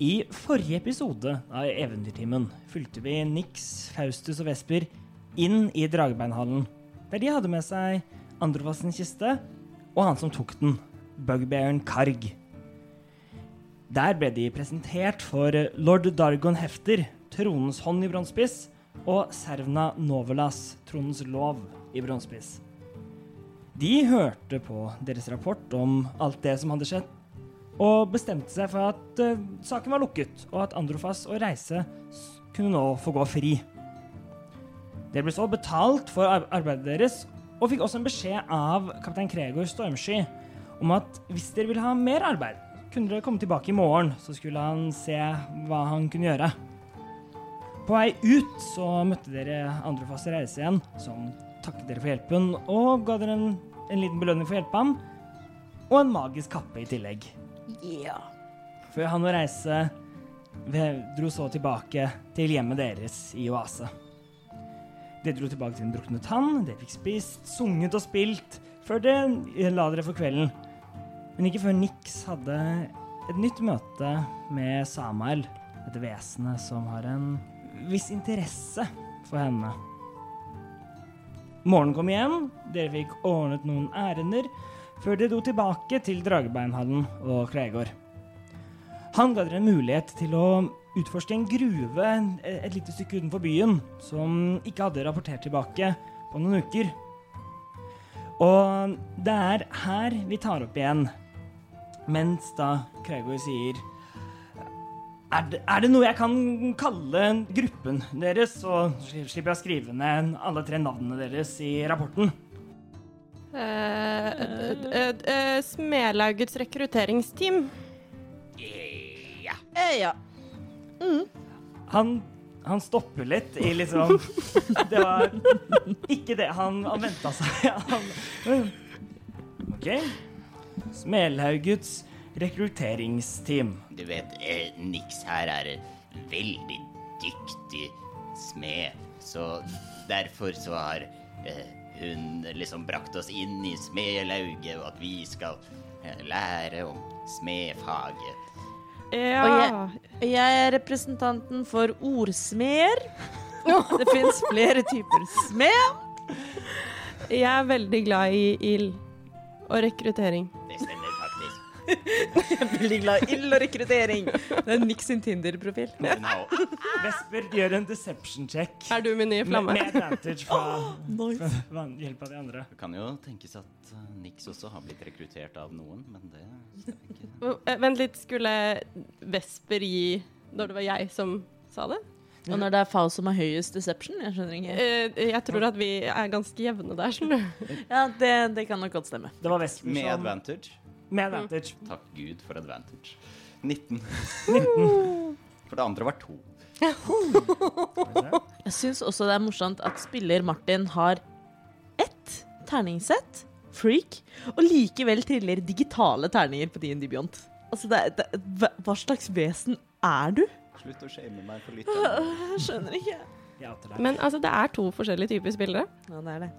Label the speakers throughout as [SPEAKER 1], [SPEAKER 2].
[SPEAKER 1] I forrige episode av Eventyrtimen fulgte vi Nix, Faustus og Vesper inn i Dragebeinhallen, der de hadde med seg Androfas kiste og han som tok den, bugbearen Karg. Der ble de presentert for lord Dargon Hefter, tronens hånd i bronsepiss, og Servna Novelas, tronens lov i bronsepiss. De hørte på deres rapport om alt det som hadde skjedd, og bestemte seg for at uh, saken var lukket, og at Androfas og Reise kunne nå få gå fri. Dere ble så betalt for arbeidet deres, og fikk også en beskjed av kaptein Kregor Stormsky om at hvis dere ville ha mer arbeid, kunne dere komme tilbake i morgen, så skulle han se hva han kunne gjøre. På vei ut så møtte dere Androfas og Reise igjen, som takket dere for hjelpen og ga dere en, en liten belønning for å hjelpe ham, og en magisk kappe i tillegg.
[SPEAKER 2] Yeah.
[SPEAKER 1] Før han og Reise dro så tilbake til hjemmet deres i Oase. Dere dro tilbake til den drukne tann, dere fikk spist, sunget og spilt, før dere la dere for kvelden. Men ikke før Nix hadde et nytt møte med Samael, dette vesenet som har en viss interesse for henne. Morgenen kom igjen, dere fikk ordnet noen ærender, før de dro tilbake til Dragebeinhallen og Kregor. Han ga dere en mulighet til å utforske en gruve et lite stykke utenfor byen, som ikke hadde rapportert tilbake på noen uker. Og det er her vi tar opp igjen, mens da Kregor sier er det, er det noe jeg kan kalle gruppen deres, så slipper jeg å skrive ned alle tre navnene deres i rapporten?
[SPEAKER 3] Eh, eh, eh, Smelaugets rekrutteringsteam.
[SPEAKER 1] Ja.
[SPEAKER 2] Eh, ja.
[SPEAKER 1] Han, han stopper litt i liksom Det var ikke det han, han venta seg. Han, OK. Smelhaugets rekrutteringsteam.
[SPEAKER 4] Du vet, eh, Nix her er en veldig dyktig smed, så derfor så har eh, hun liksom brakte oss inn i smedlauget, og at vi skal eh, lære om smedfaget.
[SPEAKER 3] Ja.
[SPEAKER 2] Og jeg, jeg er representanten for ordsmeder. Det fins flere typer smed.
[SPEAKER 3] Jeg er veldig glad i ild og rekruttering.
[SPEAKER 2] Jeg er veldig glad i ild og rekruttering. Det er Nick sin Tinder-profil.
[SPEAKER 1] Vesper gjør en deception check.
[SPEAKER 3] Er du min nye flamme?
[SPEAKER 1] med advantage fra,
[SPEAKER 2] Nice.
[SPEAKER 1] fra hjelp av de andre.
[SPEAKER 4] det kan jo tenkes at eh, Nix også har blitt rekruttert av noen, men det ikke
[SPEAKER 3] Eh, Vent litt, skulle Vesper gi når det var jeg som sa det?
[SPEAKER 2] Og når det er Faust som har høyest deception? Jeg skjønner ikke.
[SPEAKER 3] Eh, Jeg tror at vi er ganske jevne der, skjønner du.
[SPEAKER 2] Ja, det, det kan nok godt stemme.
[SPEAKER 1] Det var Vesper
[SPEAKER 4] Med advantage.
[SPEAKER 1] Med advantage.
[SPEAKER 4] Takk Gud for advantage. 19.
[SPEAKER 1] 19.
[SPEAKER 4] For det andre var to.
[SPEAKER 2] Jeg syns også det er morsomt at spiller Martin har ett terningsett, freak, og likevel triller digitale terninger på D&D Beyond. Altså, det, er- det, hva- slags vesen er du?
[SPEAKER 4] Slutt å shame meg for litt.
[SPEAKER 2] Jeg skjønner ikke.
[SPEAKER 3] Men altså, det er to forskjellige typer spillere.
[SPEAKER 2] Ja, det er det.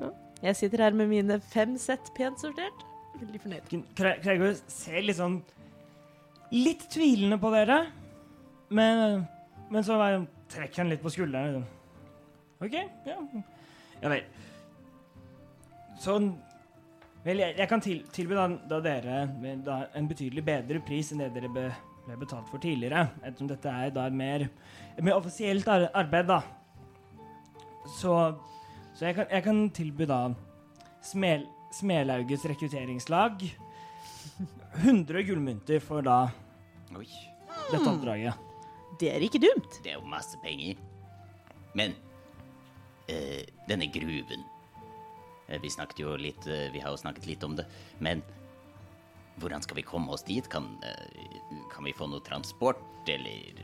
[SPEAKER 3] Ja.
[SPEAKER 2] Jeg sitter her med mine fem sett pent sortert. Veldig fornøyd.
[SPEAKER 1] Kre- Gregor ser litt sånn Litt tvilende på dere, men, men så trekker han litt på skulderen. sånn. OK, ja. Ja vel. Sånn Vel, jeg, jeg kan til, tilby da, da dere da, en betydelig bedre pris enn det dere be, ble betalt for tidligere, ettersom dette er da mer, mer offisielt ar arbeid, da. Så, så jeg, kan, jeg kan tilby da Smel, Smelauges rekrutteringslag 100 gullmynter for da
[SPEAKER 4] Oi,
[SPEAKER 1] dette oppdraget.
[SPEAKER 2] Det er ikke dumt.
[SPEAKER 4] det er jo masse penger. Men eh, denne gruven eh, Vi snakket jo litt eh, Vi har jo snakket litt om det, men hvordan skal vi komme oss dit? Kan, eh, kan vi få noe transport, eller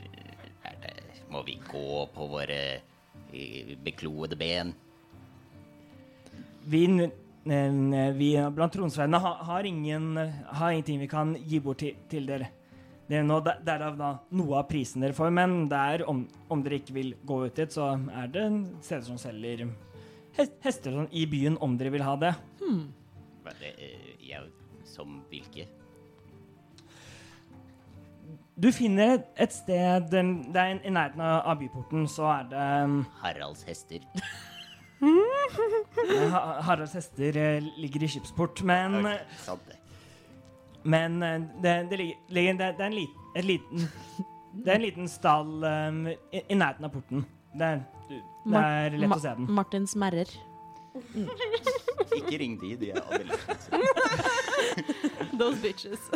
[SPEAKER 4] er det, må vi gå på våre eh, bekloede ben?
[SPEAKER 1] Vi, vi blant tronsveiene har, har, ingen, har ingenting vi kan gi bort til, til dere. Det er noe, derav da noe av prisen dere får, men der, om, om dere ikke vil gå ut dit, så er det steder som selger hester sånn i byen, om dere vil ha det.
[SPEAKER 4] Hva det, er, ja, som hvilke?
[SPEAKER 1] Du finner et, sted Det er i nærheten av byporten, så er det um,
[SPEAKER 4] Haralds hester.
[SPEAKER 1] Ha- Haralds hester eh, ligger i skipsport, men
[SPEAKER 4] okay, det.
[SPEAKER 1] Men eh, det, det, ligger, det, det er en lit, et liten Det er en liten stall um, i, i nærheten av porten. Det er, det er lett å se den.
[SPEAKER 2] Martin smerrer.
[SPEAKER 4] Ikke ring de, de er slitsomme.
[SPEAKER 3] Those bitches.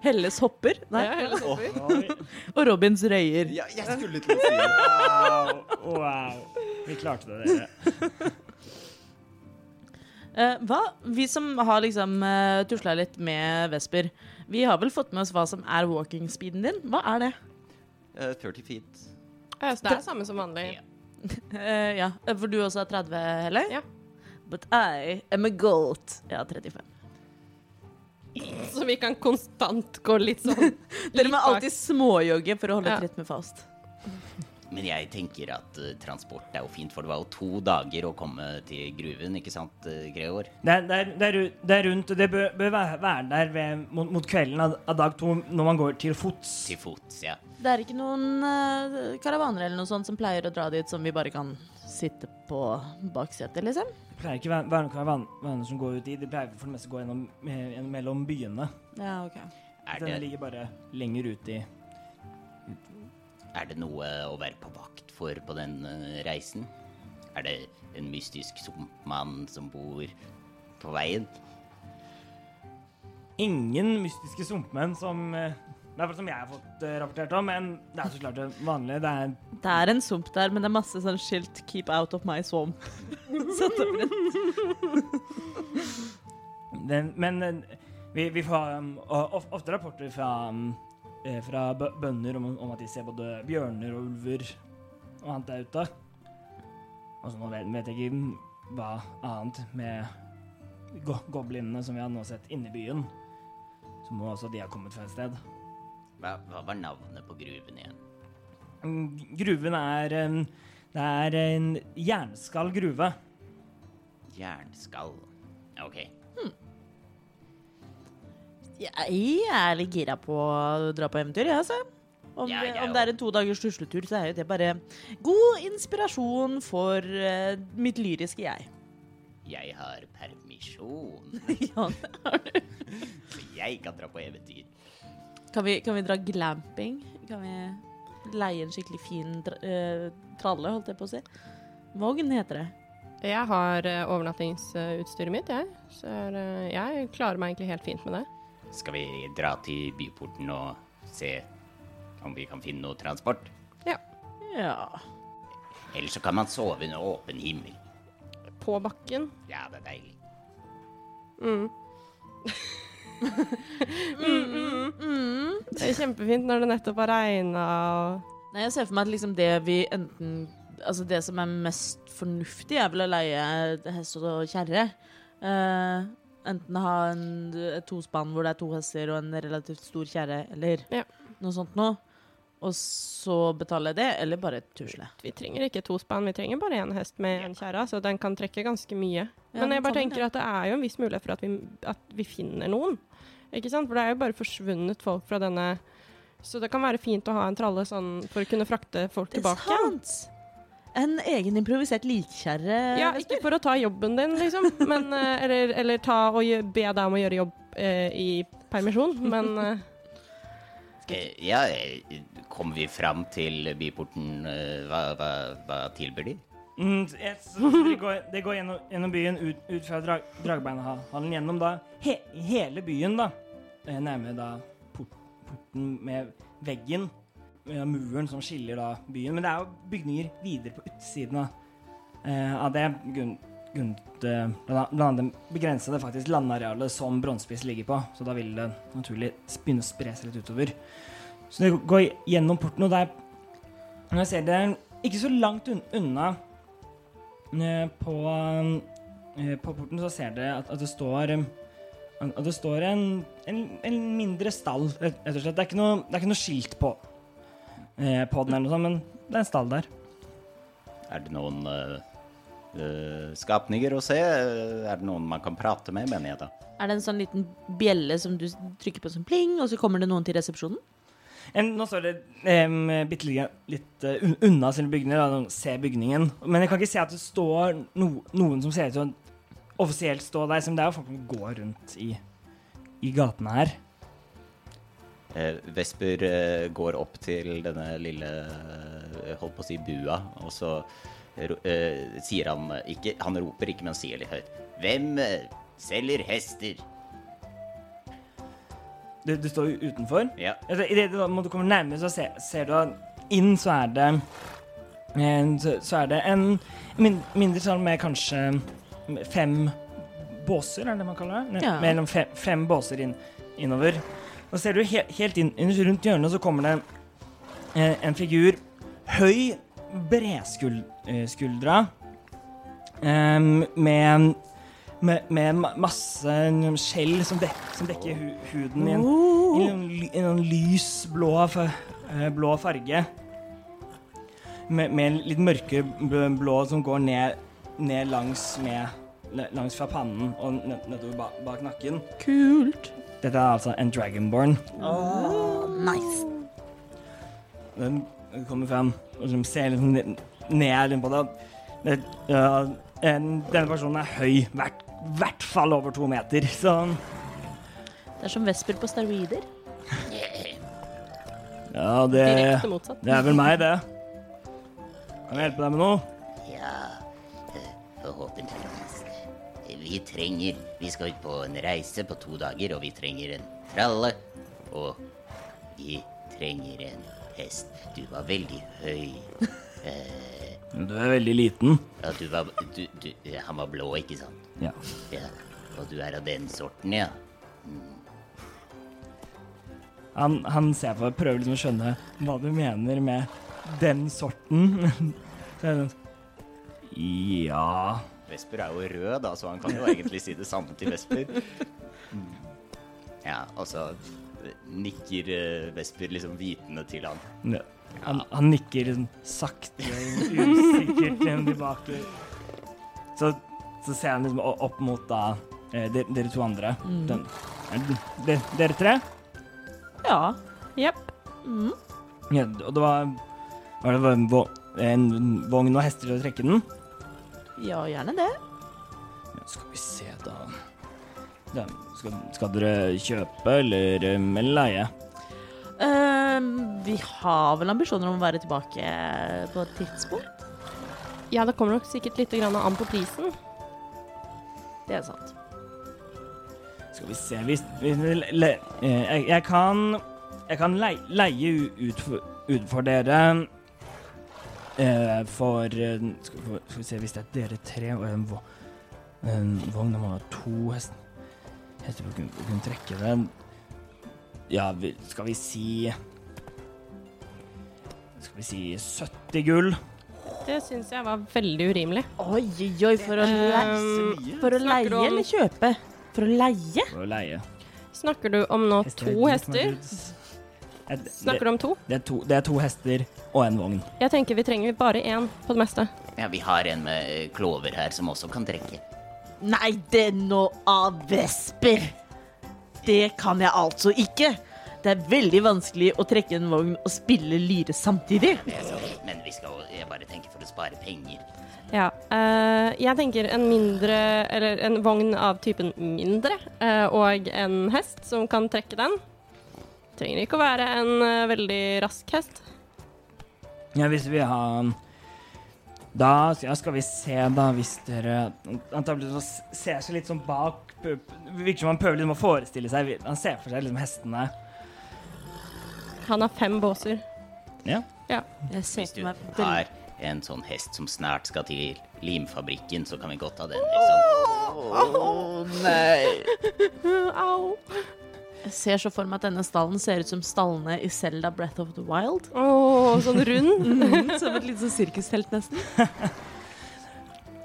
[SPEAKER 2] Helles hopper. Nei.
[SPEAKER 3] Ja, hele topper.
[SPEAKER 1] Oh.
[SPEAKER 2] Og Robins røyer.
[SPEAKER 4] Ja, jeg skulle til å si det.
[SPEAKER 1] Wow, wow. Vi klarte det, dere.
[SPEAKER 2] Uh, hva? Vi som har liksom uh, tusla litt med Vesper, vi har vel fått med oss hva som er walking speeden din? Hva er det?
[SPEAKER 4] Uh, 30 feet.
[SPEAKER 3] Ja, så det er samme som vanlig.
[SPEAKER 4] Ja.
[SPEAKER 2] Uh, ja, For du også er 30, heller?
[SPEAKER 3] Ja.
[SPEAKER 2] But I am a goat. Ja, 35.
[SPEAKER 3] Så vi kan konstant gå litt sånn
[SPEAKER 2] Dere må alltid småjogge for å holde
[SPEAKER 3] Ja.
[SPEAKER 2] tritt med fast.
[SPEAKER 4] Men jeg tenker at uh, transport er jo fint, for det var jo to dager å komme til gruven, ikke sant, uh, Gregor?
[SPEAKER 1] Det er, det er, det er, det er rundt, det bør, bør være der ved, mot, mot kvelden av, av dag to når man går til fots.
[SPEAKER 4] Til fots, ja.
[SPEAKER 2] Det er ikke noen uh, karavaner eller noe sånt som pleier å dra dit som vi bare kan sitte på baksetet, liksom?
[SPEAKER 1] Det pleier ikke å være være noen karavaner som går ut i, De pleier for det meste å gå gjennom, eh, mellom byene.
[SPEAKER 2] Ja, ok.
[SPEAKER 4] Er det...
[SPEAKER 1] Den ligger bare lenger ut i
[SPEAKER 4] er det noe å være på vakt for på den eh, reisen? Er det en mystisk sumpmann som bor på veien?
[SPEAKER 1] ingen mystiske sumpmenn som eh, i hvert fall som jeg har fått eh, rapportert om, men det er så klart det vanlige. Det er
[SPEAKER 2] Det er en sump der, men det er masse sånn skilt 'Keep out of my swamp'. Sette
[SPEAKER 1] den, Men vi, vi får um, ofte rapporter fra, um, fra bø- bønder om, om at de ser både bjørner og ulver og annet der ute. Og så nå vet, vet jeg ikke hva annet med go goblinene som vi har nå sett inne i byen. Så må også de ha kommet fra et sted.
[SPEAKER 4] Hva, hva var navnet på gruven igjen?
[SPEAKER 1] Mm, Gruven er Det er en jernskall gruve.
[SPEAKER 4] Jernskall. Ok.
[SPEAKER 2] Jeg er litt gira på å dra på eventyr, jeg, altså. Om,
[SPEAKER 4] Ja,
[SPEAKER 2] det,
[SPEAKER 4] jeg
[SPEAKER 2] om det er en to dagers tusletur, så er jo det bare god inspirasjon for uh, mitt lyriske jeg.
[SPEAKER 4] Jeg har permisjon,
[SPEAKER 2] ja.
[SPEAKER 4] så jeg kan dra på eventyr.
[SPEAKER 2] kan, vi, kan vi dra glamping? Kan vi leie en skikkelig fin tra uh, tralle, holdt jeg på å si? Vogn heter det.
[SPEAKER 3] Jeg har uh, overnattingsutstyret mitt, jeg. Så er, eh, jeg klarer meg egentlig helt fint med det.
[SPEAKER 4] Skal vi dra til byporten og se om vi kan finne noe transport?
[SPEAKER 3] Ja.
[SPEAKER 2] Ja.
[SPEAKER 4] Eller så kan man sove under åpen himmel.
[SPEAKER 3] På bakken.
[SPEAKER 4] Ja, det er deilig.
[SPEAKER 3] Mm. Det er kjempefint når det nettopp har regna og
[SPEAKER 2] Nei, jeg ser for meg at liksom det vi enten Altså det som er mest fornuftig, er vel å leie hest og kjerre. Eh, enten ha en, et tospann hvor det er to hester og en relativt stor kjerre, eller
[SPEAKER 3] Ja.
[SPEAKER 2] noe sånt noe. Og så betale det, eller bare tusle.
[SPEAKER 3] Vi trenger ikke to spann, vi trenger bare én hest med en kjerre, så den kan trekke ganske mye.
[SPEAKER 2] Ja,
[SPEAKER 3] Men jeg bare tenker at det er jo en viss mulighet for at vi, at vi finner noen. Ikke sant? For det er jo bare forsvunnet folk fra denne Så det kan være fint å ha en tralle sånn for å kunne frakte folk
[SPEAKER 2] Det er
[SPEAKER 3] tilbake.
[SPEAKER 2] sant! En egen improvisert likkjerre.
[SPEAKER 3] Ja, ikke for å ta jobben din, liksom, men, eh, eller, eller ta og be deg om å gjøre jobb eh, i permisjon, men eh,
[SPEAKER 4] Eh, Ja, kommer vi fram til byporten? eh, Hva, hva, hva tilbyr de?
[SPEAKER 1] Mm, det går, det går gjennom, gjennom byen ut, ut fra drag, Dragbeinhallen gjennom da he, hele byen, da. Eh, Nærme da port, porten med veggen, muren som skiller da byen. Men det er jo bygninger videre på utsiden av, eh, av det. Grunn- grunnet eh, blant annet annet det faktisk landarealet som Bronsespiss ligger på. Så da vil det naturlig begynne å spre seg litt utover. Så det går gjennom porten, og der når jeg ser det ikke så langt un unna eh, på, eh, på porten, så ser dere at, at det står at det står en, en, en mindre stall, rett og slett. Det er ikke noe, er ikke noe skilt på, eh, på den, eller noe sånt, men det er en stall der.
[SPEAKER 4] Er det noen eh, eh, skapninger å se? Eh, Er det noen man kan prate med, mener jeg da?
[SPEAKER 2] Er det en sånn liten bjelle som du trykker på som pling, og så kommer det noen til resepsjonen?
[SPEAKER 1] En, nå står det um, bitte litt, litt uh, unna selve bygningen, da, de ser bygningen. Men jeg kan ikke se at det står no noen som ser ut til å offisielt stå der, som det er jo folk som går rundt i, i gatene her.
[SPEAKER 4] Eh, Vesper eh, går opp til denne lille eh, holdt på å si bua, og så eh, sier han ikke Han roper ikke, men sier litt høyt. Hvem eh, selger hester?
[SPEAKER 1] Du, du står jo utenfor.
[SPEAKER 4] Ja.
[SPEAKER 1] Altså, I det du, når du kommer nærmere, så ser, ser du at inn så er det så, så er det en mindre sal med kanskje fem båser, er det det man kaller det?
[SPEAKER 2] Ja.
[SPEAKER 1] Mellom fem, fem båser inn, innover. Og ser du he, helt inn, rundt hjørnet, så kommer det eh, en figur. Høy, bredskuldra, eh, med, med, med masse skjell som, dek, som dekker hu, huden i en i en, i en lys blå, eh, blå farge. Med, med litt mørke blå som går ned, ned langs, med, langs fra pannen og nedover bak nakken.
[SPEAKER 2] Kult.
[SPEAKER 1] Dette er altså en dragonborn.
[SPEAKER 2] Nice.
[SPEAKER 1] Den kommer frem og som ser liksom ned, ned på det. det uh, en, denne personen er høy, i hvert, hvert fall over to meter. Så
[SPEAKER 2] Det er som Vesper på steroider.
[SPEAKER 1] ja, det,
[SPEAKER 3] direkte motsatt.
[SPEAKER 1] det er vel meg, det. Kan jeg hjelpe deg med noe?
[SPEAKER 5] Ja, eh, forhåpentligvis. Vi trenger Vi skal ut på en reise på to dager, og vi trenger en tralle. Og vi trenger en hest. Du var veldig høy. Eh,
[SPEAKER 1] Du er veldig liten.
[SPEAKER 5] ja, du var du, du, Han var blå, ikke sant?
[SPEAKER 1] Ja.
[SPEAKER 5] Ja. Og du er av den sorten, ja?
[SPEAKER 1] Han, han ser på deg, prøver liksom å skjønne hva du mener med den sorten. Ja
[SPEAKER 4] Vesper er jo rød, da, så han kan jo egentlig si det samme til Vesper. Ja, altså eh, nikker eh, Vesper liksom vitende til han.
[SPEAKER 1] Ja. Han, han nikker liksom sakte, usikkert hjem tilbake. Så, så ser han liksom opp mot da de, dere, to andre. Den, er de, dere tre?
[SPEAKER 2] Ja.
[SPEAKER 3] Jepp.
[SPEAKER 2] Mm.
[SPEAKER 1] Ja, og det var, var det en vogn og hester til å trekke den?
[SPEAKER 2] Ja, gjerne det.
[SPEAKER 1] Skal vi se, da. da skal, skal dere kjøpe eller, um, leie?
[SPEAKER 2] Uh, vi har vel ambisjoner om å være tilbake på et tidspunkt.
[SPEAKER 3] Ja, det kommer nok sikkert litt an på prisen.
[SPEAKER 2] Det er sant.
[SPEAKER 1] Skal vi se Hvis, hvis le, eh, jeg, jeg kan Jeg kan leie, leie u- ut for, ut for dere eh, For eh, skal, vi- skal vi se Hvis det er dere tre og en, vo- en vogn Da må ha to hest, hester for å kunne, kunne trekke den. Ja, vi, skal vi si Skal vi si 70 gull?
[SPEAKER 3] Det syns jeg var veldig urimelig.
[SPEAKER 2] Oi, oi, for å,
[SPEAKER 3] Ehm,
[SPEAKER 2] leie, for å leie
[SPEAKER 3] om-
[SPEAKER 2] eller kjøpe? for å leie?
[SPEAKER 1] For å leie.
[SPEAKER 3] Snakker du om nå
[SPEAKER 1] Hester er
[SPEAKER 3] to hester?
[SPEAKER 1] Ut. Det,
[SPEAKER 3] Snakker du om to?
[SPEAKER 1] det, er to, det er to hester og en vogn.
[SPEAKER 3] Jeg tenker vi trenger bare én på det meste.
[SPEAKER 5] Ja, vi har en med eh, klover her som også kan trekke.
[SPEAKER 2] Nei, det er noe av vesper. Det kan jeg altså ikke. Det er veldig vanskelig å trekke en vogn og spille lyre samtidig.
[SPEAKER 5] Men vi skal jeg bare tenke for å spare penger.
[SPEAKER 3] Ja. eh, jeg tenker en mindre Eller en vogn av typen mindre, eh, og en hest som kan trekke den. Trenger ikke å være en eh, veldig rask hest.
[SPEAKER 1] Ja, hvis vi har Da ja, skal vi se, da, hvis dere så s- ser seg litt sånn bak Det virker som han prøver liksom å forestille seg Han ser for seg liksom hestene.
[SPEAKER 3] Han har fem båser.
[SPEAKER 1] Ja.
[SPEAKER 3] Ja.
[SPEAKER 2] Jeg ser
[SPEAKER 5] Hvis du
[SPEAKER 2] meg
[SPEAKER 5] har en sånn hest som snart skal til limfabrikken, så kan vi godt ha den, liksom.
[SPEAKER 2] Å nei.
[SPEAKER 3] Au.
[SPEAKER 2] Jeg ser så for meg at denne stallen ser ut som stallene i Zelda Breath of the Wild.
[SPEAKER 3] Oh, sånn rund.
[SPEAKER 2] Som et lite sånn sirkustelt, nesten.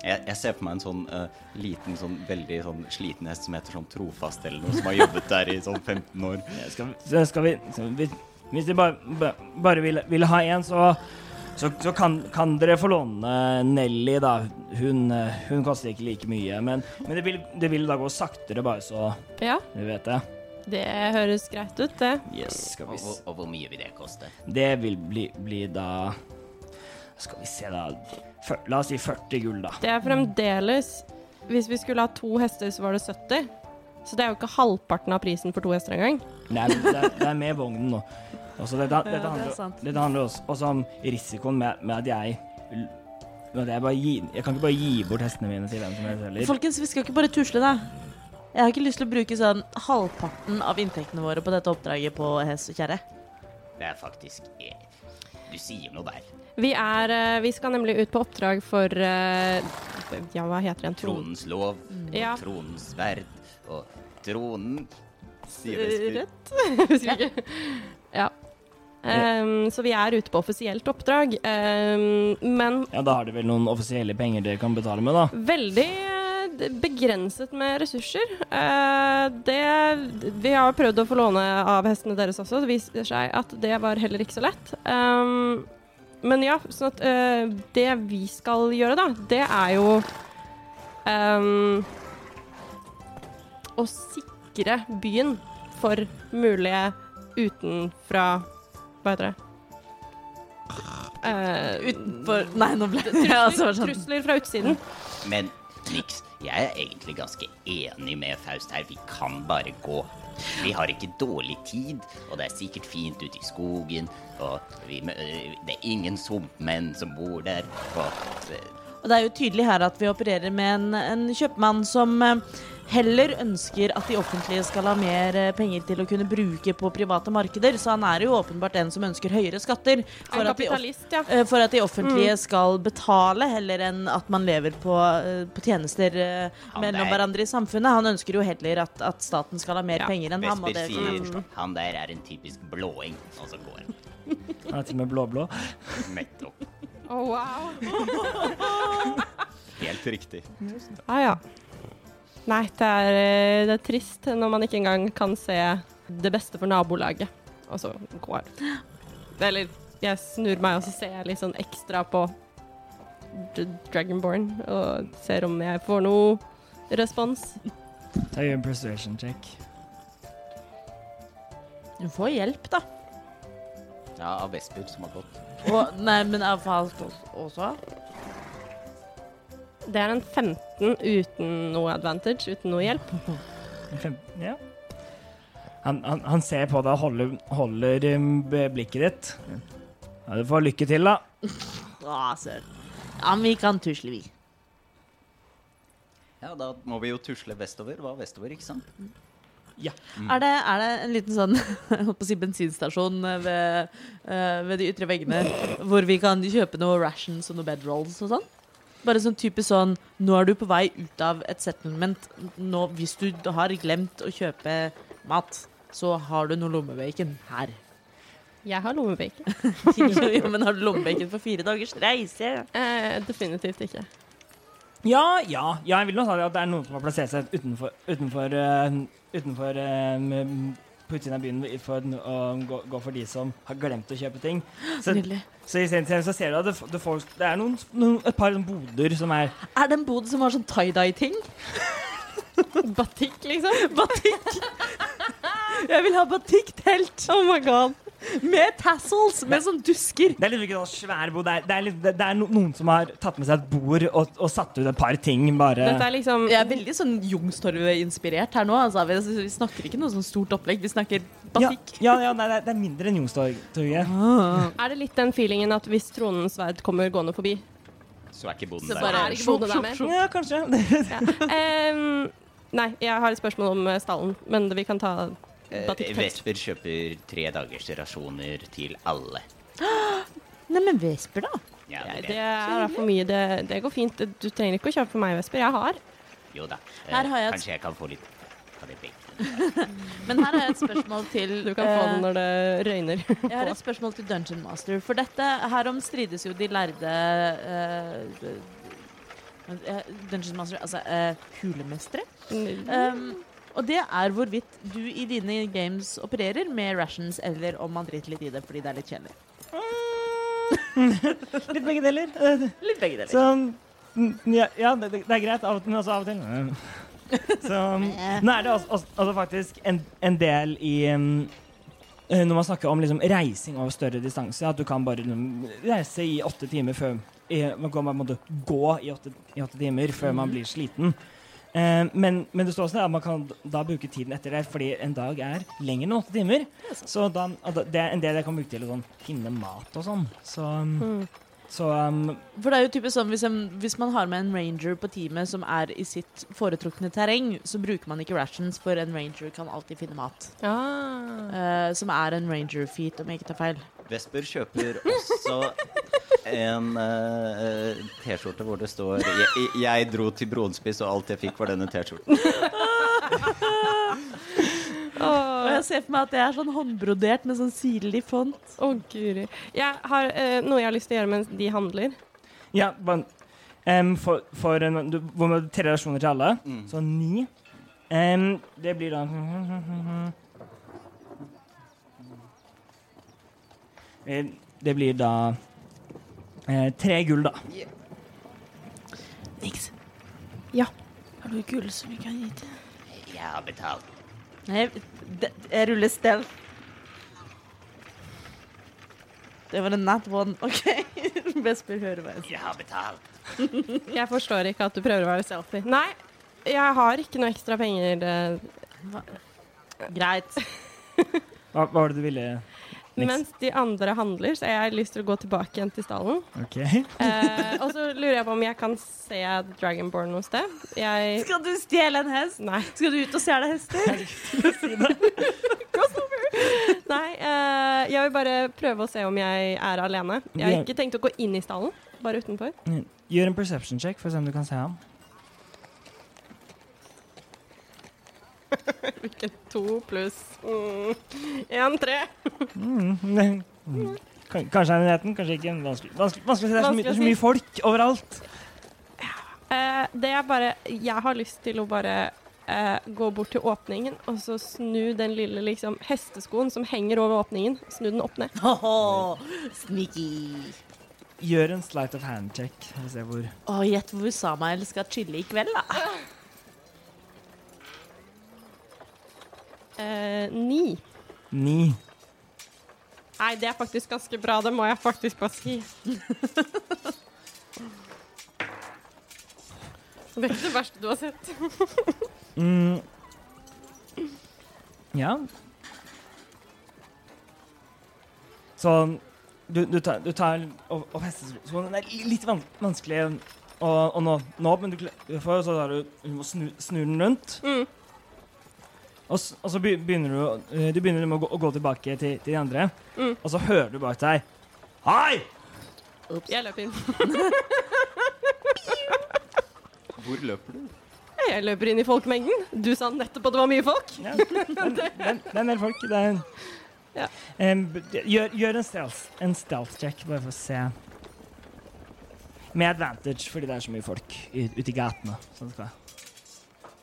[SPEAKER 4] Jeg, jeg ser for meg en sånn uh, liten, sånn veldig sånn sliten hest som heter sånn Trofast eller noe, som har jobbet der i sånn 15 år.
[SPEAKER 1] Ja, Skal, vi- skal vi så vi, Hvis de bare, bare vil, vil ha en, så, så, så kan, kan dere få låne Nelly, da. Hun, eh, hun koster ikke like mye. Men, men det, vil, det vil da gå saktere, bare så
[SPEAKER 3] Ja,
[SPEAKER 1] vi vet det.
[SPEAKER 3] Det høres greit ut, det.
[SPEAKER 1] Yes, skal
[SPEAKER 5] Og,
[SPEAKER 1] vi
[SPEAKER 5] og, og hvor mye vil det koste?
[SPEAKER 1] Det vil bli, bli da Skal vi se, da fyr, La oss si 40 gull, da.
[SPEAKER 3] Det er fremdeles Hvis vi skulle ha to hester, så var det 70. Så det er jo ikke halvparten av prisen for to hester engang.
[SPEAKER 1] Nei, det, er- det er med vognen nå. Også dette, dette,
[SPEAKER 2] det er
[SPEAKER 1] handler, dette handler også, også om risikoen med, med at jeg med at jeg, bare gi, jeg kan ikke bare gi bort hestene mine til hvem som helst heller.
[SPEAKER 2] Folkens, vi skal ikke bare tusle, da. Jeg har ikke lyst til å bruke sånn halvparten av inntektene våre på dette oppdraget på hest og kjerre.
[SPEAKER 5] Det er faktisk eh, Du sier noe der.
[SPEAKER 3] Vi er eh, Vi skal nemlig ut på oppdrag for eh, Ja, hva heter den?
[SPEAKER 5] Tronens lov,
[SPEAKER 3] Ja.
[SPEAKER 5] tronens verd og tronen.
[SPEAKER 3] Rett? Husker ikke. Ja. Um, så vi er ute på offisielt oppdrag. um, men
[SPEAKER 1] Ja, da har dere vel noen offisielle penger dere kan betale med, da.
[SPEAKER 3] veldig begrenset med ressurser. Eh, det Vi har prøvd å få låne av hestene deres også. Det viser seg at det var heller ikke så lett. Ehm, men ja, sånn at eh, det vi skal gjøre, da, det er jo um, å sikre byen for mulige utenfra Hva heter det? Uh,
[SPEAKER 2] Utenfor Nei, nå ble altså,
[SPEAKER 3] trusler,
[SPEAKER 2] sånn.
[SPEAKER 3] trusler fra utsiden.
[SPEAKER 5] Men niks. Jeg er egentlig ganske enig med Faust her. Vi kan bare gå. Vi har ikke dårlig tid, og det er sikkert fint ute i skogen. Og vi, det er ingen sumpmenn som bor der. Og eh,
[SPEAKER 2] Og det er jo tydelig her at vi opererer med en, en kjøpmann som eh, heller ønsker at de offentlige skal ha mer eh, penger til å kunne bruke på private markeder. Så han er jo åpenbart en som ønsker høyere skatter. For at de,
[SPEAKER 3] ja.
[SPEAKER 2] eh, for at de offentlige skal betale, heller enn at man lever på, på tjenester
[SPEAKER 5] Han
[SPEAKER 2] mellom
[SPEAKER 5] der-
[SPEAKER 2] hverandre i samfunnet. Han ønsker jo heller at, at staten skal ha mer
[SPEAKER 3] Ja,
[SPEAKER 2] penger enn ham. det
[SPEAKER 5] sier han der er en typisk blåing, og så går han.
[SPEAKER 1] Han er til og med blå-blå.
[SPEAKER 5] Nettopp.
[SPEAKER 3] Å, wow.
[SPEAKER 4] Helt riktig.
[SPEAKER 3] Ah, ja. Nei, det er, eh, det er trist når man ikke engang kan se det beste for nabolaget, og så går Eller jeg snur meg, og så ser jeg litt sånn ekstra på D Dragonborn og ser om jeg får noe respons.
[SPEAKER 1] Ta en persuasion check.
[SPEAKER 2] Du får hjelp, da.
[SPEAKER 4] Ja, av Vesper som har gått.
[SPEAKER 2] Og, nei, men av Falk også?
[SPEAKER 3] Det er en 15 uten noe advantage, uten noe hjelp.
[SPEAKER 1] Fem, ja. Han, han, han ser på deg og holder, holder um, blikket ditt. Ja, du får lykke til, da.
[SPEAKER 2] Å, søren. Ja, men vi kan tusle, vi.
[SPEAKER 4] Ja, da må vi jo tusle vestover. Hva vestover, ikke sant?
[SPEAKER 2] Er, det, er det en liten sånn si bensinstasjon ved, eh, ved de ytre veggene hvor vi kan kjøpe noe rations og noe bedrolls og sånn? Bare sånn typisk sånn Nå er du på vei ut av et settlement. Nå, hvis du har glemt å kjøpe mat, så har du noe lommebacon her.
[SPEAKER 3] Jeg har lommebacon.
[SPEAKER 2] jo, men har du lommebacon for fire dagers reise?
[SPEAKER 3] Eh, definitivt ikke.
[SPEAKER 1] Ja, ja, ja, jeg vil nok si at det er noen som har plassert seg utenfor Utenfor, uh, utenfor um, på utsiden av byen for å gå, gå for de som har glemt å kjøpe ting. Så,
[SPEAKER 2] Nydelig.
[SPEAKER 1] så i stedet så ser du at det, det, folk, det er noen, noen, et par sånne boder som er
[SPEAKER 2] Er det en bod som har sånn tie-dye-ting?
[SPEAKER 3] Batikk, liksom.
[SPEAKER 2] Batikk! Jeg vil ha batikk-telt.
[SPEAKER 3] Oh my god.
[SPEAKER 2] Med tassels, med sånn dusker.
[SPEAKER 1] Det er liksom ikke sånn svær bod. Det er, det er, litt, det, er noen som har tatt med seg et bord og, og satt ut et par ting, bare
[SPEAKER 3] Dette er liksom
[SPEAKER 2] Jeg er veldig sånn Youngstorget-inspirert her nå. Altså. Vi, vi snakker ikke noe sånn stort opplegg, vi snakker
[SPEAKER 1] Ja,
[SPEAKER 2] batikk.
[SPEAKER 1] ja, ja det, er, det er mindre enn Youngstorget.
[SPEAKER 3] Er det litt den feelingen at hvis tronens sverd kommer gående forbi
[SPEAKER 4] Så er ikke bonden
[SPEAKER 2] Så
[SPEAKER 4] der.
[SPEAKER 2] bare
[SPEAKER 3] er ikke boden der mer?
[SPEAKER 1] Ja, kanskje.
[SPEAKER 3] ja. Um, Nei, jeg har et spørsmål om eh, stallen, men vi kan ta.
[SPEAKER 4] Vesper kjøper tre dagers rasjoner til alle.
[SPEAKER 2] Neimen, Vesper, da.
[SPEAKER 4] Ja, det,
[SPEAKER 3] det er for mye. Det, det går fint. Du trenger ikke å kjøpe for meg, Vesper. Jeg har.
[SPEAKER 4] Jo da. Eh,
[SPEAKER 2] Her har jeg et-
[SPEAKER 4] Kanskje jeg kan få litt av det begge.
[SPEAKER 2] Men her har jeg et spørsmål til
[SPEAKER 3] Du kan få
[SPEAKER 2] eh,
[SPEAKER 3] den når det røyner.
[SPEAKER 2] Jeg har et spørsmål til Dungeon Master. For dette herom strides jo de lærde eh, eh, Dungeon Master Altså uh, hulemestere. Um, og det er hvorvidt du i dine games opererer med rations, eller om man driter litt i det fordi det er litt kjedelig.
[SPEAKER 1] Litt begge deler.
[SPEAKER 2] Litt begge deler.
[SPEAKER 1] Så mm, ja, ja det, det er greit av og til, men også av og til mm. Så mm, nå er det også, også, også faktisk en, en del i mm, eh, Når man snakker om liksom, reising over større distanse, at du kan bare liksom, reise i åtte timer før i, Man kan måtte gå i åtte, i åtte timer før man blir sliten. Eh, men, men det står også at man kan da bruke tiden etter det, fordi en dag er lenger enn åtte timer. Så da, det er en del jeg kan bruke til å sånn, finne mat og sånn. Så,
[SPEAKER 3] Mm.
[SPEAKER 1] så um,
[SPEAKER 2] For det er jo typisk sånn hvis, en, hvis man har med en ranger på teamet som er i sitt foretrukne terreng, så bruker man ikke rations, for en ranger kan alltid finne mat.
[SPEAKER 3] Ah.
[SPEAKER 2] Eh, som er en ranger-feat, om jeg ikke tar feil.
[SPEAKER 4] Vesper kjøper også en uh, T-skjorte hvor det står jeg, 'Jeg dro til Bronspiss, og alt jeg fikk, var denne T-skjorten'.
[SPEAKER 2] Og jeg ser for meg at det er sånn håndbrodert med sånn sirlig font.
[SPEAKER 3] Å, guri. Jeg har uh, noe jeg har lyst til å gjøre mens de handler.
[SPEAKER 1] Ja, em, for, for en, du, hvor med tre relasjoner til alle,
[SPEAKER 4] Mm.
[SPEAKER 1] så ni. Um, det blir da Eh, Det blir da eh, tre gull, da.
[SPEAKER 2] Niks.
[SPEAKER 3] Ja.
[SPEAKER 2] Har du gull som vi kan gi til?
[SPEAKER 5] Jeg har betalt.
[SPEAKER 2] Nei, det, jeg ruller stealth. Det var en nat one. OK. Vesper hører hva jeg sier.
[SPEAKER 5] Jeg har betalt.
[SPEAKER 3] Jeg forstår ikke at du prøver å være selfie. Nei, jeg har ikke noe ekstra penger. eh,
[SPEAKER 2] Greit.
[SPEAKER 1] Hva, hva var det du ville? Niks.
[SPEAKER 3] Mens de andre handler, så har jeg lyst til å gå tilbake igjen til stallen.
[SPEAKER 1] OK.
[SPEAKER 3] Eh, og så lurer jeg på om jeg kan se Dragonborn noe sted. Jeg
[SPEAKER 2] Skal du stjele en hest?
[SPEAKER 3] Nei.
[SPEAKER 2] Skal du ut og stjele hester?
[SPEAKER 3] Nei, eh, jeg vil bare prøve å se om jeg er alene. Jeg har ikke tenkt å gå inn i stallen, bare utenfor.
[SPEAKER 1] Gjør en perception check for å se om du kan se ham.
[SPEAKER 3] Hvilken to pluss én, tre.
[SPEAKER 1] Mm. mm. Kanskje er nærheten, kanskje ikke. Vanskelig, vanskelig, vanskelig å si. Det er så, mye, det er så mye folk overalt.
[SPEAKER 3] Uh, det er bare Jeg har lyst til å bare uh, gå bort til åpningen og så snu den lille liksom, hesteskoen som henger over åpningen. Snu den opp ned.
[SPEAKER 2] Oh, sneaky.
[SPEAKER 1] Gjør en slight of hand check. For å se hvor
[SPEAKER 2] Å, Gjett hvor Samael skal chille i kveld, da.
[SPEAKER 3] Eh, ni.
[SPEAKER 1] Ni.
[SPEAKER 3] Nei, det er faktisk ganske bra. Det må jeg faktisk bare si. Det er ikke det verste du har sett.
[SPEAKER 1] Mm. Ja. Så du, du tar, du tar og, og fester skoene. Det er litt van vanskelig å, å nå, nå men du kle- for så tar du, du må snu, snu den rundt.
[SPEAKER 3] Mm.
[SPEAKER 1] Og, så, og så begynner du, eh, du begynner med å gå, å gå tilbake til, til de andre.
[SPEAKER 3] Mm.
[SPEAKER 1] Og så hører du bak deg Hei!
[SPEAKER 3] Jeg løper inn.
[SPEAKER 4] Hvor løper du?
[SPEAKER 3] Jeg løper inn i folkemengden. Du sa nettopp at det var mye folk.
[SPEAKER 1] Ja, det, det, det er mer folk. Det er,
[SPEAKER 3] Ja.
[SPEAKER 1] Um, gjør, gjør en stealth, en stealth check, bare for å se. med advantage fordi det er så mye folk ute i gatene. Sånn skal jeg.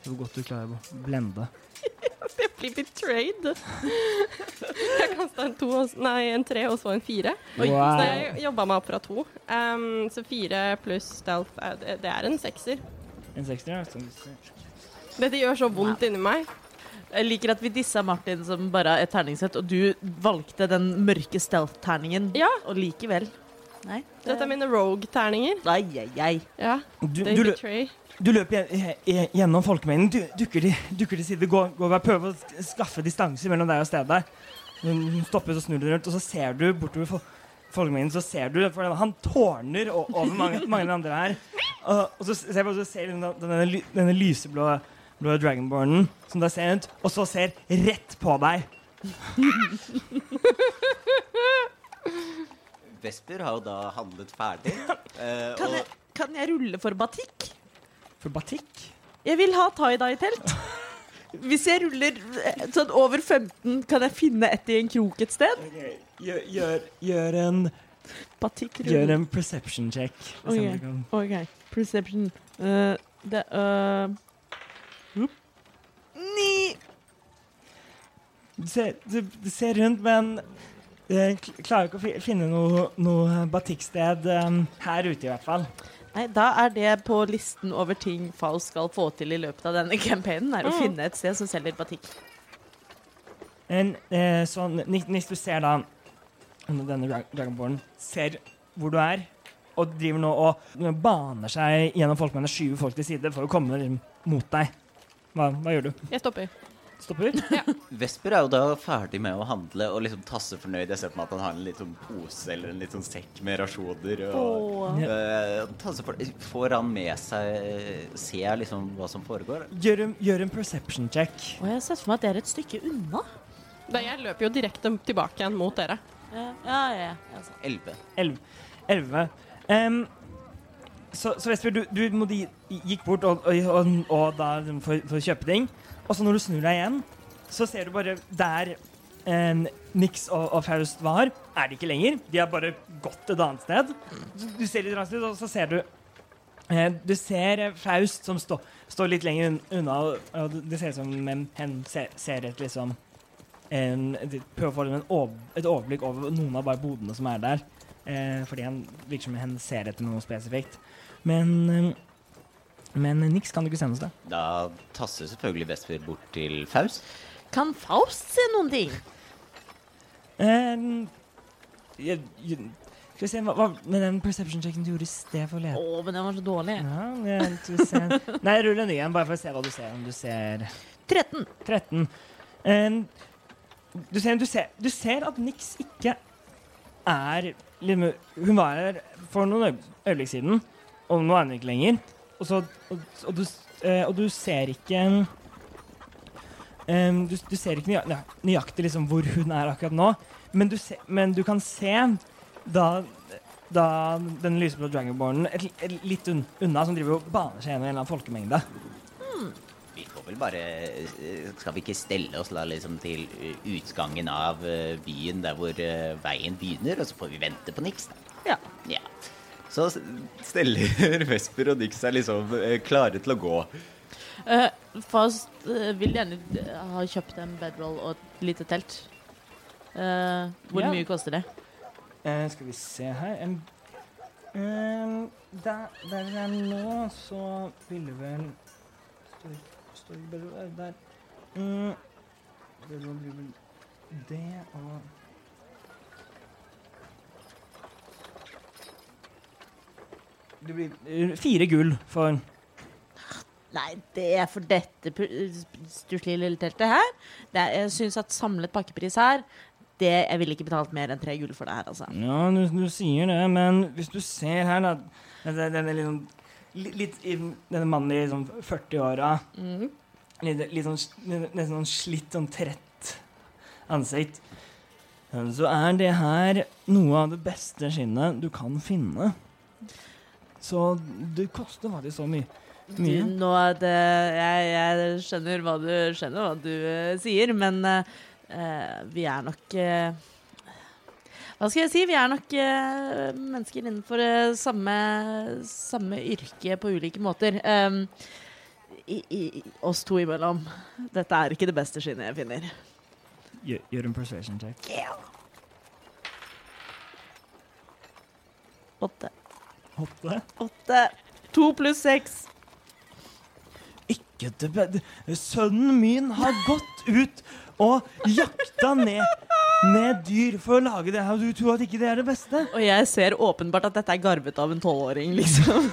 [SPEAKER 1] Hvor godt du klarer å blende.
[SPEAKER 3] Blir betrayed. Jeg kasta en, nei, en tre og så en fire. Så jeg jobba meg opp fra to. Um, så fire pluss stealth, er, det det er en sekser.
[SPEAKER 1] En 60, ja. Vi.
[SPEAKER 3] Dette gjør så vondt inni meg.
[SPEAKER 2] Jeg liker at vi dissa Martin som bare et terningssett, og du valgte den mørke stealth-terningen.
[SPEAKER 3] Ja.
[SPEAKER 2] Og likevel. Nei.
[SPEAKER 3] Dette er mine rogue-terninger.
[SPEAKER 2] Ai, ai, ai.
[SPEAKER 3] Ja,
[SPEAKER 1] Du, du. Du løper gjennom folkemengden, du, dukker, til, dukker til side, går, går og prøver å skaffe distanse mellom deg og stedet. Hun stopper og snur deg rundt, og så ser du bortover fol- folkemengden, så ser du for han tårner over mange, mange andre her. Og, og så ser du ser denne, denne, denne lyseblå blå dragonbornen som deg ser rundt, og så ser rett på deg.
[SPEAKER 4] Vesper har jo da handlet ferdig. eh,
[SPEAKER 2] Kan jeg, kan jeg rulle for batikk?
[SPEAKER 1] For batikk?
[SPEAKER 2] Jeg vil ha tie-dye-telt. Hvis jeg ruller eh, sånn over 15, kan jeg finne et i en krok et sted?
[SPEAKER 1] Gjør, gjør, gjør, en, gjør en perception check. Okay. om
[SPEAKER 2] Ok.
[SPEAKER 1] du kan-
[SPEAKER 2] OK. Perception. Uh, det uh, Ni!
[SPEAKER 1] Du ser, du, du ser rundt, men eh, klarer ikke å finne noe, noe batikksted um, her ute, i hvert fall.
[SPEAKER 2] Nei, da er det på listen over ting Faust skal få til i løpet av denne campaignen, er å
[SPEAKER 3] Mm.
[SPEAKER 2] finne et sted som selger batikk.
[SPEAKER 1] En, eh, sånn, hvis du ser da denne dra dragonbornen ser hvor du er, og driver nå og baner seg gjennom folkemennene, skyver folk til side for å komme liksom mot deg. Hva, hva gjør du?
[SPEAKER 3] Jeg stopper.
[SPEAKER 1] Stopper?
[SPEAKER 4] Vesper er jo da ferdig med å handle og liksom tasse fornøyd. Jeg ser på meg at han har en liten pose eller en liten sekk med rasjoner. Og, eh, for, får han med seg Ser liksom hva som foregår?
[SPEAKER 1] Gjør, en- gjør en perception check.
[SPEAKER 2] Og jeg har sett for meg at det er et stykke unna.
[SPEAKER 3] Da jeg løper jo direkte tilbake igjen mot dere.
[SPEAKER 2] Ja, ja, ja. ja, altså.
[SPEAKER 4] Elleve.
[SPEAKER 1] Elleve. Um, så, så Vesper, du, du må gikk bort og, og, og, og da for, for å kjøpe ting. Og så når du snur deg igjen, så ser du bare der em, Nix og, og Faust var, er de ikke lenger. De har bare gått et annet sted. Du, du ser litt rart ut, og så ser du eh, Du ser eh, Faust som stå, står litt lenger unna, og, det ser ut som em, hen ser, ser et liksom en, prøver å få en et overblikk over noen av bare bodene som er der. Eh, fordi han virker som hen ser etter noe spesifikt. Men, eh, men niks kan du ikke sende oss det.
[SPEAKER 4] Da tasser selvfølgelig Vesper bort til Faust.
[SPEAKER 2] Kan Faust se noen ting?
[SPEAKER 1] Eh, jeg, jeg, skal vi se, hva, hva med den perception-checken du gjorde i sted for å
[SPEAKER 2] men den var så dårlig.
[SPEAKER 1] Ja, jeg. Nei, rull en ny en, bare for å se hva du ser. Om du ser
[SPEAKER 2] 13.
[SPEAKER 1] 13. Um, du, ser, du, ser, du ser at Nix ikke er Hun var her for noen øyeblikk siden, og nå er hun ikke lenger. Og, så, og, og, du, eh, og du ser ikke um, du, du ser ikke nøya- nøyaktig liksom, hvor hun er akkurat nå, men du, se, men du kan se da, da den lyseblå dragonbornen et, et, litt un, unna, som driver og baner seg gjennom en eller annen folkemengde.
[SPEAKER 4] Vi får vel bare eh, Skal vi ikke stelle oss da liksom til utgangen av eh, byen der hvor veien begynner, og så får vi vente på niks? da?
[SPEAKER 2] Ja.
[SPEAKER 4] Ja. Så steller Vesper og Dix seg liksom eh, klare til å gå.
[SPEAKER 2] Uh, fast uh, vil gjerne ha kjøpt en bedroll og et lite telt. Uh, hvor
[SPEAKER 1] Ja.
[SPEAKER 2] mye koster det?
[SPEAKER 1] Uh, skal vi se her um, eh, der, der jeg er nå, så ville vel Står står bedroll Der. Um, det blir vel det og Det blir eh, fire gull for
[SPEAKER 2] Nei, det er for dette stusslige lille teltet her. Det er, jeg syns at samlet pakkepris her det, Jeg ville ikke betalt mer enn tre gull for det her, altså.
[SPEAKER 1] Ja, du, du sier det, men hvis du ser her, da Denne, denne liksom litt, litt Denne mannen i liksom 40-åra litt, litt sånn, nesten sånn slitt, sånn trett ansikt. Så er det her noe av det beste skinnet du kan finne. Så det koster faktisk så mye.
[SPEAKER 2] Du, nå det jeg, jeg skjønner hva du skjønner hva du uh, sier, men eh, vi er nok uh, Hva skal jeg si? Vi er nok uh, mennesker innenfor uh, samme, samme yrke på ulike måter. Um, i, i, oss to imellom. Dette er ikke det beste skinnet jeg finner.
[SPEAKER 1] Gjør, en persuasion check.
[SPEAKER 2] Åtte.
[SPEAKER 1] Åtte.
[SPEAKER 2] Åtte. To pluss seks.
[SPEAKER 1] Ikke det bedre. Sønnen min har gått ut og jakta ned, ned dyr for å lage det her, og du tror at ikke det er det beste?
[SPEAKER 2] Og jeg ser åpenbart at dette er garvet av en tolvåring, liksom.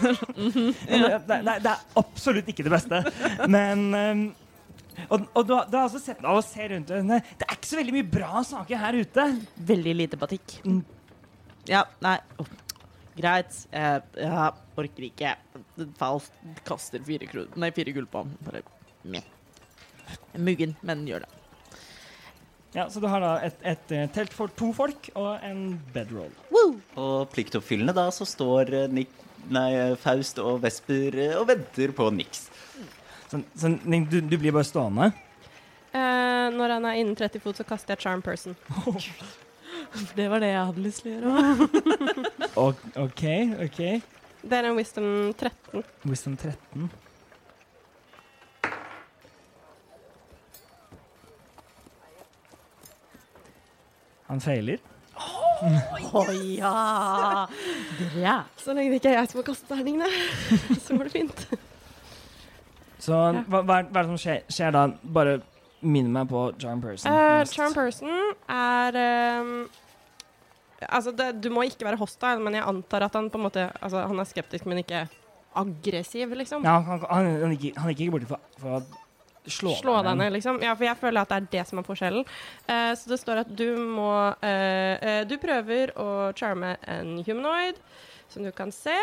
[SPEAKER 1] Nei, nei, det er absolutt ikke det beste. Men um, Og, og du, har- du har altså sett av å se rundt. Det er ikke så veldig mye bra saker her ute.
[SPEAKER 2] Veldig lite batikk.
[SPEAKER 1] Mm.
[SPEAKER 2] Ja, nei. Åh, Greit. Jeg, jeg orker ikke. Falsk kaster fire, kro- nei, fire gull på ham. Bare meh. Muggen, men gjør det.
[SPEAKER 1] Ja, Så du har da et, et eh, telt for to folk og en bedroll.
[SPEAKER 4] Og pliktoppfyllende da, så står eh, Nick, nei, eh, Faust og Vesper og venter på Nix.
[SPEAKER 1] Så, så du, du blir bare stående.
[SPEAKER 3] Eh, når han er innen 30 fot, så kaster jeg charm person.
[SPEAKER 2] Det var det jeg hadde lyst til å gjøre.
[SPEAKER 1] OK, OK.
[SPEAKER 3] Det er en wisdom 13.
[SPEAKER 1] Wisdom 13. Han feiler.
[SPEAKER 2] Å ja! Bra.
[SPEAKER 3] Så lenge det ikke er jeg som må kaste terningene, så går det fint.
[SPEAKER 1] Så hva, hva, hva er det som skjer, skjer da? Bare minn meg på Charm Person. Uh,
[SPEAKER 3] charm person er ehm, Altså, det, du må ikke være hostile, men jeg antar at han på en måte Altså, han er skeptisk, men ikke aggressiv, liksom.
[SPEAKER 1] Ja, han, han, han, gikk, han gikk ikke borti for, for å slå,
[SPEAKER 3] Slå deg ned, liksom. Ja, for jeg føler at det er det som er forskjellen. Uh, så det står at du må uh, eh, Du prøver å charme en humanoid, som du kan se.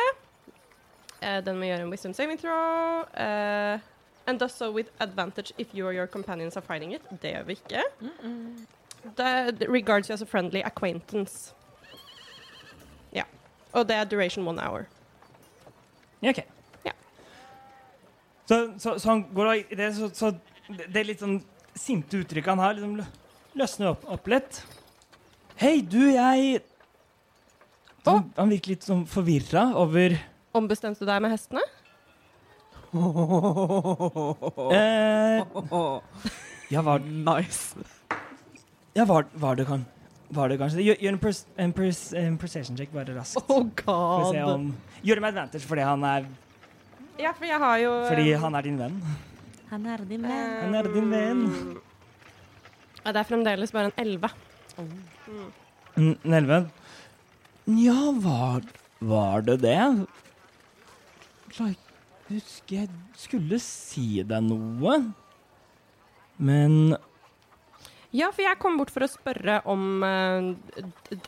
[SPEAKER 3] Uh, den må gjøre en wisdom saving throw. Uh, and does so with advantage if you or your companions are fighting it. Det gjør vi ikke. Det, det regards you as a friendly acquaintance. Og det er duration one hour.
[SPEAKER 1] Ja, OK.
[SPEAKER 3] Ja.
[SPEAKER 1] Så, så, så han går da i det, så, så det litt sånn sinte uttrykket han har, liksom løsner opp, opp litt. Hei, du, jeg Han, han virker litt sånn forvirra over
[SPEAKER 3] Ombestemte du deg med hestene?
[SPEAKER 1] eh, Ja, var,
[SPEAKER 2] Nice.
[SPEAKER 1] ja, var, var det kan Var det kanskje det? Gjør, gjør en, pers, en, pers, en perception check bare raskt.
[SPEAKER 2] Oh
[SPEAKER 1] For å se
[SPEAKER 2] god.
[SPEAKER 1] om Gjør det med advantage fordi han er,
[SPEAKER 3] Ja, for jeg har jo
[SPEAKER 1] fordi han er din venn.
[SPEAKER 2] Han er din venn.
[SPEAKER 1] Han er din venn.
[SPEAKER 3] Ja, det er fremdeles bare en 11.
[SPEAKER 1] En elleve? Ja, var, var det det? Like, husker jeg skulle si deg noe, men
[SPEAKER 3] Ja, for jeg kom bort for å spørre om eh,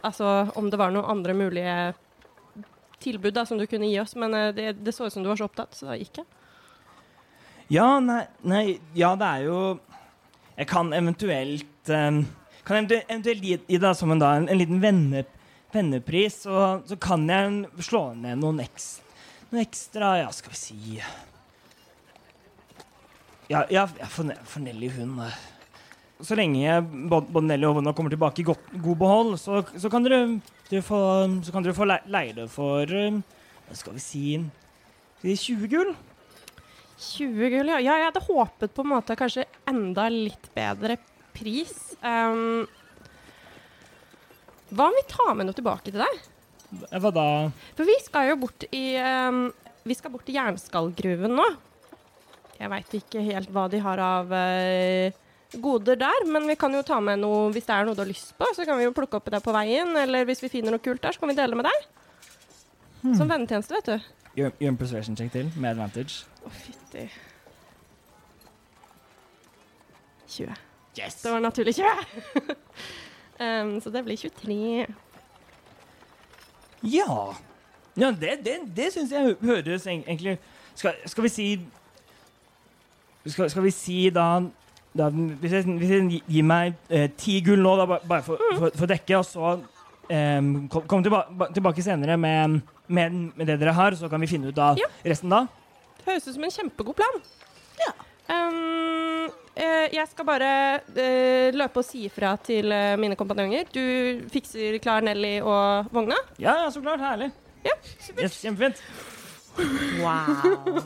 [SPEAKER 3] Altså om det var noen andre mulige tilbud da, som du kunne gi oss, men eh, det, det så ut som du var så opptatt, så da gikk jeg.
[SPEAKER 1] Ja, nei, nei Ja, det er jo Jeg kan eventuelt um, Kan eventuelt, eventuelt gi, gi deg som en, da, en, en liten venne, vennepris, så, så kan jeg slå ned noen, ekstra, noen ekstra Ja, skal vi si Ja, ja for, for Nelly, hun eh, Så lenge både og Wanda kommer tilbake i godt, god behold, så, så kan dere, dere få, så kan dere få le- leie det for eh, hva Skal vi si skal vi si 20 gull?
[SPEAKER 3] 20 gull, ja. ja. Jeg hadde håpet på en måte kanskje enda litt bedre pris. Um, hva om vi tar med noe tilbake til deg?
[SPEAKER 1] Hva da?
[SPEAKER 3] For vi skal jo bort i um, Vi skal bort til jernskallgruven nå. Jeg veit ikke helt hva de har av eh, goder der, men vi kan jo ta med noe hvis det er noe du har lyst på. Så kan vi jo plukke opp det på veien, eller hvis vi finner noe kult der, så kan vi dele med deg. Som vennetjeneste, vet du.
[SPEAKER 1] Gjør, en persuasion check til med advantage.
[SPEAKER 3] Å, fytti. 20.
[SPEAKER 5] Yes!
[SPEAKER 3] Det var naturlig 20. um, så det blir 23.
[SPEAKER 1] Ja. ja det det, det syns jeg høres egentlig skal, skal vi si Skal, skal vi si da, da Hvis jeg, hvis jeg gi- gir meg eh, ti gull nå, da, bare for, for, for å dekke, og så um, kom, kom tilba tilbake senere med, med, med det dere har, så kan vi finne ut av
[SPEAKER 3] Ja.
[SPEAKER 1] resten da.
[SPEAKER 3] Det høres ut som en kjempegod plan.
[SPEAKER 2] Ja.
[SPEAKER 3] Um, eh, jeg skal bare eh, løpe og si ifra til eh, mine kompanjonger. Du fikser klar Nelly og vogna?
[SPEAKER 1] Ja, ja, så klart. Herlig.
[SPEAKER 3] Ja,
[SPEAKER 1] Yes, Kjempefint.
[SPEAKER 2] Wow.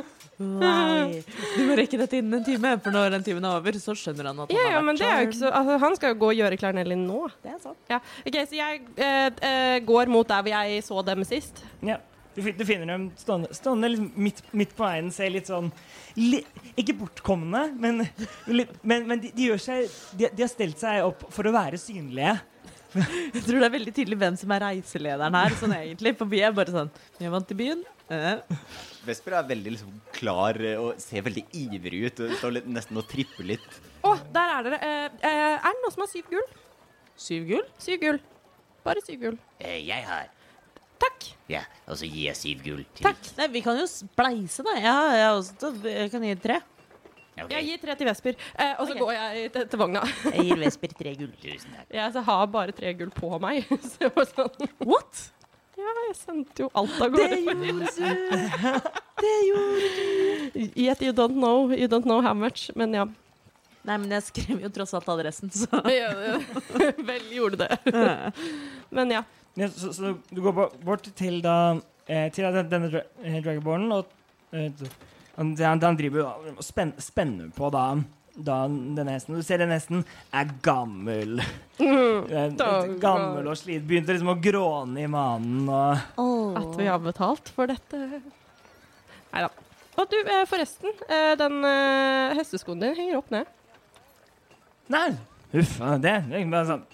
[SPEAKER 2] wow. Du må rekke dette innen en time, for når den timen er over, så skjønner han at han
[SPEAKER 3] Ja,
[SPEAKER 2] har
[SPEAKER 3] ja,
[SPEAKER 2] vært
[SPEAKER 3] men det er jo ikke så altså, Han skal jo gå og gjøre klærne Nelly nå.
[SPEAKER 2] Det er sant.
[SPEAKER 3] Ja. OK, så jeg eh, eh, går mot der hvor jeg så dem sist.
[SPEAKER 1] Ja. Du, du finner dem stående, stående liksom midt, midt på veien, ser litt sånn li, Ikke bortkomne, men, men, men de, de gjør seg de, de har stelt seg opp for å være synlige.
[SPEAKER 2] Jeg tror det er veldig tydelig hvem som er reiselederen her, sånn egentlig. For vi er bare sånn Vi er vant til byen. Eh.
[SPEAKER 4] Vesper er veldig liksom, klar eh, og ser veldig ivrig ut. og Står litt, nesten og tripper litt.
[SPEAKER 3] Å, der er dere. Eh, eh, er det noen som har syv gull?
[SPEAKER 2] Syv gull?
[SPEAKER 3] Syv gull. Bare syv gull.
[SPEAKER 5] Eh, jeg har.
[SPEAKER 3] Takk.
[SPEAKER 5] Ja, og så gir jeg syv gull til
[SPEAKER 2] Takk. Nei, vi kan jo spleise, da. Ja, jeg, har også, jeg kan gi tre.
[SPEAKER 5] Ok,
[SPEAKER 3] Jeg gir tre til Vesper, eh, og så
[SPEAKER 2] okay.
[SPEAKER 3] går jeg til, til vogna.
[SPEAKER 2] Jeg gir Vesper tre gull.
[SPEAKER 5] Tusen takk.
[SPEAKER 3] Jeg så har bare tre gull på meg. Så jeg var sånn
[SPEAKER 2] What?
[SPEAKER 3] Ja, jeg sendte jo alt av
[SPEAKER 2] Det
[SPEAKER 3] gårde.
[SPEAKER 2] gjorde du! Det gjorde du!
[SPEAKER 3] Yet you don't know, you don't know how much. Men ja.
[SPEAKER 2] Nei, men jeg skrev jo tross alt adressen, så
[SPEAKER 3] Ja, ja. Vel gjorde det. Men ja.
[SPEAKER 1] Ja, så, så du går bort til da eh, Til denne dra eh, dragonbornen, og eh, han, han, driver og spen, spenner på da, da denne hesten. Du ser den hesten er gammel.
[SPEAKER 3] Mm,
[SPEAKER 1] gammel og slit. Begynte liksom å gråne i manen og
[SPEAKER 3] At vi har betalt for dette. Nei da. Og du, eh, forresten. eh, Den eh, hesteskoen din henger opp ned.
[SPEAKER 1] Nei, huff a det. det bare sånn,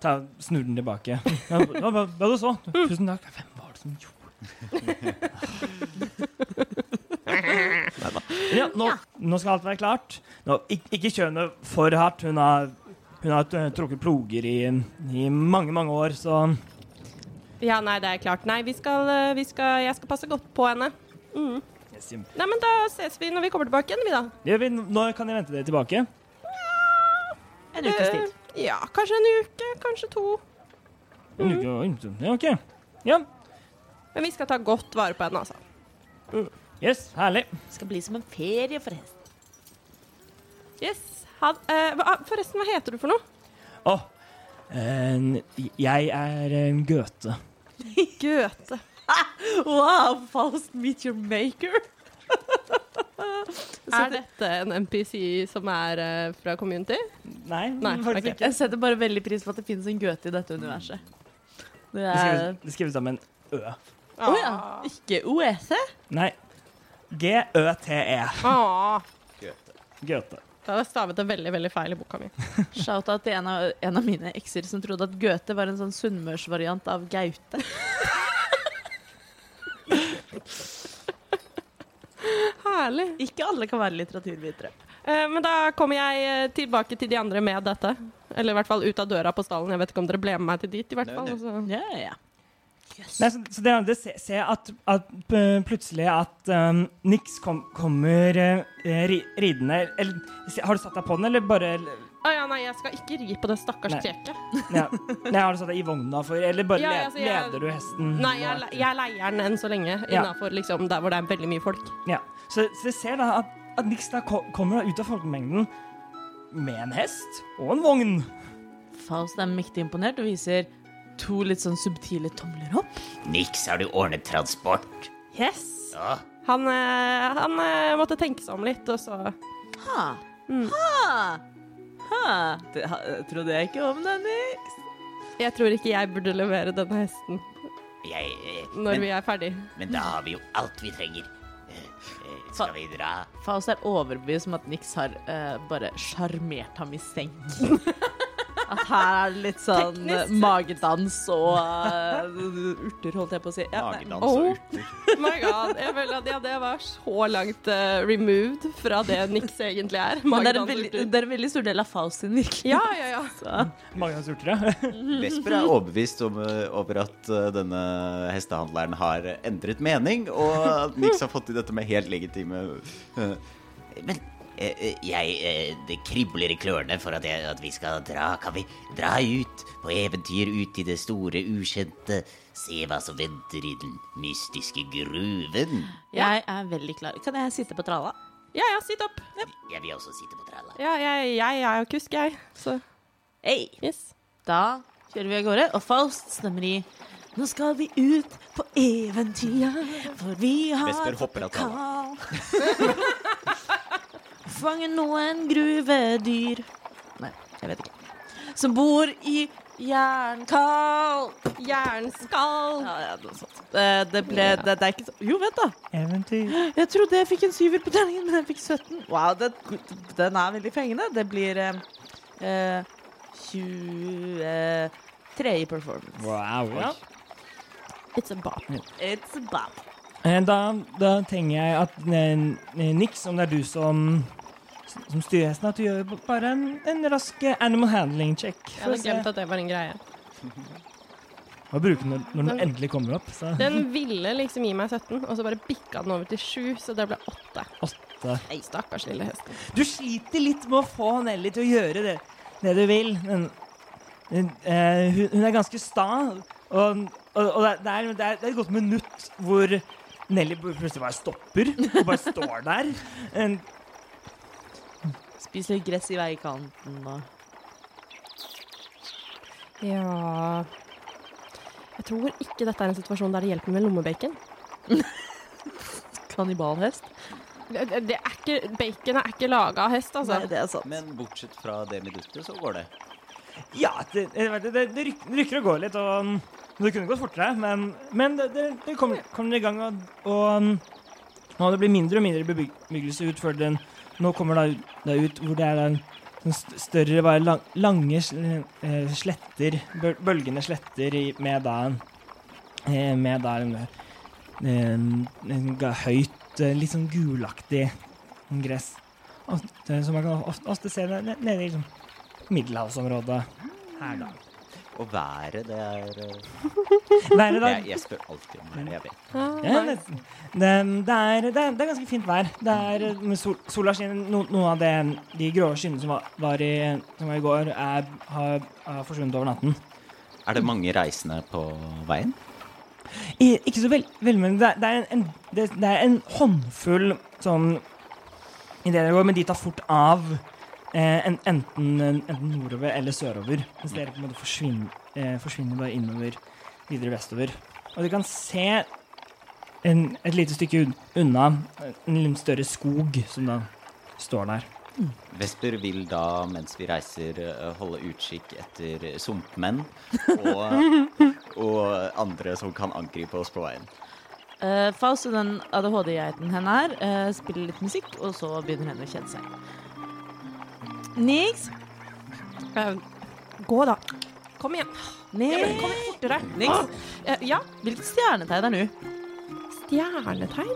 [SPEAKER 1] ta, Snur den tilbake. Hva, hva, hva du så? Tusen takk. Hvem var det som gjorde ja, nå, nå skal alt være klart. Nå, ikke, ikke kjør henne for hardt. Hun har, hun har trukket ploger i, i mange, mange år, så
[SPEAKER 3] Ja, nei, det er klart. Nei, vi skal, eh, vi skal Jeg skal passe godt på henne. Mm. Nei, men da ses vi når vi kommer tilbake igjen, vi, da.
[SPEAKER 1] Ja, vi, Når kan jeg vente dere tilbake?
[SPEAKER 2] En ukes tid.
[SPEAKER 3] Eh, ja, kanskje en uke, kanskje to.
[SPEAKER 1] En uke? oi, Ja, OK. Ja.
[SPEAKER 3] Men vi skal ta godt vare på henne, altså.
[SPEAKER 1] Yes, herlig.
[SPEAKER 2] Det skal bli som en ferie for hesten.
[SPEAKER 3] Yes. Ha, eh, hva, forresten, hva heter du for noe?
[SPEAKER 1] Å, eh, jeg er eh, Goethe.
[SPEAKER 3] Goethe.
[SPEAKER 2] Wow, false meet your maker.
[SPEAKER 3] Er dette en NPC som er uh, fra community?
[SPEAKER 1] Nei,
[SPEAKER 3] Nei,
[SPEAKER 1] faktisk
[SPEAKER 3] ok.
[SPEAKER 1] ikke.
[SPEAKER 2] Jeg setter bare veldig pris på at det finnes en Goethe i dette universet. Det
[SPEAKER 1] Det
[SPEAKER 2] er
[SPEAKER 1] det skrives da en Ø.
[SPEAKER 2] Å ja. Ikke OEC?
[SPEAKER 1] Nei. G-Ø-T-E.
[SPEAKER 3] Ah,
[SPEAKER 1] Goethe.
[SPEAKER 3] da har jeg stavet det veldig veldig feil i boka mi.
[SPEAKER 2] Shout-out til en av, en av mine ekser som trodde at Goethe var en sånn sunnmørsvariant av Gaute.
[SPEAKER 3] Herlig.
[SPEAKER 2] Ikke alle kan være litteraturvitere.
[SPEAKER 3] Eh, men da kommer jeg eh, tilbake til de andre med dette. Eller i hvert fall ut av døra på stallen. Jeg vet ikke om dere ble med meg til dit. i hvert fall. Altså.
[SPEAKER 2] Ja, ja, ja.
[SPEAKER 1] Nei, så, så det, det ser se at, at plutselig at um, Nix kom, kommer uh, ri, ridende Eller se- har du satt deg på den, eller bare
[SPEAKER 3] Å ja, nei, jeg skal ikke ri på det stakkars treket.
[SPEAKER 1] ja. Nei, har du satt deg i vogna for Eller bare
[SPEAKER 3] Ja,
[SPEAKER 1] le-
[SPEAKER 3] altså, jeg-
[SPEAKER 1] leder du hesten?
[SPEAKER 3] Nei, jeg, jeg leier den enn så lenge.
[SPEAKER 1] Ja.
[SPEAKER 3] Innafor liksom, der hvor det er veldig mye folk.
[SPEAKER 1] Ja. Så, så jeg ser da at, at Nix da ko- kommer da ut av folkemengden med en hest og en vogn.
[SPEAKER 2] Faust er mektig imponert og viser to litt sånn subtile tomler opp.
[SPEAKER 5] Niks, har du ordnet transport?
[SPEAKER 3] Yes!
[SPEAKER 5] Ja.
[SPEAKER 3] Han, eh, han eh, måtte tenke seg om litt, og så
[SPEAKER 2] Ha.
[SPEAKER 3] Mm.
[SPEAKER 2] Ha. Ha. Det ha, trodde jeg ikke om denne.
[SPEAKER 3] Jeg tror ikke jeg burde levere denne hesten
[SPEAKER 5] Jeg, eh,
[SPEAKER 3] når
[SPEAKER 5] men,
[SPEAKER 3] vi er ferdig.
[SPEAKER 5] men da har vi jo alt vi trenger. Eh, eh, skal vi dra?
[SPEAKER 2] Faust er overbevist om at Nix har eh, bare sjarmert ham i senk. At her er det litt sånn
[SPEAKER 3] Teknisk
[SPEAKER 2] magedans og uh, urter, holdt jeg på å si. Ja.
[SPEAKER 4] Magedans og
[SPEAKER 3] Oh.
[SPEAKER 4] urter.
[SPEAKER 3] My God, jeg føler at ja, det var så langt uh, removed fra det Nix egentlig er.
[SPEAKER 2] Er,
[SPEAKER 3] Magedans
[SPEAKER 2] veldig,
[SPEAKER 3] urter.
[SPEAKER 2] det er en veldig stor del av Faust sin virkelig.
[SPEAKER 3] Ja, ja, ja.
[SPEAKER 2] Så.
[SPEAKER 1] urter, ja.
[SPEAKER 4] Vesper er overbevist om, eh, over at uh, denne hestehandleren har endret mening, og at Nix har fått til dette med helt legitime
[SPEAKER 5] Men jeg eh, Det kribler i klørne for at, jeg, at vi skal dra. Kan vi dra ut på eventyr ut i det store, ukjente? Se hva som venter i den mystiske gruven?
[SPEAKER 2] Jeg er veldig klar. Kan jeg sitte på tralla?
[SPEAKER 3] Ja, ja, sitt opp.
[SPEAKER 5] Jeg vil også sitte på tralla.
[SPEAKER 3] Ja, jeg, jeg er jo kusk, jeg. Så
[SPEAKER 2] Hei.
[SPEAKER 3] yes.
[SPEAKER 2] Da kjører vi av gårde, og Faust stemmer i Nå skal vi ut på eventyr, for vi har
[SPEAKER 4] Vesper hopper av
[SPEAKER 2] kal. Fange noen gruvedyr Nei, jeg vet ikke. Som bor i jernkall.
[SPEAKER 3] Jernskall.
[SPEAKER 2] Ja, ja, noe sånt. Det, det ble det, det er ikke så Jo, vent, da.
[SPEAKER 1] Eventyr.
[SPEAKER 2] Jeg trodde jeg fikk en syver på terningen, men jeg fikk 17. Wow, det, den er veldig fengende. Det blir eh, eh, 23 i performance.
[SPEAKER 1] Wow. Ja.
[SPEAKER 3] It's a bop.
[SPEAKER 2] It's a bop.
[SPEAKER 1] Eh, Da, da tenker jeg at eh, Nix, om det er du som som styrer hesten, at du gjør bare en, en rask animal handling check.
[SPEAKER 3] Jeg hadde glemt at det var en greie.
[SPEAKER 1] hva bruker den når, når den endelig kommer opp. Så
[SPEAKER 3] Den ville liksom gi meg 17, og så bare bikka den over til 7, så det ble 8.
[SPEAKER 1] 8.
[SPEAKER 3] Hei, stakkars lille hest.
[SPEAKER 1] Du sliter litt med å få Nelly til å gjøre det, det du vil. Men, men, eh, hun, hun er ganske sta, og, og, og det, det, er, det er et godt minutt hvor Nelly plutselig bare stopper og bare står der.
[SPEAKER 2] Spis litt gress i veikanten og
[SPEAKER 3] Ja Jeg tror ikke dette er en situasjon der det hjelper med lommebacon.
[SPEAKER 2] kannibalhest.
[SPEAKER 3] Det, det det er ikke, baconet er ikke laga av hest, altså.
[SPEAKER 2] Nei, det er sant.
[SPEAKER 4] Men bortsett fra det minuttet, så går det.
[SPEAKER 1] ja, det, det, det, det ryk- rykker og går litt, og um, det kunne gått fortere, men, men det, det, det kommer, kommer i gang, og, og, um, og det blir mindre og mindre bebyggelse ut før den Nå kommer det ut, hvor det er en, en større, bare lang, lange eh, sletter, bøl, bølgende sletter med da eh, Med da en, en, en høyt, eh, litt sånn gulaktig gress. Som man kan ofte, ofte se nede i liksom, middelhavsområdet her, da.
[SPEAKER 4] Og været, det er eh,
[SPEAKER 1] Været i dag
[SPEAKER 4] jeg, jeg spør alltid om været, jeg vet.
[SPEAKER 1] ja, det, det, det, er, det, er, det er ganske fint vær. Det er med sol, sola skinner. No, noen av det, de grå skyene som var, var, i, som var i går, er, har, har forsvunnet over natten.
[SPEAKER 4] Er det mange reisende på veien?
[SPEAKER 1] I, ikke så vel, veldig, men det, det, er en, det, det er en håndfull sånn i det det går, men de tar fort av. Eh, en, enten, enten nordover eller sørover. Mens dere på en måte forsvinner, eh, forsvinner bare innover, videre vestover. Og du kan se en, et lite stykke unna en litt større skog som da står der.
[SPEAKER 4] Vesper vil da, mens vi reiser, eh, holde utkikk etter sumpmenn og, og andre som kan angripe oss på veien.
[SPEAKER 2] Uh, Faust og den ADHD-geiten henne her uh, spiller litt musikk, og så begynner henne å kjede seg. Nix,
[SPEAKER 3] Eh, Gå, da. Kom igjen.
[SPEAKER 2] Niks.
[SPEAKER 3] kom igjen fortere.
[SPEAKER 2] Niks.
[SPEAKER 3] Eh, ja.
[SPEAKER 2] Hvilket stjernetegn er du?
[SPEAKER 3] Stjernetegn?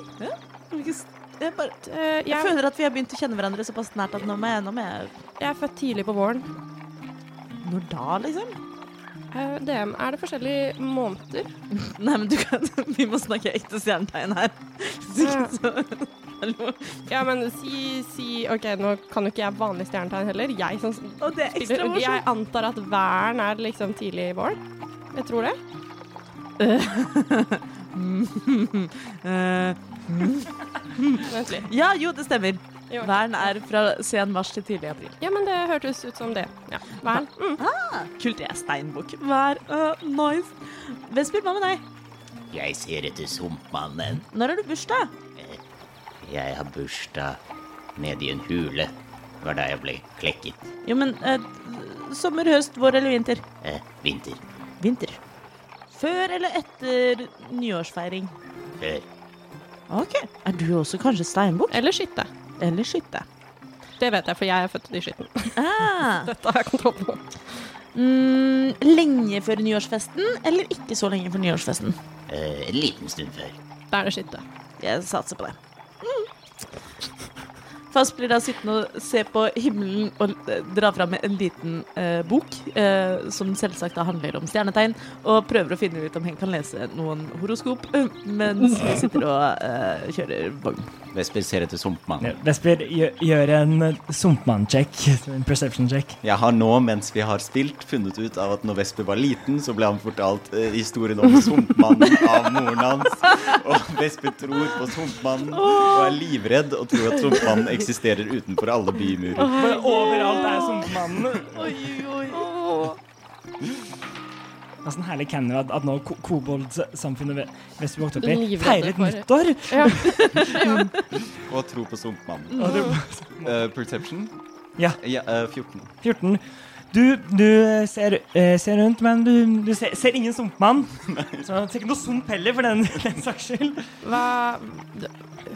[SPEAKER 2] Hvilket Jeg, bare,
[SPEAKER 3] Eh,
[SPEAKER 2] jeg
[SPEAKER 3] jeg,
[SPEAKER 2] føler at vi har begynt å kjenne hverandre såpass nært at nå må jeg, nå må jeg
[SPEAKER 3] jeg er født tidlig på våren.
[SPEAKER 2] Når da, liksom?
[SPEAKER 3] Uh, DM, er det forskjellige måneder.
[SPEAKER 2] Nei, men du kan Vi må snakke ekte stjernetegn her. Så, ikke så Hallo.
[SPEAKER 3] Ja, men si, si OK, nå kan jo ikke jeg vanlig stjernetegn heller. Jeg som
[SPEAKER 2] Og det er spiller
[SPEAKER 3] spiller Jeg antar at væren er liksom tidlig i våren. Jeg tror det.
[SPEAKER 2] Eh,
[SPEAKER 3] Vent litt.
[SPEAKER 2] ja, jo, det stemmer.
[SPEAKER 3] Jo.
[SPEAKER 2] Væren er fra sen mars til tidlig april.
[SPEAKER 3] Ja, men det hørtes ut som det. Ja. Væren. Mm.
[SPEAKER 2] Kult, jeg er steinbukk. Vær uh, nice. Vesper, hva med deg?
[SPEAKER 5] Jeg ser etter sumpmannen.
[SPEAKER 2] Når har du bursdag?
[SPEAKER 5] Jeg har bursdag nede i en hule. Det var da jeg ble klekket.
[SPEAKER 2] Jo, men eh, sommer, høst, vår eller vinter?
[SPEAKER 5] Eh, vinter.
[SPEAKER 2] Vinter. Før eller etter nyårsfeiring?
[SPEAKER 5] Før.
[SPEAKER 2] Ok. Er du også kanskje steinbukk?
[SPEAKER 3] Eller skytte.
[SPEAKER 2] Eller skytte?
[SPEAKER 3] Det vet jeg, for jeg er født i skytten.
[SPEAKER 2] Ah.
[SPEAKER 3] Dette har jeg kontroll på.
[SPEAKER 2] Mm, lenge før nyårsfesten, eller ikke så lenge før nyårsfesten?
[SPEAKER 5] Eh, en liten stund før.
[SPEAKER 3] Da er det skytte.
[SPEAKER 2] Jeg satser på det. Fast blir da sittende og se på himmelen og eh, dra fram en liten eh, bok, eh, som selvsagt da handler om stjernetegn, og prøver å finne ut om hen kan lese noen horoskop eh, mens vi sitter og eh, kjører vogn.
[SPEAKER 4] Vesper ser etter sumpmannen.
[SPEAKER 1] Vesper gjør, gjør en sumpmann-check. En perception-check.
[SPEAKER 4] Jeg har nå, mens vi har spilt, funnet ut av at når Vesper var liten, så ble han fortalt eh, historien om sumpmannen av moren hans. Og Vesper tror på sumpmannen og er livredd og tror at sumpmannen eksisterer utenfor alle bymurer.
[SPEAKER 1] Bare overalt er sumpmannen.
[SPEAKER 2] Oi, oi.
[SPEAKER 1] Det er sånn herlig canyon at, at nå koboldsamfunnet hvis vi vokste opp i, feiret nyttår.
[SPEAKER 3] Ja.
[SPEAKER 4] Og tro på sumpmannen.
[SPEAKER 1] Mm. det,
[SPEAKER 4] Eh, perception?
[SPEAKER 1] Ja.
[SPEAKER 4] Ja, uh, 14.
[SPEAKER 1] 14. Du, du ser, uh, ser rundt, men du, du ser, ser ingen sumpmann. Så det er ikke noe sump heller, for den, den saks skyld.
[SPEAKER 3] Hva,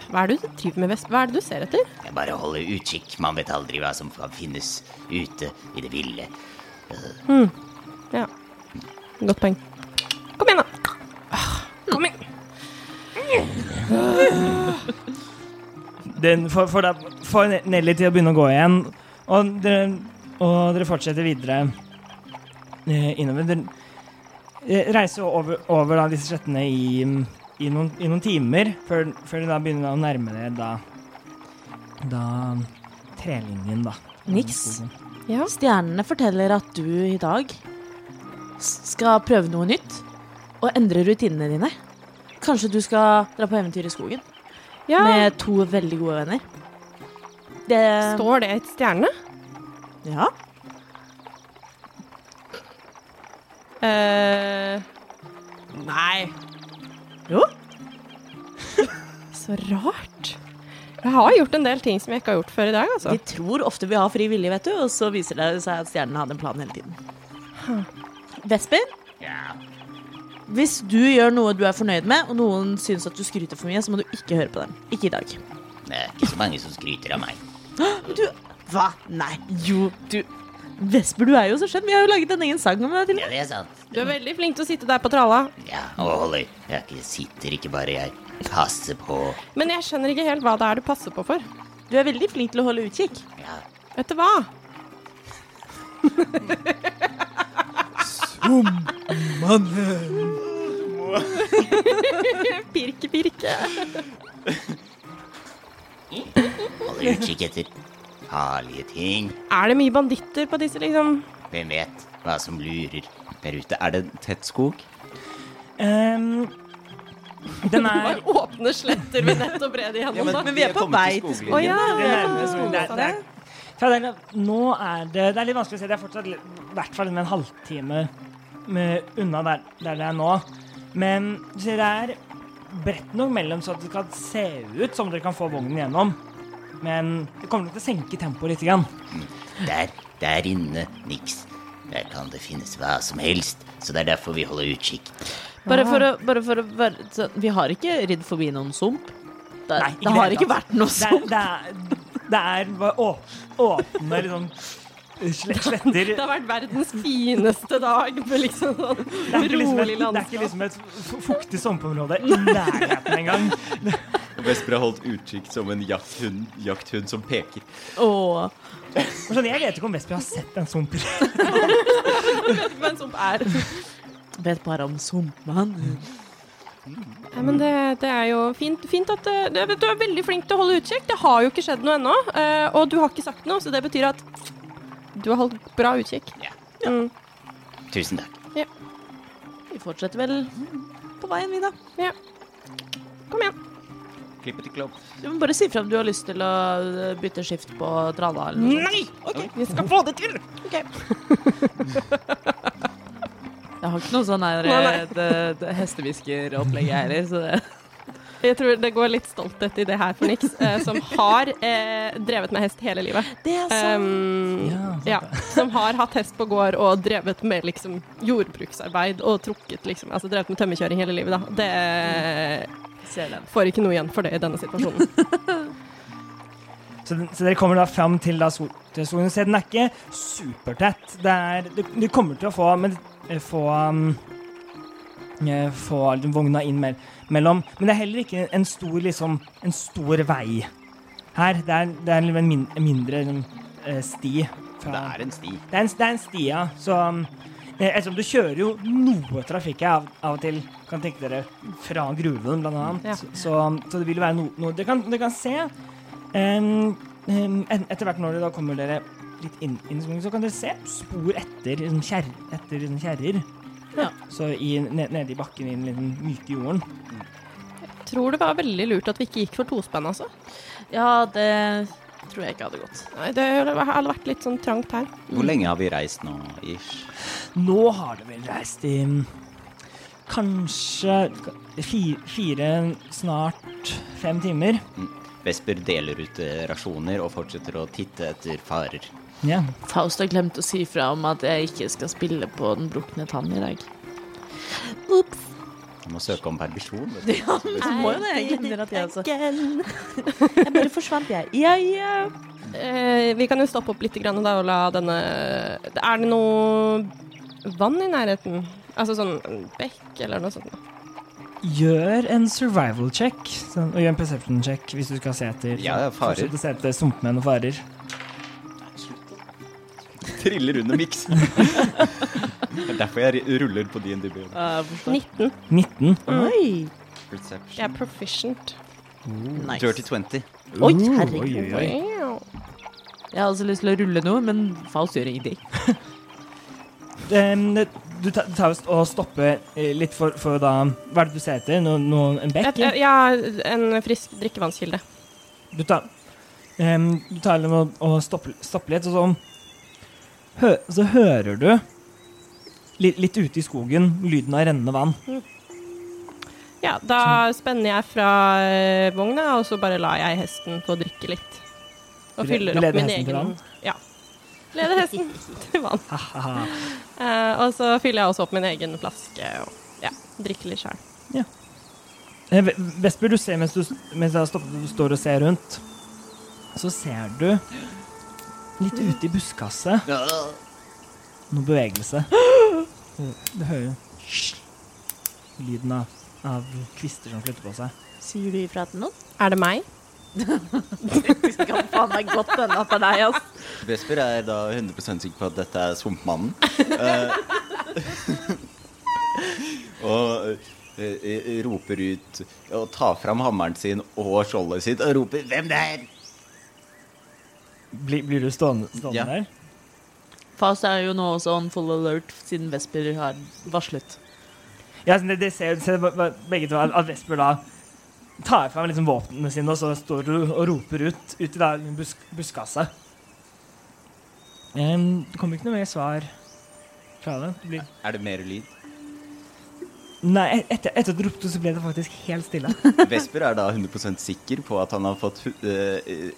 [SPEAKER 3] hva er det du driver med, Vesp? Hva er det du ser etter?
[SPEAKER 5] Jeg bare holder utkikk. Man vet aldri hva som kan finnes ute i det ville.
[SPEAKER 3] Ja. Godt poeng. Kom igjen, da. Kom igjen.
[SPEAKER 1] Den får, får, da, får Nelly til å begynne å gå igjen, og dere, og dere fortsetter videre eh, innover. Dere eh, reiser over, over da, disse slettene i, i, noen, i noen timer, før, før dere da begynner å nærme dere da, da trelinjen, da.
[SPEAKER 2] Niks.
[SPEAKER 3] Ja.
[SPEAKER 2] Stjernene forteller at du i dag skal prøve noe nytt og endre rutinene dine. Kanskje du skal dra på eventyr i skogen
[SPEAKER 3] ja.
[SPEAKER 2] med to veldig gode venner. Det
[SPEAKER 3] Står det et stjerne?
[SPEAKER 2] Ja.
[SPEAKER 3] Uh, nei.
[SPEAKER 2] Jo.
[SPEAKER 3] Så rart. Jeg har gjort en del ting som jeg ikke har gjort før i dag, altså.
[SPEAKER 2] De tror ofte vi har fri vilje, vet du, og så viser det seg at stjernene hadde en plan hele tiden. Vesper,
[SPEAKER 5] Ja,
[SPEAKER 2] hvis du gjør noe du er fornøyd med, og noen syns at du skryter for mye, så må du ikke høre på dem. Ikke i dag.
[SPEAKER 5] det er ikke så mange som skryter av meg.
[SPEAKER 2] Du Hva? Nei, jo, du Vesper, du er jo så skjønn. Vi har jo laget en egen sang om deg til og
[SPEAKER 5] Ja, det er sant.
[SPEAKER 3] Du er veldig flink til å sitte der på tralla.
[SPEAKER 5] Ja, og holder. Jeg ikke sitter ikke bare, jeg passer på.
[SPEAKER 3] Men jeg skjønner ikke helt hva det er du passer på for.
[SPEAKER 2] Du er veldig flink til å holde utkikk.
[SPEAKER 5] Ja,
[SPEAKER 3] Vet du hva? pirke, pirke.
[SPEAKER 5] holder utkikk etter farlige ting.
[SPEAKER 3] Er det mye banditter på disse, liksom?
[SPEAKER 5] Hvem vet hva som lurer der ute?
[SPEAKER 4] Er det tett skog?
[SPEAKER 1] Um, den
[SPEAKER 3] Det
[SPEAKER 1] er
[SPEAKER 3] var åpne sletter vi nettopp red igjennom. Ja,
[SPEAKER 2] Men vi er på vei til
[SPEAKER 1] skogen. nå er det Det er litt vanskelig å si. Det er fortsatt i hvert fall en halvtime med, unna der, der det er nå. Men du ser, det er bredt nok mellom så at det kan se ut som dere kan få vognen gjennom. Men det kommer nok til å senke tempoet litt. Grann.
[SPEAKER 5] Der, der inne, niks. Der kan det finnes hva som helst, så det er derfor vi holder utkikk.
[SPEAKER 2] Bare for å, bare for å være så, Vi har ikke ridd forbi noen sump. Det,
[SPEAKER 1] Nei,
[SPEAKER 2] det har
[SPEAKER 1] det
[SPEAKER 2] ikke vært noe sump.
[SPEAKER 1] det er, det er å, åpne liksom sletter.
[SPEAKER 3] Det har vært verdens fineste dag med liksom sånn
[SPEAKER 1] Det er ikke liksom et,
[SPEAKER 3] rolig
[SPEAKER 1] det er ikke liksom et fuktig sumpområde i nærheten engang.
[SPEAKER 4] Vesper har holdt utkikk som en jakthund, jakthund som peker.
[SPEAKER 2] Åh.
[SPEAKER 1] Sånn, jeg vet ikke om Vesper har sett en sump.
[SPEAKER 3] Vet du hva en sump er
[SPEAKER 2] Vet bare om sumpmann.
[SPEAKER 3] Ja, men det, det er jo fint, fint at det, det, Du er veldig flink til å holde utkikk. Det har jo ikke skjedd noe ennå. eh, og du har ikke sagt noe, så det betyr at du har holdt bra utkikk.
[SPEAKER 5] Ja.
[SPEAKER 3] Mm,
[SPEAKER 5] Tusen takk.
[SPEAKER 2] Vi fortsetter vel på veien, vi, da.
[SPEAKER 3] ja. Kom igjen.
[SPEAKER 4] Klippet i klopp.
[SPEAKER 2] Du må bare si fra om du har lyst til å eh, bytte skift på sånt.
[SPEAKER 3] Nei! OK, vi skal få det til!
[SPEAKER 2] Jeg har ikke noe sånn her eh, det- det hestehviskeropplegg heller, så det
[SPEAKER 3] Jeg tror det går litt stolthet i det her for Nix, eh, som har eh, drevet med hest hele livet.
[SPEAKER 2] Det er
[SPEAKER 3] Um,
[SPEAKER 1] Ja, sant
[SPEAKER 3] ja, som har hatt hest på gård og drevet med liksom jordbruksarbeid og trukket liksom Altså drevet med tømmerkjøring hele livet, da. Det
[SPEAKER 2] mm.
[SPEAKER 3] får ikke noe igjen for det i denne situasjonen.
[SPEAKER 1] Så, så dere kommer da fram til da sol, til solen. Se, den er ikke supertett. Det er, du, du kommer til å få, men, eh, få um, få vogna inn mer, mellom. Men det er heller ikke en stor, liksom, en stor vei Her. Det er, det er en min, mindre sånn, eh, sti. Fra,
[SPEAKER 4] Det er en sti.
[SPEAKER 1] det er en, det er en sti, ja. Så eh, ettersom du kjører jo noe trafikk av, av og til, kan tenke dere, fra gruven blant annet.
[SPEAKER 3] Ja.
[SPEAKER 1] Så, så det vil jo være noe, no, dere, kan, dere kan se. Um, et- etter hvert når dere da kommer dere litt inn, inn så kan dere se spor etter liksom, etter liksom, kjerrer.
[SPEAKER 2] Ja.
[SPEAKER 1] Så i, ned, nede i bakken i den liten myke jorden.
[SPEAKER 3] Tror det var veldig lurt at vi ikke gikk for tospenn, altså.
[SPEAKER 2] Ja, det tror jeg ikke hadde gått.
[SPEAKER 3] Nei, det hadde vært litt sånn trangt her.
[SPEAKER 4] Hvor lenge har vi reist nå, ish?
[SPEAKER 1] Nå har det vel reist i mm, kanskje fire, fire, snart fem timer.
[SPEAKER 4] Vesper deler ut eh, rasjoner og fortsetter å titte etter farer.
[SPEAKER 1] Ja.
[SPEAKER 2] Faust har glemt å si fra om at jeg ikke skal spille på Den brukne tann i dag. Ops.
[SPEAKER 4] Du må søke om permisjon.
[SPEAKER 2] Ja, men så må jo det. Jeg glemmer at jeg også Jeg bare forsvant, jeg. Ja, ja.
[SPEAKER 3] Eh, vi kan jo stoppe opp litt grann, da, og la denne Er det noe vann i nærheten? Altså sånn bekk eller noe sånt?
[SPEAKER 1] Gjør en survival check, sånn, og gjør en perception check hvis du skal se etter
[SPEAKER 4] Ja, farer.
[SPEAKER 1] se etter sumpmenn og farer.
[SPEAKER 4] Triller under miks. det er derfor jeg ruller på DND.
[SPEAKER 2] Uh,
[SPEAKER 3] 19.
[SPEAKER 1] 19.
[SPEAKER 2] Oi.
[SPEAKER 3] Jeg er proficient.
[SPEAKER 2] Nice.
[SPEAKER 4] Dirty 20.
[SPEAKER 2] Oi, herregud.
[SPEAKER 1] oi, oi, oi.
[SPEAKER 2] Jeg har også lyst til å rulle noe, men Faust gjør ingenting.
[SPEAKER 1] um, du tar, du tar og stopper eh, litt for, for da Hva er det du ser etter? No, no, en bekk?
[SPEAKER 3] Ja, en frisk drikkevannskilde.
[SPEAKER 1] Du tar, um, du tar og, og stopper, stopper litt, og så, hø, så hører du litt, litt ute i skogen lyden av rennende vann.
[SPEAKER 3] Ja, da spenner jeg fra eh, vogna, og så bare lar jeg hesten få drikke litt. Og
[SPEAKER 1] Du
[SPEAKER 3] fyller opp min egen Ja. Leder hesten til vann. Eh, og så fyller jeg også opp min egen flaske og ja, drikker litt sjøl.
[SPEAKER 1] Ja. Vesper, du ser mens du, mens du står og ser rundt, så ser du litt ute i buskaset noe bevegelse. Du, du hører lyden av, av kvister som flytter på seg.
[SPEAKER 2] Sier du ifra til noen?
[SPEAKER 3] Er det meg?
[SPEAKER 2] Det kan faen meg godt hende at det er deg, ass.
[SPEAKER 4] Vesper er da 100 sikker på at dette er Svampmannen. Eh, og eh, roper ut og tar fram hammeren sin og skjoldet sitt og roper 'Hvem der?'
[SPEAKER 1] Blir, blir du stående, stående
[SPEAKER 4] Ja.
[SPEAKER 1] der?
[SPEAKER 2] Faust er jo nå også on full alert siden Vesper har varslet.
[SPEAKER 1] Ja, så det, det ser, ser begge to at at Vesper da tar fram liksom våpnene sine, og så står du og roper ut, ut i da busk, buskaset. Em, det kommer ikke noe mer svar fra det. det blir,
[SPEAKER 4] Er det mer lyd?
[SPEAKER 1] nei, etter, etter at du ropte, så ble det faktisk helt stille.
[SPEAKER 4] Vesper er da 100 sikker på at han har fått hu- eh, eh,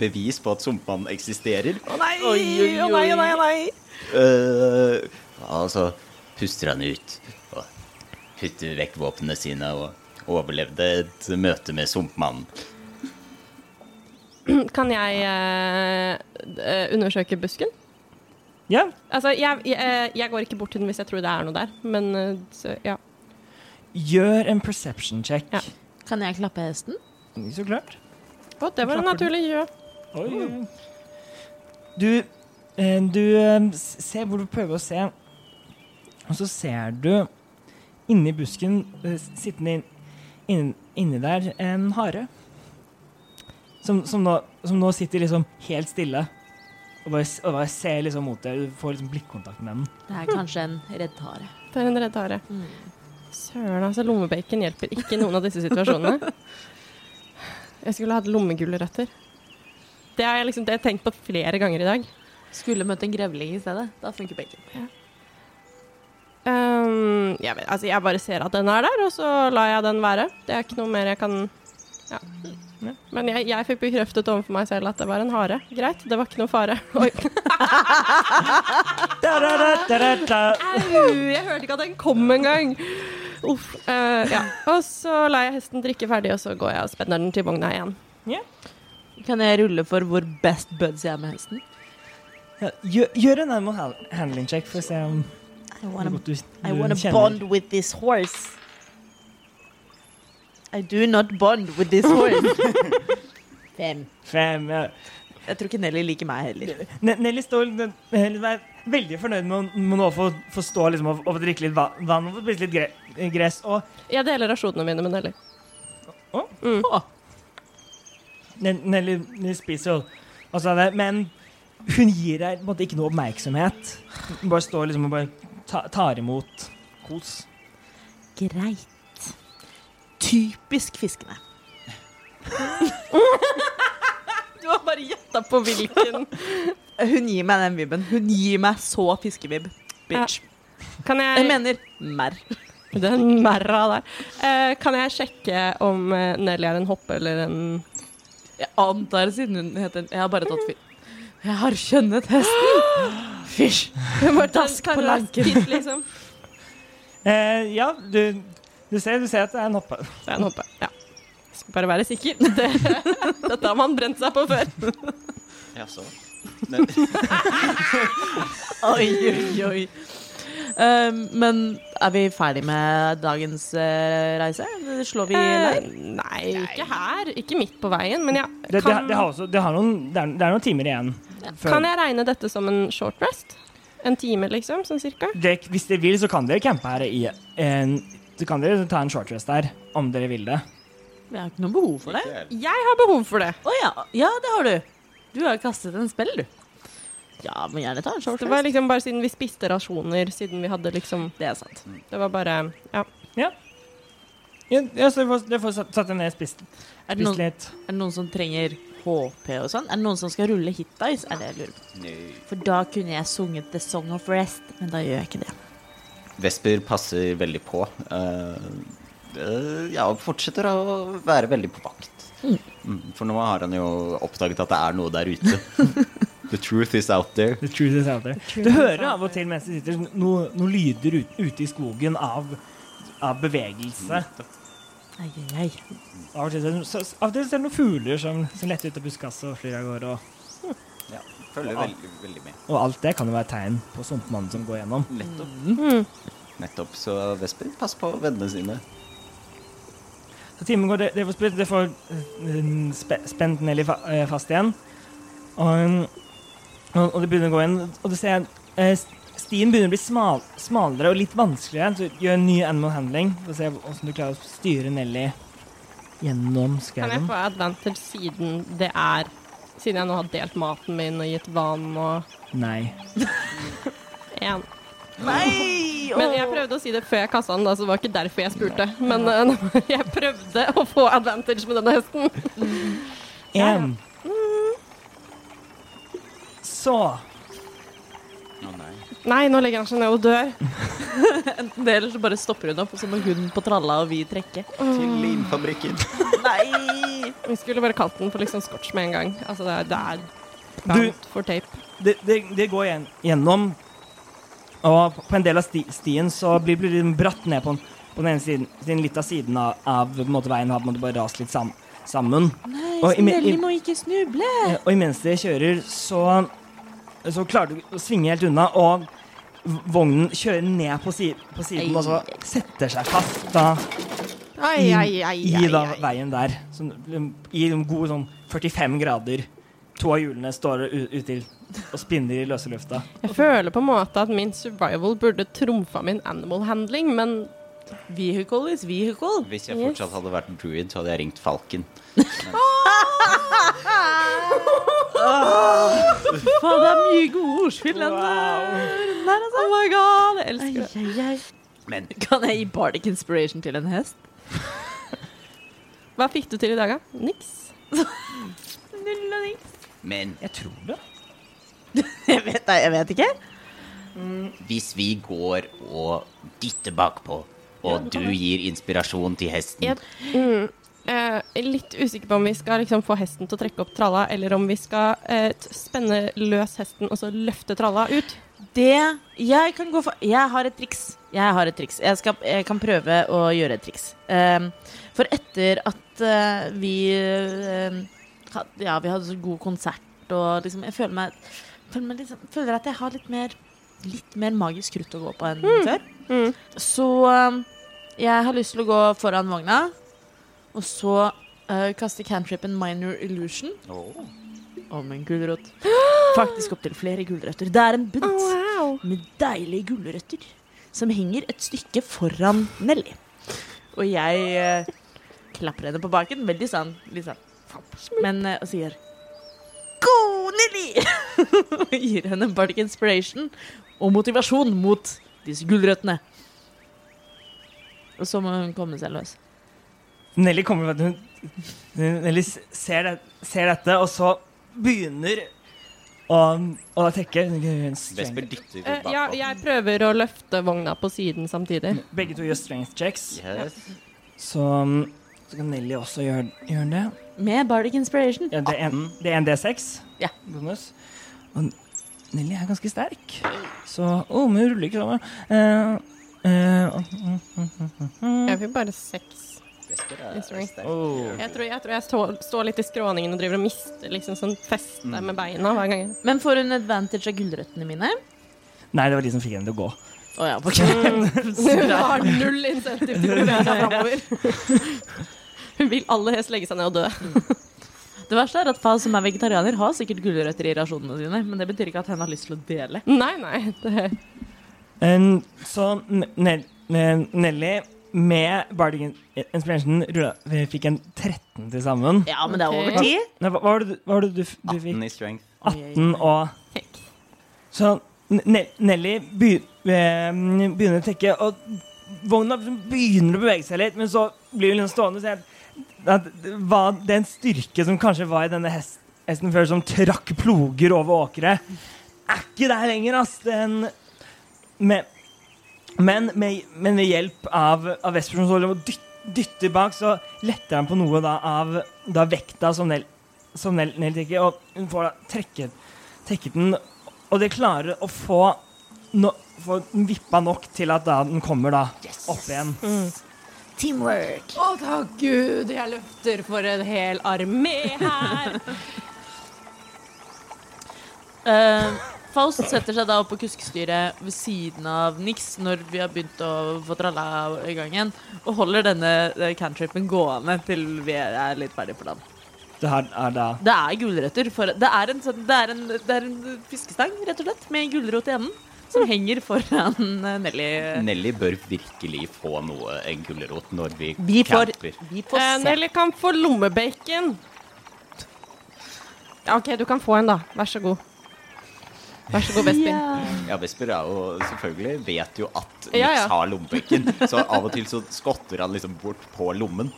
[SPEAKER 4] bevis på at Sumpmannen eksisterer.
[SPEAKER 3] Å nei! Å nei, å nei, å nei!
[SPEAKER 4] Uh,
[SPEAKER 5] Og så puster han ut og putter vekk våpnene sine og overlevde et møte med Sumpmannen.
[SPEAKER 3] Kan jeg eh, eh, undersøke busken?
[SPEAKER 1] Ja,
[SPEAKER 3] Altså, jeg, jeg, jeg går ikke bort til den hvis jeg tror det er noe der, men eh, så, ja.
[SPEAKER 1] gjør en perception check.
[SPEAKER 3] Ja.
[SPEAKER 2] Kan jeg klappe hesten?
[SPEAKER 1] Så klart.
[SPEAKER 3] Å, det var en naturlig gjø.
[SPEAKER 1] Oi. Du, eh, du eh, ser hvor du prøver å se, og så ser du inni busken, eh, sittende inn, inn, inni der, en hare. Som, som, nå, som nå sitter liksom helt stille og bare, og bare ser liksom mot deg. Du får liksom blikkontakt med den.
[SPEAKER 2] Det er kanskje en redd hare.
[SPEAKER 3] Det er en redd hare. Søren, altså. Lommebacon hjelper ikke i noen av disse situasjonene. Jeg skulle hatt lommegulrøtter. Det har jeg liksom det har jeg tenkt på flere ganger i dag.
[SPEAKER 2] Skulle møtt en grevling i stedet. Da funker bacon.
[SPEAKER 3] Um, jeg, vet, altså jeg bare ser at den er der, og så lar jeg den være. Det er ikke noe mer jeg kan ja. Men jeg, jeg fikk bekreftet overfor meg selv at det var en hare. Greit, det var ikke noe fare. Oi. Au! Jeg hørte ikke at den kom engang. Uff. Uh, ja. Og så lar jeg hesten drikke ferdig, og så går jeg og spenner den til vogna igjen.
[SPEAKER 2] Kan jeg rulle for hvor best buds jeg er med hesten?
[SPEAKER 1] Ja, gjør, gjør en animal handling check for å se om
[SPEAKER 2] I wanna,
[SPEAKER 1] du, du,
[SPEAKER 2] I wanna
[SPEAKER 1] kjenner.
[SPEAKER 2] bond with this horse. I do not bond with this horse. Fem.
[SPEAKER 1] Fem. Ja.
[SPEAKER 2] Jeg tror ikke Nelly liker meg heller.
[SPEAKER 1] N Nelly står Nelly er veldig fornøyd med, å- med å få, få stå liksom, og, og drikke litt vann og få spise litt gre, gress. Og
[SPEAKER 3] Jeg deler rasjonene mine med Nelly.
[SPEAKER 1] Ne- Nelly, Nelly Spiesel. jo men hun gir deg på en måte ikke noe oppmerksomhet. Hun bare står liksom og bare ta, tar imot kos.
[SPEAKER 2] Greit. Typisk fiskene.
[SPEAKER 3] Du har bare gjetta på hvilken.
[SPEAKER 2] Hun gir meg den vibben. Hun gir meg så fiskevib. Bitch.
[SPEAKER 3] Kan
[SPEAKER 2] Jeg
[SPEAKER 3] jeg
[SPEAKER 2] mener merr.
[SPEAKER 3] Den merra der. Eh, kan jeg sjekke om eh, Nelly er en hoppe eller en
[SPEAKER 2] Jeg antar siden hun heter Jeg har bare tatt fyr. Jeg har skjønnet hesten. Fysj. Dask på lanken.
[SPEAKER 3] Liksom.
[SPEAKER 1] Eh, ja, du, du, ser, du ser at det er en hoppe.
[SPEAKER 3] Det er en hoppe. Ja. Jeg skal bare være sikker. Det, dette har man brent seg på før.
[SPEAKER 4] Jaså.
[SPEAKER 2] Oi, oi, oi. Um, men er vi ferdig med dagens eh, reise? Slår vi
[SPEAKER 3] Eh,
[SPEAKER 2] leir?
[SPEAKER 3] nei, ikke her. Ikke midt på veien. Men ja,
[SPEAKER 1] Det, det,
[SPEAKER 3] kan,
[SPEAKER 1] det, har også, det, har noen, det, er, det er noen timer igjen. før-
[SPEAKER 3] kan jeg regne dette som en short rest? En time, liksom? Sånn cirka?
[SPEAKER 1] det, hvis dere vil, så kan dere campe her i en Så kan dere ta en short rest der, om dere vil det.
[SPEAKER 2] Vi har ikke noe behov for det.
[SPEAKER 3] Jeg har behov for det.
[SPEAKER 2] Å ja. ja, det har du. Du har kastet en spill, du. Ja, må gjerne ta en short
[SPEAKER 3] Det var liksom bare siden vi spiste rasjoner, siden vi hadde liksom
[SPEAKER 2] Det er sant.
[SPEAKER 3] Det var bare Ja.
[SPEAKER 1] Ja, ja så dere får, får satt, deg ned og spist,
[SPEAKER 2] Er det, noen,
[SPEAKER 1] litt.
[SPEAKER 2] er det noen som trenger HP og sånn? Er det noen som skal rulle hitdice? Er det jeg lurer på? For da kunne jeg sunget The Song of Rest, men da gjør jeg ikke det.
[SPEAKER 4] Vesper passer veldig på. Uh, eh, ja, og fortsetter å være veldig på vakt. Mm, for nå har han jo oppdaget at det er noe der ute. The truth is out there.
[SPEAKER 1] The truth is out there. Du hører av og til mens du sitter noen noe lyder ut, ute i skogen av, av bevegelse.
[SPEAKER 2] Ai, ai, ai.
[SPEAKER 1] Av og til, så, så, av og til så er det noen fugler som, som letter ut av buskaset og flyr av gårde. Og,
[SPEAKER 4] Ja, følger veldig, veldig med.
[SPEAKER 1] og alt det kan jo være tegn på sumpmannen som går gjennom.
[SPEAKER 4] Nettopp. Nettopp. Så Vesper, pass på vennene sine.
[SPEAKER 1] Så timen går, det, det får, det får eh, spent Nelly eh, fast igjen. Og, og, og det begynner å gå inn, og du ser eh, stien begynner å bli smal, smalere og litt vanskeligere. Så gjør en ny animal handling for å se hvordan du klarer å styre Nelly gjennom
[SPEAKER 3] Kan jeg få advantage siden det er Siden jeg nå har delt maten min og gitt vann og
[SPEAKER 1] Nei.
[SPEAKER 3] én.
[SPEAKER 2] Nei!
[SPEAKER 3] Men jeg prøvde å si det før jeg kasta den, da, så det var ikke derfor jeg spurte. Men eh, jeg prøvde å få advantage med denne hesten.
[SPEAKER 1] Én. Så
[SPEAKER 4] Å nei.
[SPEAKER 3] Nei, nå legger han seg ned og dør.
[SPEAKER 2] Enten det, eller så bare stopper hun opp, og så må hun på tralla og vi trekke.
[SPEAKER 4] Til limfabrikken.
[SPEAKER 2] Nei!
[SPEAKER 3] Vi skulle bare kalt den for liksom scotch med en gang. Altså, det er, det er
[SPEAKER 1] Du-
[SPEAKER 3] for tape.
[SPEAKER 1] det, det, det går igjen, gjennom Og på en del av sti, stien så blir blir det bratt ned på, den- på den ene siden, siden litt av siden av, av på en måte, veien har på en måte bare rast litt sam, sammen.
[SPEAKER 2] Nei,
[SPEAKER 1] Og i-
[SPEAKER 2] Nelly
[SPEAKER 1] i-
[SPEAKER 2] må ikke snuble.
[SPEAKER 1] Eh, Og imens dere kjører, så, så klarer du å svinge helt unna, og vognen kjører ned på, si, på siden og så setter seg fast da, i, i da veien der. Um, I en gode sånn 45 grader. To av hjulene står ut til og spinner i løse lufta.
[SPEAKER 3] Jeg føler på en måte at min survival burde trumfa min animal handling, men
[SPEAKER 2] Vehicle is vehicle.
[SPEAKER 4] Hvis jeg fortsatt hadde vært en druid, så hadde jeg ringt Falken.
[SPEAKER 2] Faen, det er mye gode ordspill den der, altså.
[SPEAKER 3] Oh my god, jeg elsker det.
[SPEAKER 2] ai, ai.
[SPEAKER 4] Men
[SPEAKER 2] Kan jeg gi Bardic Inspiration til en hest?
[SPEAKER 3] Hva fikk du til i dag, da? Niks.
[SPEAKER 2] Null og niks.
[SPEAKER 4] Men
[SPEAKER 1] Jeg tror det.
[SPEAKER 2] Jeg vet, nei, jeg vet ikke.
[SPEAKER 4] hvis vi går og dytter bakpå, og du gir inspirasjon til hesten
[SPEAKER 3] Jeg mm, eh, litt usikker på om vi skal liksom få hesten til å trekke opp tralla, eller om vi skal eh, spenne løs hesten og så løfte tralla ut.
[SPEAKER 2] Det Jeg kan gå for Jeg har et triks. Jeg har et triks. Jeg, skal, jeg kan prøve å gjøre et triks. Ehm, for etter at eh, vi eh, had, Ja, vi hadde så god konsert, og liksom Jeg føler meg føler, meg liksom, føler at jeg har litt mer Litt mer magisk krutt å gå på enn før. Så eh, jeg har lyst til å gå foran vogna, og så Uh, kaste cantrip and minor illusion
[SPEAKER 4] Oh.
[SPEAKER 2] om en gulrot. Faktisk opptil flere gulrøtter. Det er en bunt
[SPEAKER 3] wow.
[SPEAKER 2] med deilige gulrøtter som henger et stykke foran Nelly. Og jeg uh, klapper henne på baken, veldig sånn, litt sånn. Men, uh, og sier Go, Nelly! og gir henne bardic inspiration og motivasjon mot disse gulrøttene. Og så må hun komme seg løs.
[SPEAKER 1] Nelly kommer hun, hun Nelly ser, det, ser dette, og så begynner å, å tenke.
[SPEAKER 4] Vesper dytter
[SPEAKER 3] Eh,
[SPEAKER 4] bakpå.
[SPEAKER 3] ja, jeg prøver å løfte vogna på siden samtidig.
[SPEAKER 1] Begge to gjør strength checks,
[SPEAKER 4] Yes.
[SPEAKER 1] så, så kan Nelly også gjøre, gjøre det.
[SPEAKER 2] Med bardic inspiration.
[SPEAKER 1] Ja, det, er en, det er en D6
[SPEAKER 2] Ja.
[SPEAKER 1] bonus. Og Nelly er ganske sterk, så Å, men hun ruller ikke sammen. Uh,
[SPEAKER 3] Jeg fikk bare seks.
[SPEAKER 1] Oh.
[SPEAKER 3] Jeg tror jeg, tror jeg står, står litt i skråningen og driver og mister liksom sånn feste
[SPEAKER 4] Mm.
[SPEAKER 3] med beina hver gang.
[SPEAKER 2] Men får hun advantage av gulrøttene mine?
[SPEAKER 1] Nei, det var de som fikk henne til å gå.
[SPEAKER 2] Å ja, ok.
[SPEAKER 3] Hun har null insentiv til å bevege seg framover. Hun vil aller helst legge seg ned og dø.
[SPEAKER 2] Det verste er at Faz, som er vegetarianer, har sikkert gulrøtter i rasjonene sine, men det betyr ikke at hun har lyst til å dele.
[SPEAKER 3] Nei, nei. Det,
[SPEAKER 1] Um, så Nell- Nelly med Bardic Inspiration vi fikk en 13 til sammen.
[SPEAKER 2] Ja, men det er over tid.
[SPEAKER 1] Nei, hva, hva var det du, hva var det du, du, fikk?
[SPEAKER 4] 18 i strength.
[SPEAKER 1] 18 og Så Nelly eh, begynner å trekke, og vogna begynner å bevege seg litt, men så blir hun liksom stående. og sier det en styrke som kanskje var i denne hest, hesten før, som trakk ploger over åkre, er ikke der lenger, ass. Den, med, men, med, men ved hjelp av, av Vesper som står og dyt- dytter bak, så letter han på noe da, av da vekta som Nell som Nell, Nell trekker, og hun får da trekket, trekket den, og det klarer å få, no, få den vippa nok til at da den kommer da opp igjen.
[SPEAKER 2] Teamwork.
[SPEAKER 3] Å, takk Gud, jeg løfter for en hel armé her.
[SPEAKER 2] Uh, Faust setter seg da opp på kuskestyret ved siden av Nix når vi har begynt å få tralla i gang igjen, og holder denne cantripen gående til vi er litt ferdig på land.
[SPEAKER 1] Det her er da
[SPEAKER 2] Det er gulrøtter. Det, er en, sånn- det, er det er en fiskestang, rett og slett, med gulrot i enden, som henger foran eh, Nelly.
[SPEAKER 4] Nelly bør virkelig få noe en gulrot når vi,
[SPEAKER 2] Vi får,
[SPEAKER 4] camper.
[SPEAKER 2] vi får
[SPEAKER 3] Eh,
[SPEAKER 2] se.
[SPEAKER 3] Nelly kan få lommebacon. OK, du kan få en, da. Vær så god. Vær så god, Vesper.
[SPEAKER 2] Ja.
[SPEAKER 4] Ja, Vesper er jo selvfølgelig vet jo at Nix
[SPEAKER 3] Ja, ja.
[SPEAKER 4] har lommebacon, så av og til så skotter han liksom bort på lommen.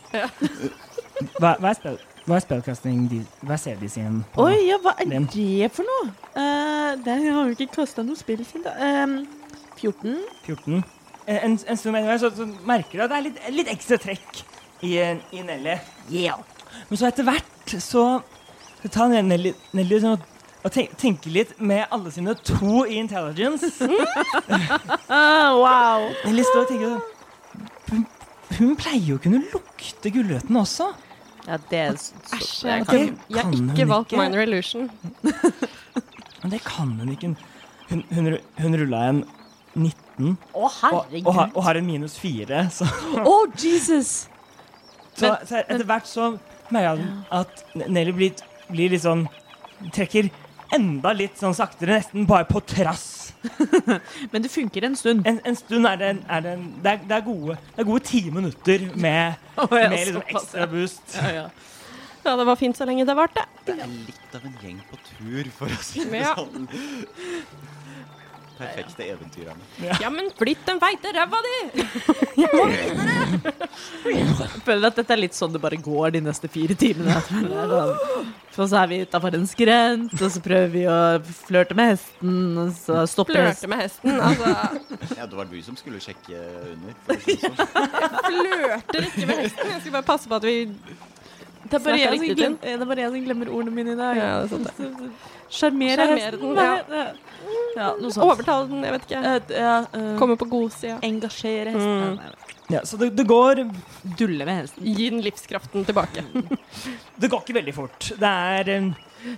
[SPEAKER 1] Hva, hva er, spell, hva er spellcasting de, Hva ser de sin på?
[SPEAKER 2] Oi, ja, hva er
[SPEAKER 1] Den.
[SPEAKER 2] det for noe? Uh, den har jo ikke kasta noe spill siden da. Um, 14.
[SPEAKER 1] 14. Eh, En, en stund etter så, så merker du at det er litt, litt ekstra trekk i, i Nelly. Men så etter hvert så så tar Nelly, Nelly sånn og, og tenke, tenker litt med alle sine to i intelligence.
[SPEAKER 2] Wow.
[SPEAKER 1] Nelly står og sånn, hun, hun pleier jo å kunne lukte gulrøttene også.
[SPEAKER 2] Ja, det er så,
[SPEAKER 3] Æsj, jeg,
[SPEAKER 1] kan-
[SPEAKER 3] jeg, jeg har
[SPEAKER 1] kan
[SPEAKER 3] ikke valgt
[SPEAKER 1] ikke.
[SPEAKER 3] minor illusion.
[SPEAKER 1] Men det kan hun ikke. Hun, hun, hun rulla en 19
[SPEAKER 2] Å,
[SPEAKER 1] og, og, har, og har en minus 4. Så,
[SPEAKER 2] Å, Jesus!
[SPEAKER 1] så,
[SPEAKER 2] Men-
[SPEAKER 1] så etter hvert så merker jeg at Nelly blir, blir litt sånn Trekker enda litt sånn saktere, nesten bare på trass.
[SPEAKER 2] Men det funker en stund.
[SPEAKER 1] En, en stund er det, en- er det, en, det, er, det, er gode, det er gode ti minutter med,
[SPEAKER 2] oh, ja,
[SPEAKER 1] med liksom ekstra boost.
[SPEAKER 2] Ja, ja.
[SPEAKER 3] Ja, det var fint så lenge det varte.
[SPEAKER 4] Det er litt av en gjeng på tur, for å si det
[SPEAKER 3] Ja.
[SPEAKER 4] sånn. Perfekte eventyrene.
[SPEAKER 3] Ja, men flytt den feite ræva di!
[SPEAKER 2] Jeg føler at dette er litt sånn det bare går de neste fire timene. Så så er vi utafor en skrent, og så prøver vi å flørte med hesten, og så stopper
[SPEAKER 3] Flørte
[SPEAKER 2] hesten.
[SPEAKER 3] med hesten. Altså,
[SPEAKER 4] Ja, det var du som skulle sjekke under. For å si det sånn.
[SPEAKER 3] flørter ikke med hesten. Jeg skal bare passe på at vi
[SPEAKER 2] Det er jeg som glem- det er bare jeg som glemmer ordene mine i dag.
[SPEAKER 3] Ja, det er sant
[SPEAKER 2] Sjarmere
[SPEAKER 3] Sjarmere
[SPEAKER 2] hesten.
[SPEAKER 3] ja.
[SPEAKER 2] Ja,
[SPEAKER 3] overtale den, jeg vet ikke.
[SPEAKER 2] Eh, ja, eh,
[SPEAKER 3] Komme på godsida.
[SPEAKER 2] Engasjere hesten.
[SPEAKER 3] Mm.
[SPEAKER 1] Ja, så det, det, går,
[SPEAKER 2] Dulle med hesten.
[SPEAKER 3] Gi den livskraften tilbake.
[SPEAKER 1] det går ikke veldig fort. Det er, um,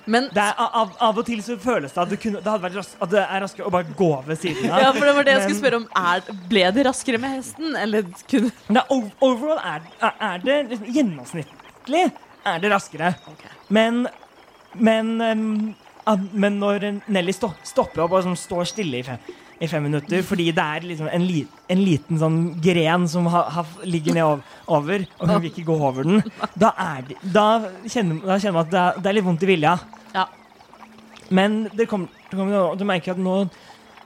[SPEAKER 2] Men
[SPEAKER 1] det er av, av og til så føles det at det, kunne, det, hadde vært ras, at det er raskere å bare gå ved siden av.
[SPEAKER 2] ja, for det var det jeg skulle spørre om. Er, ble det raskere med hesten, eller kunne
[SPEAKER 1] ov- overall er, er- det liksom gjennomsnittlig er det raskere.
[SPEAKER 2] Okay.
[SPEAKER 1] Men Men, um, men når Nelly sto, stopper opp og sånn står stille i fem, i fem minutter fordi det er liksom en, li, en liten sånn gren som ha, ha, ligger nedover, og hun vil ikke gå over den, da, det, da, kjenner, da kjenner man at det er, det er litt vondt i vilja.
[SPEAKER 2] Ja.
[SPEAKER 1] Men det kommer, det kommer du merker at nå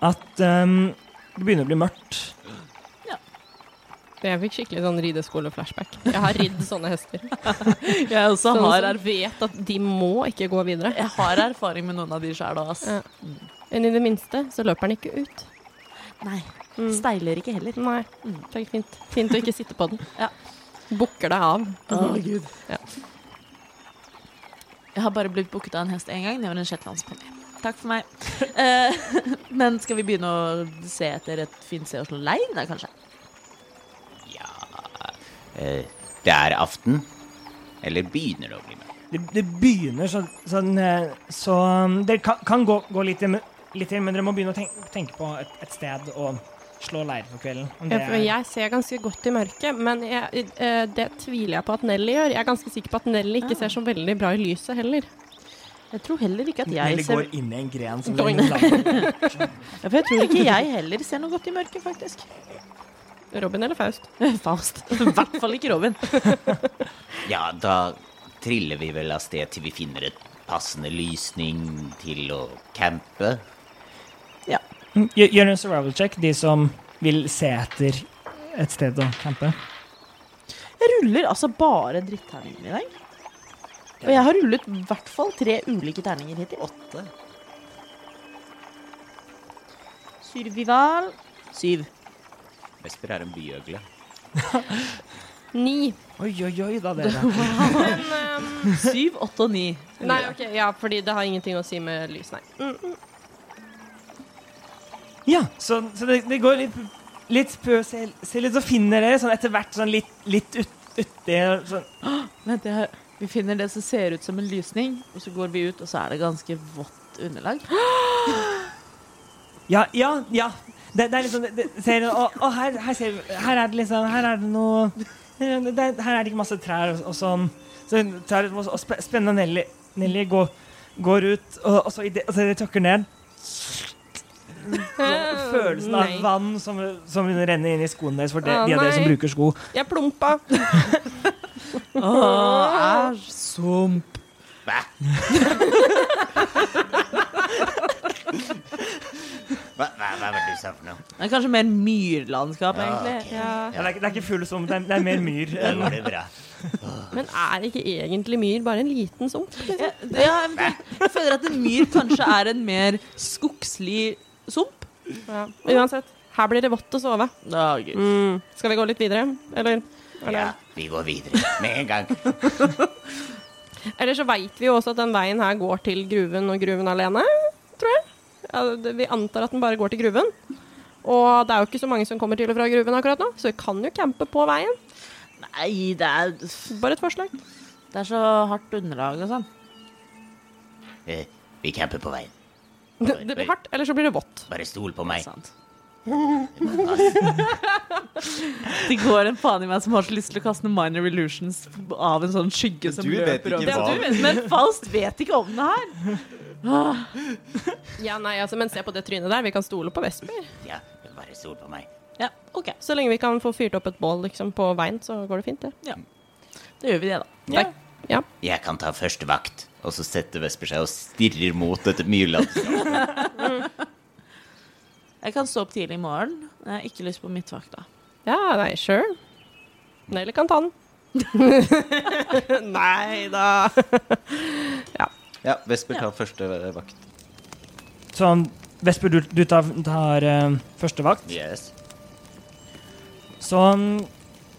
[SPEAKER 1] at um, det begynner å bli mørkt.
[SPEAKER 3] Jeg fikk skikkelig sånn rideskole-flashback. Jeg har ridd sånne hester.
[SPEAKER 2] Jeg også
[SPEAKER 3] Sånn
[SPEAKER 2] har,
[SPEAKER 3] som vet at de må ikke gå videre.
[SPEAKER 2] jeg har erfaring med noen av de sjæl òg.
[SPEAKER 3] Ja. Men i det minste så løper den ikke ut.
[SPEAKER 2] Nei.
[SPEAKER 3] Mm.
[SPEAKER 2] Steiler ikke heller.
[SPEAKER 3] Nei,
[SPEAKER 2] Mm.
[SPEAKER 3] det er fint. Fint å ikke sitte på den.
[SPEAKER 2] Ja.
[SPEAKER 3] Bukker deg av.
[SPEAKER 2] Å, gud.
[SPEAKER 3] Ja.
[SPEAKER 2] Jeg har bare blitt booket av en hest én gang. Det var en shetlandsponni. Takk for meg. Eh, men skal vi begynne å se etter et fint sted å slå leir, der, kanskje?
[SPEAKER 5] Eh, Det er aften. Eller begynner det å bli mørkt?
[SPEAKER 1] Det, det begynner sånn, sånn eh, Så um, dere kan, kan gå, gå litt, til, litt til, men dere må begynne å tenke, tenke på et, et sted å slå leir for kvelden. Om
[SPEAKER 3] Ja,
[SPEAKER 1] det
[SPEAKER 3] for
[SPEAKER 1] er-
[SPEAKER 3] jeg ser ganske godt i mørket, men jeg, eh, det tviler jeg på at Nelly gjør. Jeg er ganske sikker på at Nelly ikke
[SPEAKER 2] Ah.
[SPEAKER 3] ser så veldig bra i lyset heller.
[SPEAKER 2] Jeg tror heller ikke at
[SPEAKER 1] Nelly
[SPEAKER 2] jeg ser
[SPEAKER 1] går inn i en gren som
[SPEAKER 2] ja, For jeg tror ikke jeg heller ser noe godt i mørket, faktisk.
[SPEAKER 3] Robin eller Faust?
[SPEAKER 2] Faust. I hvert fall ikke Robin.
[SPEAKER 5] Ja, da triller vi vel av sted til vi finner et passende lysning til å campe.
[SPEAKER 2] Ja.
[SPEAKER 1] Gjør gjør en survival check, de som vil se etter et sted å campe.
[SPEAKER 2] Jeg ruller altså bare dritterninger i dag. Og jeg har rullet i hvert fall tre ulike terninger hittil.
[SPEAKER 5] Åtte.
[SPEAKER 2] Survival syv.
[SPEAKER 5] Vesper er en byøgle.
[SPEAKER 3] Ni.
[SPEAKER 1] Oi, oi, oi, da, dere.
[SPEAKER 3] Men um,
[SPEAKER 2] Syv, åtte og ni.
[SPEAKER 3] Nei, ok, ja, fordi det har ingenting å si med lys, nei. Mm, mm.
[SPEAKER 1] Ja, så, så det, det går litt, litt på se, se litt, så finner dere sånn etter hvert sånn litt, litt ut, uti sånn.
[SPEAKER 2] Vent, jeg har, vi finner det som ser ut som en lysning, og så går vi ut, og så er det ganske vått underlag.
[SPEAKER 1] Ja, ja, ja. Det, det er liksom det, ser, og, og her, her, ser, her er det liksom Her er det noe Her er det ikke masse trær og, og sånn. Så trær, og, og spe- spennende Nelly, Nelly går, går ut, og, og så idet altså, tråkker ned Følelsen av
[SPEAKER 3] Nei.
[SPEAKER 1] vann som, som renner inn i skoene deres for de,
[SPEAKER 3] ah,
[SPEAKER 1] de av dere som bruker sko.
[SPEAKER 3] Jeg plumpa.
[SPEAKER 2] Åh, æsj, sump.
[SPEAKER 5] Hva? Hva, hva, hva var det du sa for noe?
[SPEAKER 2] Det er kanskje mer myrlandskap,
[SPEAKER 5] Ja,
[SPEAKER 2] egentlig.
[SPEAKER 5] ok.
[SPEAKER 2] Ja.
[SPEAKER 1] Ja, det, er, ikke- det er ikke full som det, er- det er mer myr.
[SPEAKER 5] Da
[SPEAKER 1] enn-
[SPEAKER 5] går det bra.
[SPEAKER 3] Men er ikke egentlig myr bare en liten sump? Liksom?
[SPEAKER 2] Ja, ja, jeg jeg føler at en myr kanskje er en mer skogslig sump.
[SPEAKER 3] Ja. Uansett, her blir det vått å sove.
[SPEAKER 2] Å, gud.
[SPEAKER 3] Mm. Skal vi gå litt videre, eller? eller?
[SPEAKER 5] Ja, vi går videre med en gang.
[SPEAKER 3] Eller så veit vi jo også at den veien her går til gruven og gruven alene, tror jeg. Vi antar at den bare går til gruven. Og det er jo ikke så mange som kommer til og fra gruven akkurat nå, så vi kan jo campe på veien.
[SPEAKER 2] Nei, det er,
[SPEAKER 3] Bare et forslag.
[SPEAKER 2] det er så hardt underlag og sånn.
[SPEAKER 5] Eh, Vi camper på veien.
[SPEAKER 3] Det, det blir hardt, eller så blir det vått.
[SPEAKER 5] Bare stol på meg.
[SPEAKER 2] Sant. Det går en faen i meg som har så lyst til å kaste noen minor illusions av en sånn skygge som
[SPEAKER 4] Du
[SPEAKER 2] løper over. Men Faust vet ikke om det her.
[SPEAKER 3] Ja, nei, altså, Men se på det trynet der. Vi kan stole på Vesper.
[SPEAKER 5] Ja, bare stol på meg.
[SPEAKER 2] Ja, ok.
[SPEAKER 3] Så lenge vi kan få fyrt opp et bål liksom, på veien, så går det fint, det. Ja.
[SPEAKER 2] Da gjør vi det, da.
[SPEAKER 3] Ja. ja.
[SPEAKER 5] Jeg kan ta første vakt. Og så setter Vesper seg og stirrer mot dette myrlandskapet.
[SPEAKER 2] Jeg kan stå opp tidlig i morgen. Jeg har ikke lyst på midtvakt, da.
[SPEAKER 3] Ja, nei, sure. Nelly kan ta den. nei da.
[SPEAKER 4] Ja, Vesper tar første vakt.
[SPEAKER 1] Sånn, Vesper, du, du tar, tar uh, første vakt.
[SPEAKER 5] Yes.
[SPEAKER 1] Så mm,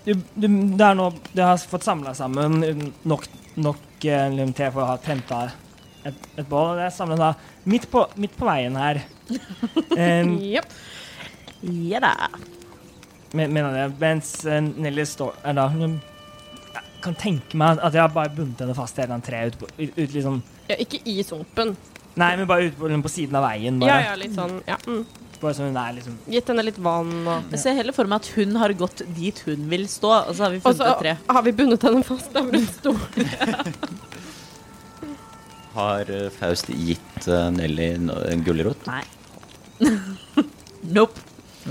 [SPEAKER 1] du, du, det er nå Du har fått samla sammen nok, nok liksom, til for å ha tenta et, et bål. og Det er samla da midt på, midt på veien her. Um,
[SPEAKER 3] Jepp.
[SPEAKER 2] Ja da.
[SPEAKER 1] mener det. Mens uh, Nelly står er da kan tenke meg at jeg har bare bundet henne fast i et eller annet tre ut, på, ut, ut liksom
[SPEAKER 3] Ja, ikke i sumpen.
[SPEAKER 1] Nei, men bare ut på, liksom, på siden av veien.
[SPEAKER 3] Ja,
[SPEAKER 1] Bare.
[SPEAKER 3] ja, litt sånn. Ja. Mm.
[SPEAKER 1] Bare sånn hun er liksom
[SPEAKER 3] Gitt henne litt vann og
[SPEAKER 2] Jeg ser heller for meg at hun har gått dit hun vil stå, og så har vi
[SPEAKER 3] Og
[SPEAKER 2] funnet
[SPEAKER 3] så
[SPEAKER 2] et tre.
[SPEAKER 3] har vi bundet henne fast over hun sto.
[SPEAKER 4] Har eh, Faust gitt uh, Nelly no- en gulrot?
[SPEAKER 2] Nei. nope.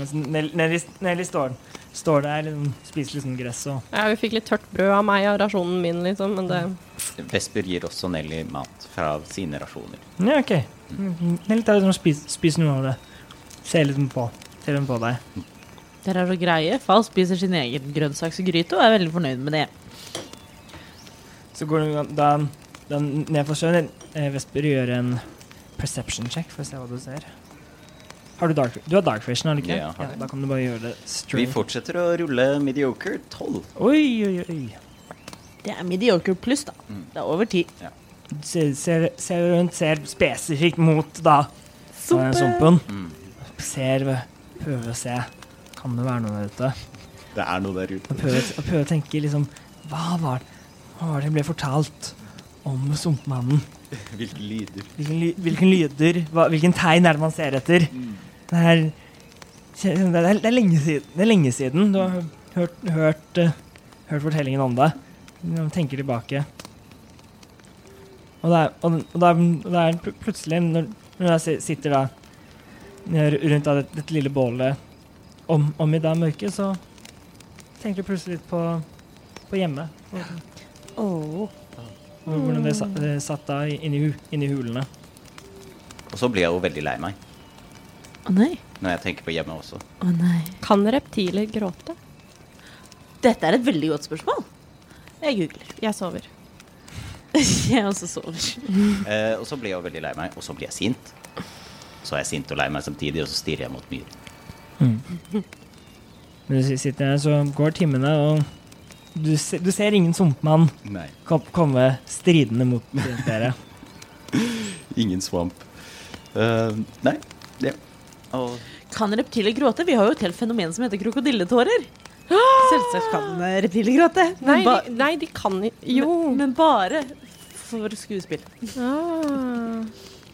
[SPEAKER 1] Nelly, Nelly, Nelly står, står der, og spiser litt sånn gress og
[SPEAKER 3] Ja, vi fikk litt tørt brød av meg og rasjonen min, liksom, men det
[SPEAKER 4] Vesper gir også Nelly mat fra sine rasjoner.
[SPEAKER 1] Ja, OK. Nelly tar liksom spis, spiser noe av det. Ser liksom på. Ser hun på deg.
[SPEAKER 2] Dere er så greie. Fall spiser sin egen grønnsaksgryte og er veldig fornøyd med det.
[SPEAKER 1] Så går du da, da ned for sjøen. Eh, Vesper gjør en perception check for å se hva du ser. Har du dark Du har dark vision, har du ikke?
[SPEAKER 4] Ja, ja.
[SPEAKER 1] Da kan du bare gjøre det straight.
[SPEAKER 4] Vi fortsetter å rulle mediocre 12.
[SPEAKER 1] Oi, oi, oi.
[SPEAKER 2] Det er mediocre pluss, da.
[SPEAKER 4] Mm.
[SPEAKER 2] Det er over ti.
[SPEAKER 1] Ser, ser, ser rundt, ser spesifikt mot da Sumpen. sumpen.
[SPEAKER 4] Mm.
[SPEAKER 1] Ser, prøver å se. Kan det være noe der ute?
[SPEAKER 4] Det er noe der ute.
[SPEAKER 1] Og prøver, og prøver å tenke liksom Hva var, hva var det jeg ble fortalt om sumpmannen?
[SPEAKER 4] Hvilke lyder.
[SPEAKER 1] Hvilken, ly, hvilken lyder? Hva, hvilken tegn er det man ser etter? Det er, det er, det er, lenge, siden, det er lenge siden du har hørt, hørt, eh, hørt fortellingen om det. Når du tenker tilbake. Og det er, og, og det er, og det er plutselig, når, når jeg sitter da rundt da dette, dette lille bålet om, om i det mørket, så tenker du plutselig litt på, på hjemme. Og, og hvordan det satt, da inni, inni hulene.
[SPEAKER 4] Og så blir jeg jo veldig lei meg
[SPEAKER 2] Å nei.
[SPEAKER 4] når jeg tenker på hjemme også.
[SPEAKER 2] Å nei.
[SPEAKER 3] Kan reptiler gråte?
[SPEAKER 2] Dette er et veldig godt spørsmål. Jeg googler.
[SPEAKER 3] Jeg sover.
[SPEAKER 2] Jeg også sover.
[SPEAKER 4] Eh, og så blir jeg veldig lei meg, og så blir jeg sint. Så er jeg sint og lei meg samtidig, og så stirrer jeg mot myren.
[SPEAKER 1] Når du sitter her, så går timene, og du, se, du ser ingen sumpmann kom, komme stridende mot dere.
[SPEAKER 4] Ingen svamp. Uh, nei. Ja. Og
[SPEAKER 2] Kan reptiler gråte? Vi har jo et helt fenomen som heter krokodilletårer. Selvsagt kan reptiler gråte.
[SPEAKER 3] Nei,
[SPEAKER 2] ba
[SPEAKER 3] de, nei, de kan ikke Jo.
[SPEAKER 2] men, men bare for skuespill.
[SPEAKER 3] Ah.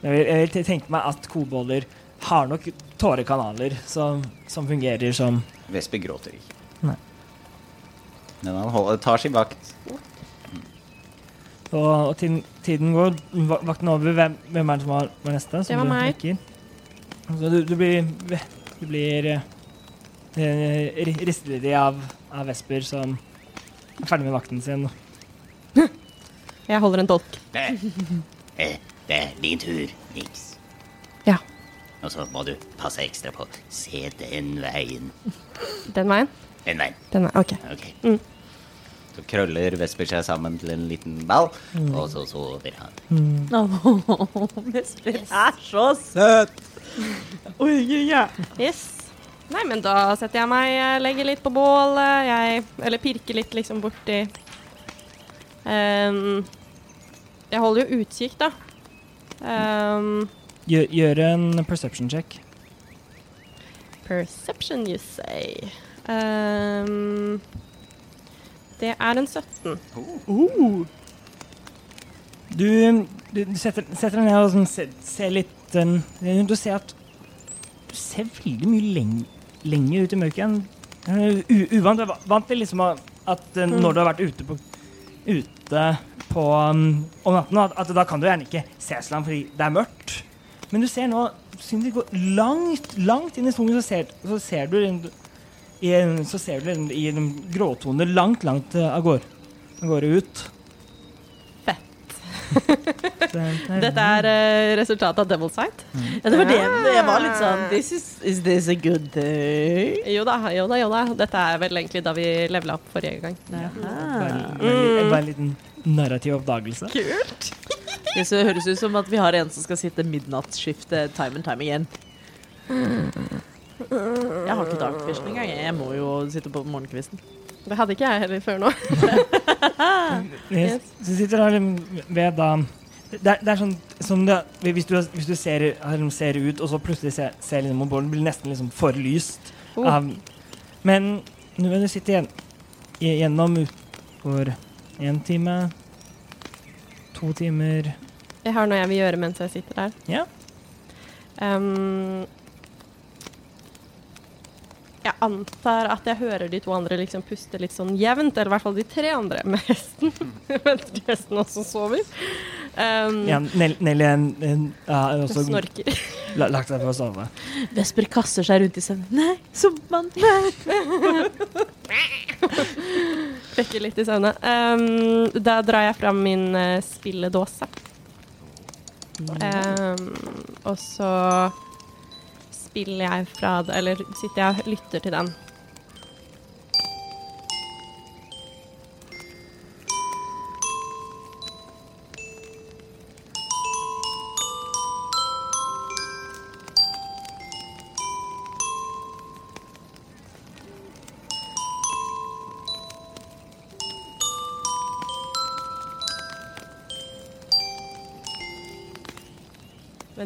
[SPEAKER 1] Jeg vil, jeg vil tenke meg at kobolder har nok tårekanaler som, som fungerer som
[SPEAKER 4] Vesper gråter ikke.
[SPEAKER 1] Nei.
[SPEAKER 4] Men han holder, tar sin vakt.
[SPEAKER 1] Og, og tiden, tiden går, vakten over. Hvem, hvem er det som var, var neste? som
[SPEAKER 3] Det var meg.
[SPEAKER 1] Vekker? Så du, du blir, du blir eh, ristet i av, av Vesper som er ferdig med vakten sin.
[SPEAKER 3] Jeg holder en dolk.
[SPEAKER 5] Det, eh, det er din tur, Nix.
[SPEAKER 3] Ja.
[SPEAKER 5] Og så må du passe ekstra på. Se den veien.
[SPEAKER 3] Den veien?
[SPEAKER 5] Den veien.
[SPEAKER 3] Den veien. OK.
[SPEAKER 5] Ok.
[SPEAKER 4] Så krøller Vesper seg sammen til en liten ball.
[SPEAKER 5] Og så sover han.
[SPEAKER 2] Åh, Vesper er så søt! Oi, oi.
[SPEAKER 3] Yes. Nei, men da setter jeg meg, legger litt på bålet, jeg Eller pirker litt liksom borti um, Jeg holder jo utkikk, da. Um,
[SPEAKER 1] Gjør, gjør en perception check.
[SPEAKER 3] perception, you say. Um, det er en 17.
[SPEAKER 1] Du, du, du setter, setter deg ned og sånn, ser, ser litt um, Du ser at Du ser veldig mye leng, lenger ut i mørket enn uh, uvant. Du er vant til liksom at uh, når du har vært ute på, ute på um, om natten, at, at da kan du gjerne ikke se så langt fordi det er mørkt. Men du ser nå Siden du går langt, langt inn i skogen, så ser, så ser du i, så ser du i gråtoner langt, langt av gårde ut.
[SPEAKER 3] Dette er uh, resultatet av Devil Sight.
[SPEAKER 2] Ja, det var det. Jeg var litt sånn This is, is this a good day?
[SPEAKER 3] Jo da, jo da, jo da. Dette er vel egentlig da vi levela opp forrige gang.
[SPEAKER 1] Det var en liten narrativ oppdagelse.
[SPEAKER 3] Kult.
[SPEAKER 2] Det høres ut som at vi har en som skal sitte midnattsskiftet time and time again. Jeg har ikke vision engang. Jeg må jo sitte på morgenkvisten.
[SPEAKER 3] Det hadde ikke jeg heller før nå.
[SPEAKER 1] Yes. Så sitter der ved da det er, det er sånn som det, hvis, du, hvis du ser, liksom ser ut, og så plutselig ser, ser liksom om bålen, blir nesten liksom for lyst.
[SPEAKER 3] Oh.
[SPEAKER 1] Um, men når du sitter igjen, gjennom utfor én time, to timer
[SPEAKER 3] Jeg har noe jeg vil gjøre mens jeg sitter der.
[SPEAKER 1] Ja.
[SPEAKER 3] Ehm, Jeg antar at jeg hører de to andre liksom puste litt sånn jevnt, eller i hvert fall de tre andre med hesten. Mens de hesten også sover. Um,
[SPEAKER 1] Ja, Nelly er en- en- er også
[SPEAKER 3] Snorker.
[SPEAKER 1] la- lagt seg for å sove.
[SPEAKER 2] Vesper kaster seg rundt i søvnen. Nei, som nei!
[SPEAKER 3] Vekker litt i søvne. Um, da drar jeg fram min uh, spilledåse. Um, og så spiller jeg fra det, eller sitter jeg og lytter til den.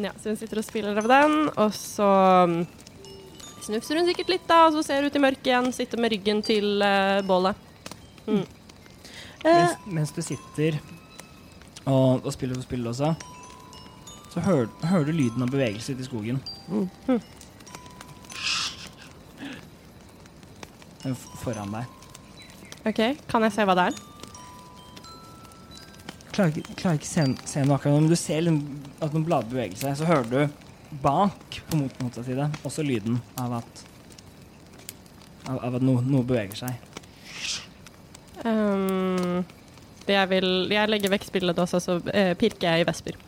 [SPEAKER 3] Men ja, så hun sitter og spiller av den, og så um, snufser hun sikkert litt, da, og så ser hun ut i mørket igjen, sitter med ryggen til uh, bålet. Mm.
[SPEAKER 2] Eh,
[SPEAKER 1] Mens, mens du sitter og, og spiller for spillet også, så hører, hører du lyden av bevegelse ute i skogen. Den f- Foran deg.
[SPEAKER 3] OK, kan jeg se hva det er?
[SPEAKER 1] Klarer klarer ikke se, se noe akkurat nå, men du ser liksom at noen blader beveger seg. Så hører du bak på motsatt side også lyden av at av, av at noe, noe beveger seg.
[SPEAKER 3] Um, jeg vil Jeg legger vekk spillet også, så uh, pirker jeg i vesper.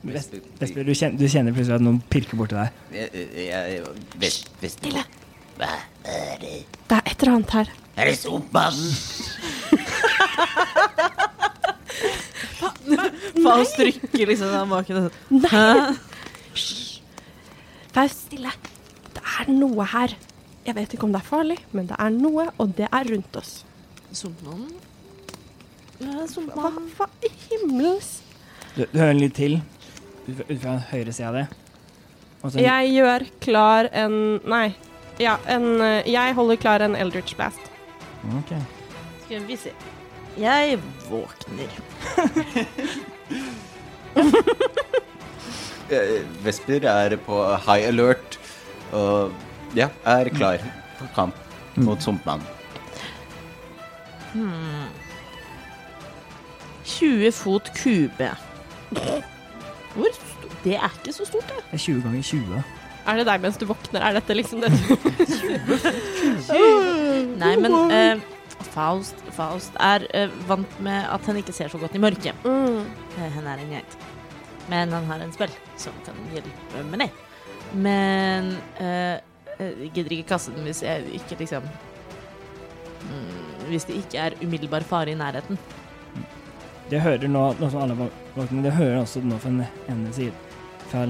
[SPEAKER 1] Vesper, Vesper, du kjenner, du kjenner plutselig at noen pirker borti deg.
[SPEAKER 5] Vest,
[SPEAKER 3] Stille.
[SPEAKER 5] Hva er det?
[SPEAKER 3] Det er et eller annet her.
[SPEAKER 5] Er det Sumpmannen?
[SPEAKER 2] Faust rykker liksom av baken.
[SPEAKER 3] Nei! Vær stille. Det er noe her. Jeg vet ikke om det er farlig, men det er noe, og det er rundt oss.
[SPEAKER 2] Sumpmannen?
[SPEAKER 3] Hva,
[SPEAKER 2] Sumpmannen.
[SPEAKER 3] hva i himmels
[SPEAKER 1] Du, du hører litt til ut fra- høyre side av det. Og så en-
[SPEAKER 3] Jeg gjør klar en Nei. Ja, en eh, Jeg holder klar en Eldritch Blast.
[SPEAKER 1] Ok.
[SPEAKER 2] Skal vi se. Jeg våkner.
[SPEAKER 4] Eh, Vesper er på high alert og ja, er klar for kamp mot Sumpmannen.
[SPEAKER 2] 20 fot kube. Hvor stort? Det er ikke så stort, det.
[SPEAKER 1] Det er 20 ganger 20.
[SPEAKER 3] Er det deg mens du våkner? Er dette liksom det du
[SPEAKER 2] Nei, men eh, Faust, Faust er uh, vant med at han ikke ser så godt i mørket.
[SPEAKER 3] mm.
[SPEAKER 2] Uh, Han er en geit. Men han har en spill som kan hjelpe med det. Men uh, jeg gidder ikke kaste den hvis jeg ikke liksom mm, Hvis det ikke er umiddelbar fare i nærheten.
[SPEAKER 1] Det hører nå, noe som alle våkner, det hører også nå fra den ene siden. Fra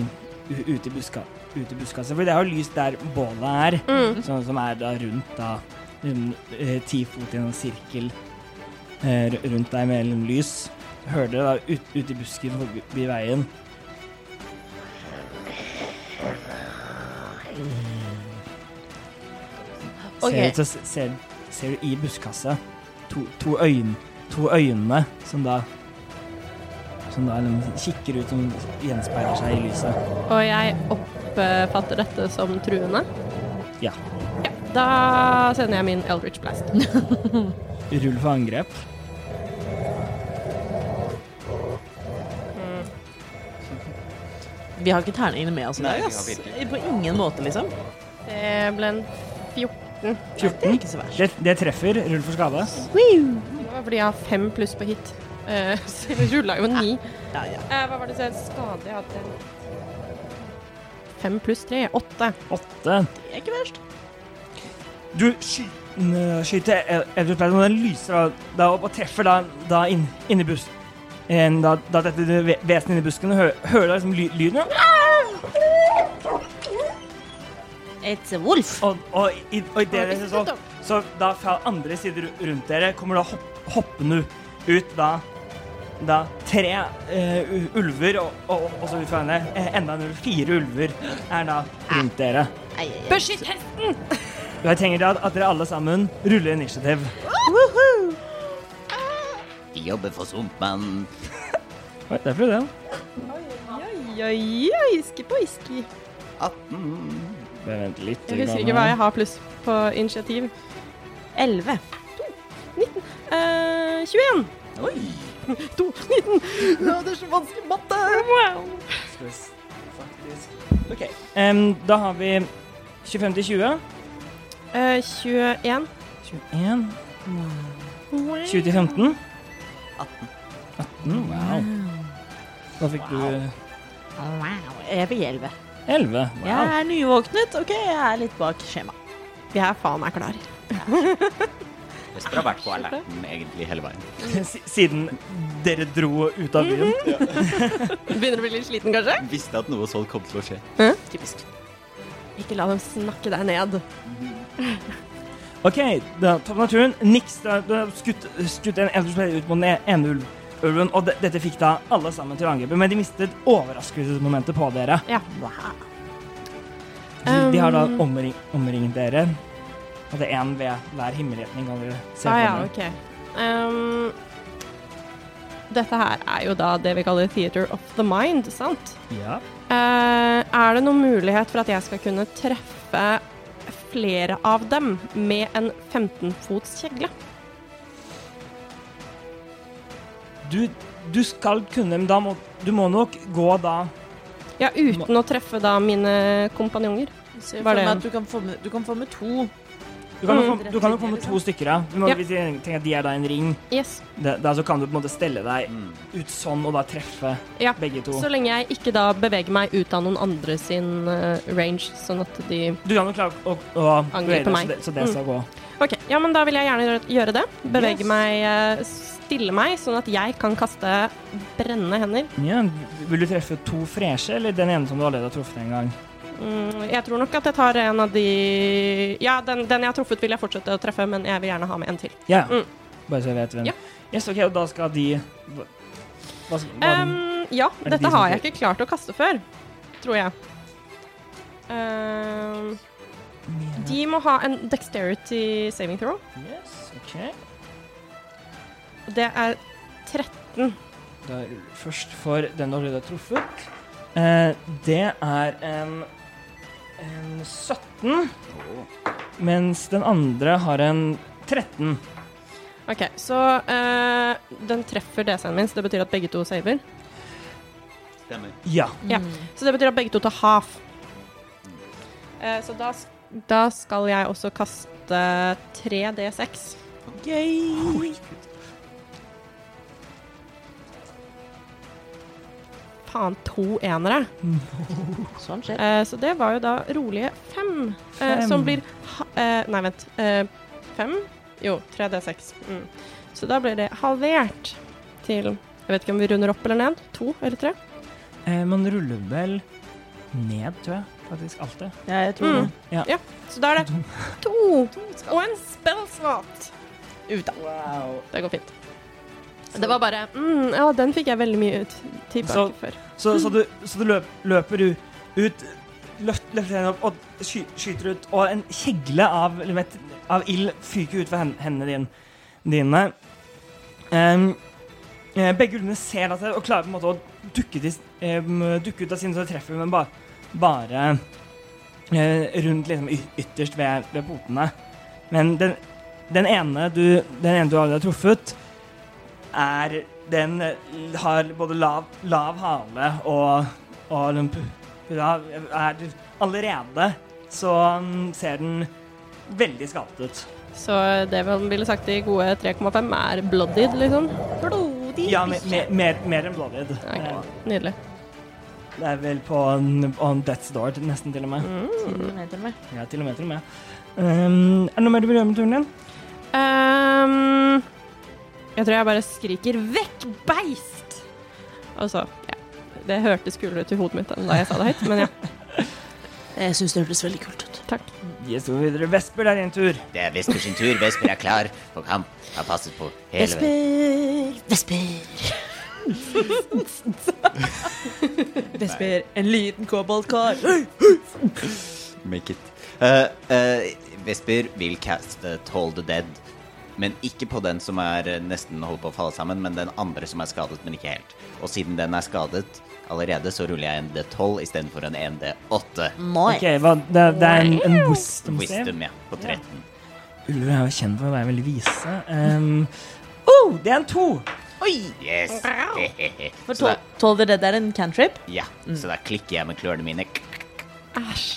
[SPEAKER 1] ute i buska, ute i buskaset. For det er jo lys der bålet er,
[SPEAKER 3] Mm.
[SPEAKER 1] som, som er da rundt da eh, ti fot i en sirkel eh, rundt deg med lys. Hører dere da ut, ut i busken forbi veien.
[SPEAKER 2] Okay.
[SPEAKER 1] Ser, se- ser, ser du i buskaset to, to, øyn, to øynene som da som da liksom kikker ut som gjenspeiler seg i lyset.
[SPEAKER 3] Og jeg oppfatter dette som truende.
[SPEAKER 1] Ja.
[SPEAKER 3] Ja, Da sender jeg min Eldritch Blast.
[SPEAKER 1] Rull for angrep.
[SPEAKER 2] Vi har ikke terningene med oss i dag, ass. På ingen måte, liksom.
[SPEAKER 3] Det ble en 14.
[SPEAKER 2] Nei, det er ikke så verst.
[SPEAKER 1] Det, det treffer. Rull for skade.
[SPEAKER 3] Det var fordi jeg har fem pluss på hit. Eh, så jeg rulla jo ni.
[SPEAKER 2] Ja, ja.
[SPEAKER 3] Eh, hva var det så skade jeg hadde? Fem pluss tre. Åtte.
[SPEAKER 1] Åtte.
[SPEAKER 2] Det er ikke verst.
[SPEAKER 1] Du sky, skyter Edward Platten, og den lyser da, opp og treffer da, da inn, inni busken. da, da dette ve- vesenet inni busken hø, hører da liksom ly, lyden.
[SPEAKER 2] It's a wolf.
[SPEAKER 1] Og, og, i, og i det dere så, så da fra andre sider rundt dere kommer da hopp, hoppende ut da da tre uh, ulver, og, og, og så ut fra henne eh, enda en ulv. Fire ulver er da rundt dere.
[SPEAKER 3] Beskytt hesten!
[SPEAKER 1] Og jeg trenger at, at dere alle sammen ruller initiativ.
[SPEAKER 5] Vi jobber for Sumpmannen.
[SPEAKER 1] Oi, der er den. det.
[SPEAKER 3] Oi, oi, oi. Iski på iski.
[SPEAKER 4] 18
[SPEAKER 1] Bare vent litt.
[SPEAKER 3] Jeg husker ikke hva jeg har pluss på initiativ.
[SPEAKER 2] 11.
[SPEAKER 3] Eh, 21.
[SPEAKER 2] Oi!
[SPEAKER 3] 2. 19.
[SPEAKER 2] Ja, det er så vanskelig matte!
[SPEAKER 3] Wow.
[SPEAKER 1] Ok. Um, da har vi 25 til 20.
[SPEAKER 3] Eh, 21.
[SPEAKER 1] 21. 20 til 15.
[SPEAKER 4] 18.
[SPEAKER 1] 18. Wow. Da fikk du
[SPEAKER 2] Jeg fikk 11.
[SPEAKER 1] 11. Wow.
[SPEAKER 2] Jeg er nyvåknet. OK, jeg er litt bak skjema.
[SPEAKER 3] Vi er faen meg klar.
[SPEAKER 4] Vesper har vært på alerten egentlig hele veien.
[SPEAKER 1] S- Siden dere dro ut av byen.
[SPEAKER 3] Begynner å bli litt sliten, kanskje?
[SPEAKER 4] Visste at noe sånt kom til å skje.
[SPEAKER 2] Typisk.
[SPEAKER 3] Ikke la dem snakke deg ned.
[SPEAKER 1] OK, da vi naturen. Har skutt, skutt en eldre ut mot den ene ulv- ulven, og de, dette fikk da alle sammen til å angripe, men de mistet overraskelsesmomentet på dere.
[SPEAKER 3] Ja.
[SPEAKER 1] De, de har da
[SPEAKER 3] Um.
[SPEAKER 1] omring, omringet dere. Og det er én ved hver himmelretning, kan dere se
[SPEAKER 3] Ah, ja, okay. Um, dette her er jo da det vi kaller theater of the mind, sant?
[SPEAKER 1] Ja.
[SPEAKER 3] Uh, er det noen mulighet for at jeg skal kunne treffe flere av dem med en 15-fots kjegle?
[SPEAKER 1] Du, du skal kunne, men da må du må nok gå da
[SPEAKER 3] Ja, uten å treffe da mine kompanjonger.
[SPEAKER 2] Se
[SPEAKER 3] Var
[SPEAKER 2] for meg at du kan få med, du kan få med to.
[SPEAKER 1] Du kan,
[SPEAKER 3] Mm.
[SPEAKER 1] få, du kan jo få med to stykker, ja. Du må,
[SPEAKER 3] Ja.
[SPEAKER 1] Tenker at de er da en ring,
[SPEAKER 3] Yes.
[SPEAKER 1] det, da så kan du på en måte stelle deg
[SPEAKER 4] Mm.
[SPEAKER 1] ut sånn og da treffe
[SPEAKER 3] Ja.
[SPEAKER 1] begge to.
[SPEAKER 3] Så lenge jeg ikke da beveger meg ut av noen andre sin uh, range, sånn at de
[SPEAKER 1] Du kan jo klare å, å
[SPEAKER 3] Angripe
[SPEAKER 1] deg,
[SPEAKER 3] meg.
[SPEAKER 1] så det, så det
[SPEAKER 3] Mm.
[SPEAKER 1] skal gå.
[SPEAKER 3] OK, ja, men da vil jeg gjerne gjøre- gjøre det. Bevege
[SPEAKER 1] Yes.
[SPEAKER 3] meg, eh, stille meg, sånn at jeg kan kaste brennende hender.
[SPEAKER 1] Ja, vil du treffe to freshe, eller den ene som du allerede har truffet en gang?
[SPEAKER 3] Mm, jeg tror nok at jeg tar en av de Ja, den, den jeg har truffet, vil jeg fortsette å treffe, men jeg vil gjerne ha med en til.
[SPEAKER 1] Ja,
[SPEAKER 3] Mm.
[SPEAKER 1] bare så jeg vet hvem.
[SPEAKER 3] Ja.
[SPEAKER 1] Yes, ok, og da skal de hva, hva,
[SPEAKER 3] Um, ja,
[SPEAKER 1] det
[SPEAKER 3] dette
[SPEAKER 1] de
[SPEAKER 3] har jeg ikke klart å kaste før, tror jeg. Um, de må ha en dexterity saving throw.
[SPEAKER 1] Yes, ok.
[SPEAKER 3] Det er 13.
[SPEAKER 1] Da først for den du har truffet. Uh, det er en, en 17, mens den andre har en 13.
[SPEAKER 3] OK, så eh, den treffer DC-en min, så det betyr at begge to saver.
[SPEAKER 4] Stemmer.
[SPEAKER 1] Ja.
[SPEAKER 3] Ja. Så det betyr at begge to tar half. Eh, så da, da skal jeg også kaste 3D6.
[SPEAKER 2] Gøy!
[SPEAKER 3] Faen, to enere.
[SPEAKER 2] Sånn skjer.
[SPEAKER 3] Eh, så det var jo da rolige fem, eh,
[SPEAKER 1] Fem.
[SPEAKER 3] som blir ha eh, Nei, vent. Eh, fem? Jo, 3D6. Mm. Så da blir det halvert til Jeg vet ikke om vi runder opp eller ned. To eller tre?
[SPEAKER 1] Eh, man ruller vel ned, tror jeg. Faktisk alltid.
[SPEAKER 2] Ja, jeg tror
[SPEAKER 3] Mm.
[SPEAKER 2] det.
[SPEAKER 3] Så da er det to og en spell slot. Ut, da.
[SPEAKER 1] Wow.
[SPEAKER 3] Det går fint. Det var bare mm, Ja, den fikk jeg veldig mye ut tilbake
[SPEAKER 1] Så-
[SPEAKER 3] før.
[SPEAKER 1] Så, så du, så du løp, løper du ut, løft, løfter hendene opp og sky, skyter ut, og en kjegle av, vet, av ild fyker ut fra hendene din, dine. Eh, begge ulvene ser deg og klarer på en måte å dukke, til, um, dukke ut av sine så de treffer, men bare, bare uh, rundt liksom ytterst ved, ved potene. Men den, den, ene du, den ene du har truffet, er Den eh, har både lav, lav hale og, og den er Allerede så mm, ser den veldig skadet ut.
[SPEAKER 3] Så det man ville sagt i gode 3,5 er bloodied, liksom. Blodig.
[SPEAKER 1] Ja, me, me, mer, mer enn bloodied.
[SPEAKER 3] Okay. Nydelig.
[SPEAKER 1] det er vel på on, on death's door, nesten til og med.
[SPEAKER 3] Mm.
[SPEAKER 2] Til og med, til og med.
[SPEAKER 1] Ja, til og med. Til og med. Um, er det noe mer du vil gjøre med turen din?
[SPEAKER 3] Ehm, jeg tror jeg bare skriker 'vekk, beist'! Og så Ja. Det hørtes kulere ut i hodet mitt enn da jeg sa det høyt, men ja.
[SPEAKER 2] Jeg syns det hørtes veldig kult ut.
[SPEAKER 3] Takk.
[SPEAKER 1] Yes, videre. Vesper, det er din tur.
[SPEAKER 5] Det er Vesper sin tur. Vesper er klar for kamp. Har passet på hele veien.
[SPEAKER 2] Vesper, Vesper. Vesper, en liten koboltkar.
[SPEAKER 4] Make it. Uh, uh, Vesper vil caste Toll the Dead. Men ikke på den som er eh, nesten holder på å falle sammen, men den andre som er skadet, men ikke helt. Og siden den er skadet, Allerede så ruller jeg en D12 istedenfor en 1D8.
[SPEAKER 1] Okay, det, det er en, en wisdom.
[SPEAKER 4] Wisdom, ja. På 13.
[SPEAKER 1] Ulver er jo kjent for å være veldig vise. Um, oh, det er en to!
[SPEAKER 2] Oi!
[SPEAKER 4] Yes!
[SPEAKER 2] For
[SPEAKER 4] to,
[SPEAKER 2] tol tolv det er en cantrip?
[SPEAKER 4] ja, så da klikker jeg med klørne mine.
[SPEAKER 3] Æsj.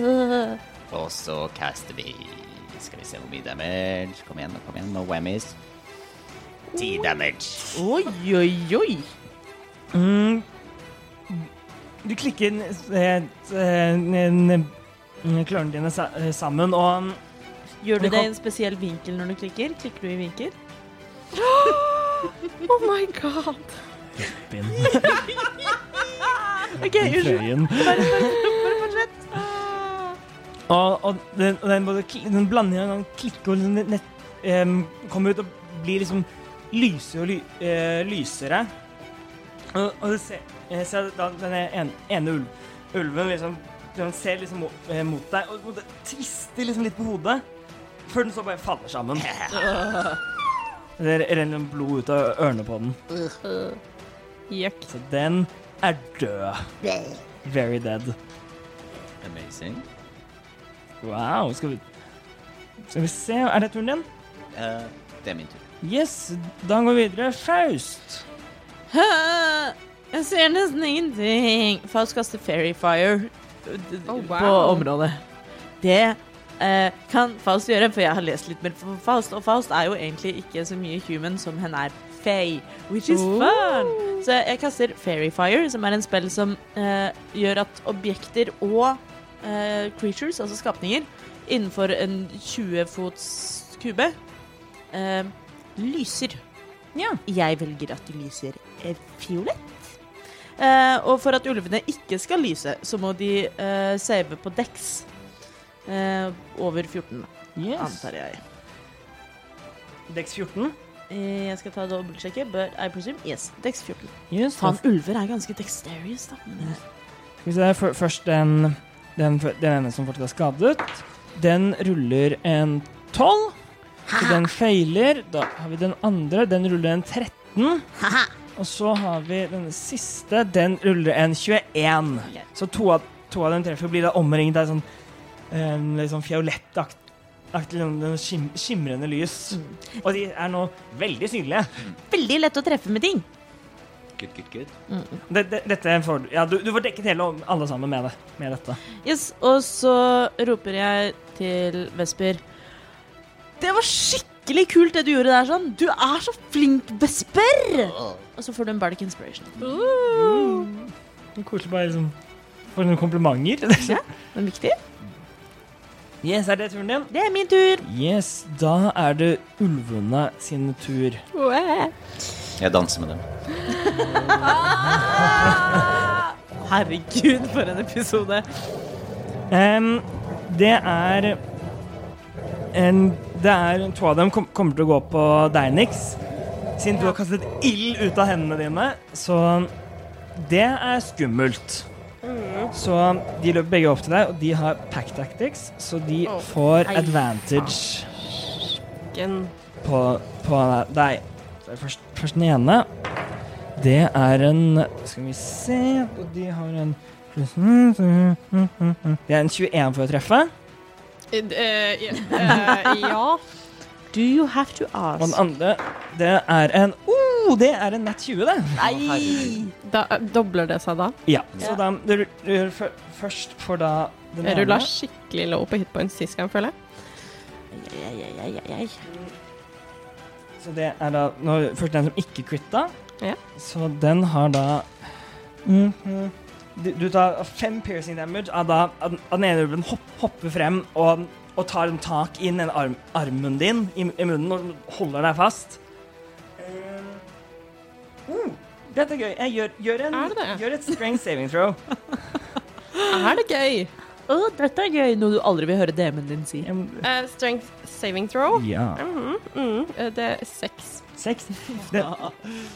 [SPEAKER 2] Øh,
[SPEAKER 4] Og så caster vi Skal vi se hvor mye damage. Kom igjen, kom igjen. No whammies. Ti damage.
[SPEAKER 2] Oi, oi, oi.
[SPEAKER 1] Mm. Du klikker eh, eh, klørne dine eh, sammen, og
[SPEAKER 2] Gjør du
[SPEAKER 1] Det
[SPEAKER 2] i en spesiell vinkel når du klikker? Klikker du i vinkel?
[SPEAKER 3] Oh my god.
[SPEAKER 1] Bin.
[SPEAKER 2] OK,
[SPEAKER 1] Den
[SPEAKER 2] unnskyld.
[SPEAKER 1] Og, og den, og den, den blandingen av klikke og liksom nett, um, kommer ut og blir liksom lysere og ly, uh, lysere. Og, og du ser, ser da den ene, ene ulv, ulven liksom den ser liksom mot, uh, mot deg og, og det tvister liksom litt på hodet, før den så bare faller sammen. Det renner blod ut av ørene på den.
[SPEAKER 3] Jøkk.
[SPEAKER 1] Så den er død. Very dead.
[SPEAKER 4] Amazing.
[SPEAKER 1] Wow. Skal vi, skal vi se Er det turen din?
[SPEAKER 4] Eh, det er min tur.
[SPEAKER 1] Yes, da går vi videre. Faust.
[SPEAKER 2] Jeg ser nesten ingenting. Faust kaster Fairy Fire oh, d-
[SPEAKER 3] Oh,
[SPEAKER 2] på området. Det eh, kan Faust gjøre, for jeg har lest litt mer på Faust, og Faust er jo egentlig ikke så mye human som hun er Faye, which is
[SPEAKER 3] Oh.
[SPEAKER 2] fun. Så jeg kaster Fairy Fire, som er en spill som eh, gjør at objekter og eh, creatures, altså skapninger, innenfor en 20 fots kube, eh, lyser.
[SPEAKER 1] Ja.
[SPEAKER 2] Jeg velger at de lyser eh, fiolett. Eh, og for at ulvene ikke skal lyse, så må de eh, save på Dex. Eh, over 14,
[SPEAKER 1] Yes.
[SPEAKER 2] antar jeg.
[SPEAKER 1] Dex 14.
[SPEAKER 2] Eh, jeg skal ta dobbeltsjekke, but I presume yes. Dex 14.
[SPEAKER 1] Yes.
[SPEAKER 2] Faen, ulver er ganske dexterious, da. Men,
[SPEAKER 1] Skal vi se, først den, den, den ene som fortsatt er skadet. Den ruller en 12. Så den feiler. Da har vi den andre. Den ruller en 13. Og så har vi den siste. Den ruller en 21. Så to av, to av dem treffer blir da omringet av sånn um, litt sånn fiolettaktig skim, skimrende lys. Og de er nå veldig synlige.
[SPEAKER 2] Veldig lett å treffe med ting.
[SPEAKER 4] Good, good, good.
[SPEAKER 1] Det, det, dette får Ja, du, du får dekket hele alle sammen med, det, med dette.
[SPEAKER 2] Yes, og så roper jeg til Vesper Det var skikkelig kult det du gjorde der sånn. Du er så flink, Vesper! Og så får du en Bardic Inspiration.
[SPEAKER 1] Det er Koselig bare liksom få noen komplimenter.
[SPEAKER 2] Ja, det er viktig.
[SPEAKER 1] Yes, er det turen din?
[SPEAKER 2] Det er min tur.
[SPEAKER 1] Yes, da er det ulvene sin tur.
[SPEAKER 4] Jeg danser med dem.
[SPEAKER 2] Herregud, for en episode.
[SPEAKER 1] Um, det er en, Det er To av dem kom, kommer til å gå på deg, Nix. Siden du har kastet ild ut av hendene dine. Så det er skummelt. Så de løper begge opp til deg, og de har pack tactics, så de
[SPEAKER 3] oh.
[SPEAKER 1] får advantage på, på deg. Så er det først, først den ene. Det er en Skal vi se Og de har en Det er en 21 for å treffe.
[SPEAKER 3] Eh, uh, ja.
[SPEAKER 2] Do you have to
[SPEAKER 1] Og den
[SPEAKER 2] ask?
[SPEAKER 1] andre, det er en oh, Det er en nett 20, det.
[SPEAKER 2] Nei!
[SPEAKER 3] Da, dobler det seg da?
[SPEAKER 1] Ja. Så da du du, fø- først får da den
[SPEAKER 3] Jeg rulla skikkelig low på hitpoint sist gang, føler jeg.
[SPEAKER 2] Ai, ai, ai, ai, ai.
[SPEAKER 1] Så det er da når, først den som ikke quitta.
[SPEAKER 3] Ja.
[SPEAKER 1] Så den har da Mhm. du, du tar fem piercing damage av da av den ene ulven hopp, hopper frem og, og tar en tak inn den arm, armen din i, i munnen og holder deg fast. Oh, dette er gøy. Jeg gjør, gjør, en, gjør et strength saving throw.
[SPEAKER 3] Er det gøy?
[SPEAKER 2] Å, dette er gøy. Noe du aldri vil høre DM-en din si.
[SPEAKER 1] Um,
[SPEAKER 3] Eh, strength saving throw.
[SPEAKER 1] ja.
[SPEAKER 3] Mm -hmm. mm. Uh, det er seks.
[SPEAKER 1] Seks. Den,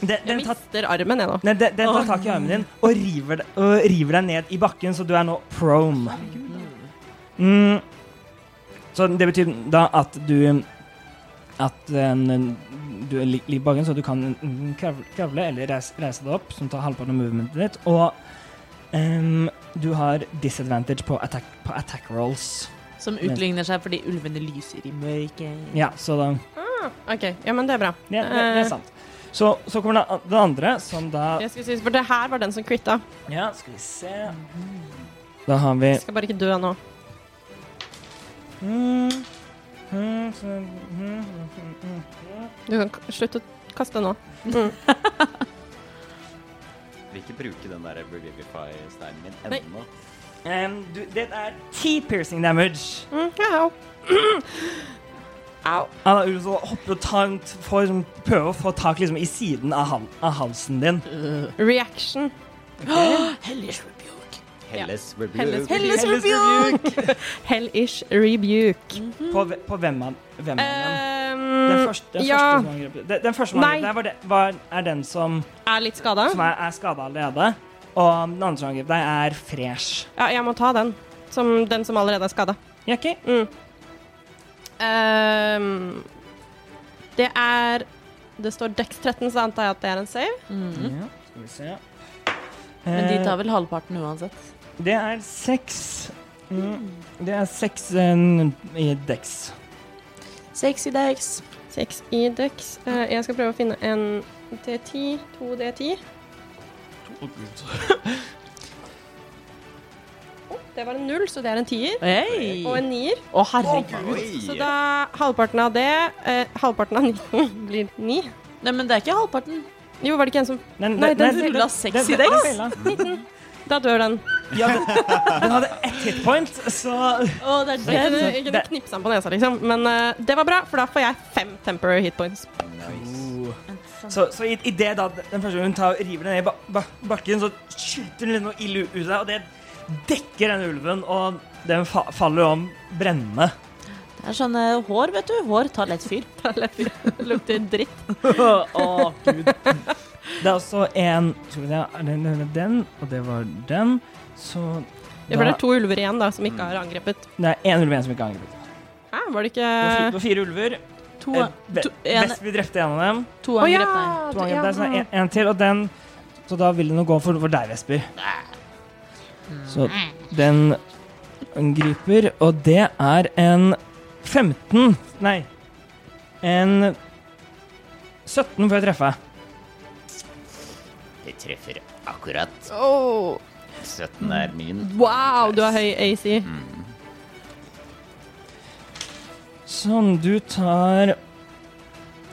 [SPEAKER 1] den,
[SPEAKER 3] Jeg
[SPEAKER 1] den,
[SPEAKER 3] mister armen, jeg nå.
[SPEAKER 1] Den, den tar tak i armen din og river, og river deg ned i bakken, så du er nå prone. Mm. Så det betyr da at du At um, du er ligger i bakken, så du kan enten kravle, kravle eller reise, reise deg opp, som tar halvparten av movementet ditt. Og ehm, du har disadvantage på attack, på attack rolls.
[SPEAKER 2] Som utligner seg fordi ulvene lyser i mørket.
[SPEAKER 1] Ja, så da
[SPEAKER 3] OK, ja, men det er bra.
[SPEAKER 1] Ja, det, det er sant. Så, så kommer det, det andre, som da
[SPEAKER 3] Jeg skulle si, For det her var den som kvitta.
[SPEAKER 1] Ja, skal vi se Da har vi
[SPEAKER 3] Jeg skal bare ikke dø nå. Du kan slutte å kaste nå. Mm.
[SPEAKER 4] Vil ikke bruke den der Revivify-steinen min ennå.
[SPEAKER 1] Um, du, det er ti piercing damage.
[SPEAKER 3] Mm, au. Au.
[SPEAKER 1] Anna Ulfo og hopper og tar, får, prøver å få tak liksom, i siden av, han, av halsen din.
[SPEAKER 3] Reaction.
[SPEAKER 2] Hellish rebuke.
[SPEAKER 4] Helles
[SPEAKER 3] Helles-
[SPEAKER 4] Rebuke.
[SPEAKER 2] Hellish rebuke!
[SPEAKER 3] Hellish rebuke.
[SPEAKER 1] På, på hvem han? hvem? Den første, den
[SPEAKER 3] ja,
[SPEAKER 1] første som angrep Den, den første som angrep deg, var, det, var, er den som,
[SPEAKER 3] er litt skada.
[SPEAKER 1] som er, er skada allerede. Og den andre som angrep deg, er fresh.
[SPEAKER 3] Ja, jeg må ta den. Som den som allerede er skada.
[SPEAKER 1] Ja, okay.
[SPEAKER 3] Mm. um, det er Det står Dex 13, så antar jeg at det er en save.
[SPEAKER 2] Mm.
[SPEAKER 1] Ja, skal vi se.
[SPEAKER 2] Men de
[SPEAKER 1] Eh,
[SPEAKER 2] tar vel halvparten uansett.
[SPEAKER 1] Det er seks mm, Det er seks uh, i dex.
[SPEAKER 2] Sexy Dex.
[SPEAKER 3] Seks i Dex. Eh, jeg skal prøve å finne en D10. To D10. Oh, det var en null, så det er en tier.
[SPEAKER 2] Hey.
[SPEAKER 3] Og en nier.
[SPEAKER 2] Å, herregud.
[SPEAKER 4] Oi.
[SPEAKER 3] Så da halvparten av det eh, Halvparten av 19 blir 9.
[SPEAKER 2] Nei, men det er ikke halvparten.
[SPEAKER 3] Jo, var det ikke en som Nei, den
[SPEAKER 2] rulla
[SPEAKER 1] den-
[SPEAKER 2] seks i dex.
[SPEAKER 1] den feila.
[SPEAKER 3] Da dør den.
[SPEAKER 1] Ja, den, den hadde ett hitpoint, så
[SPEAKER 2] oh, det er den.
[SPEAKER 3] jeg kunne knipse den på nesa, liksom. Men uh, det var bra, for da får jeg fem temporary hitpoints. Nice.
[SPEAKER 1] Så, så i, i det da den første hun tar, river den ned i ba, ba, bakken, så skyter den litt noe ille ut av deg, og det dekker den ulven, og den fa faller om brennende.
[SPEAKER 2] Det er sånn hår, vet du. Hår tar lett fyr.
[SPEAKER 3] Det lukter dritt.
[SPEAKER 1] Å, gud. Det er også en Skal vi se, er det den, og det var den. Så
[SPEAKER 3] Ja, for det er to ulver igjen da, som ikke har angrepet.
[SPEAKER 1] det er én ulv igjen som ikke har angrepet.
[SPEAKER 3] Hæ, var det ikke
[SPEAKER 1] Det var fire, det var fire ulver.
[SPEAKER 2] To,
[SPEAKER 1] Eh, Ve-
[SPEAKER 2] to, en,
[SPEAKER 1] Vesper drepte en av dem.
[SPEAKER 2] to
[SPEAKER 3] Å
[SPEAKER 2] angrep, nei.
[SPEAKER 1] To angrep
[SPEAKER 3] ja.
[SPEAKER 1] der, så er en, en til, og den Så da vil den jo gå for, for deg, Vesper. Så den angriper, og det er en 15 Nei. En 17 får jeg treffe.
[SPEAKER 5] Det treffer akkurat.
[SPEAKER 3] Åh,
[SPEAKER 5] 17 er min.
[SPEAKER 3] wow, du har høy AC.
[SPEAKER 1] Sånn, du tar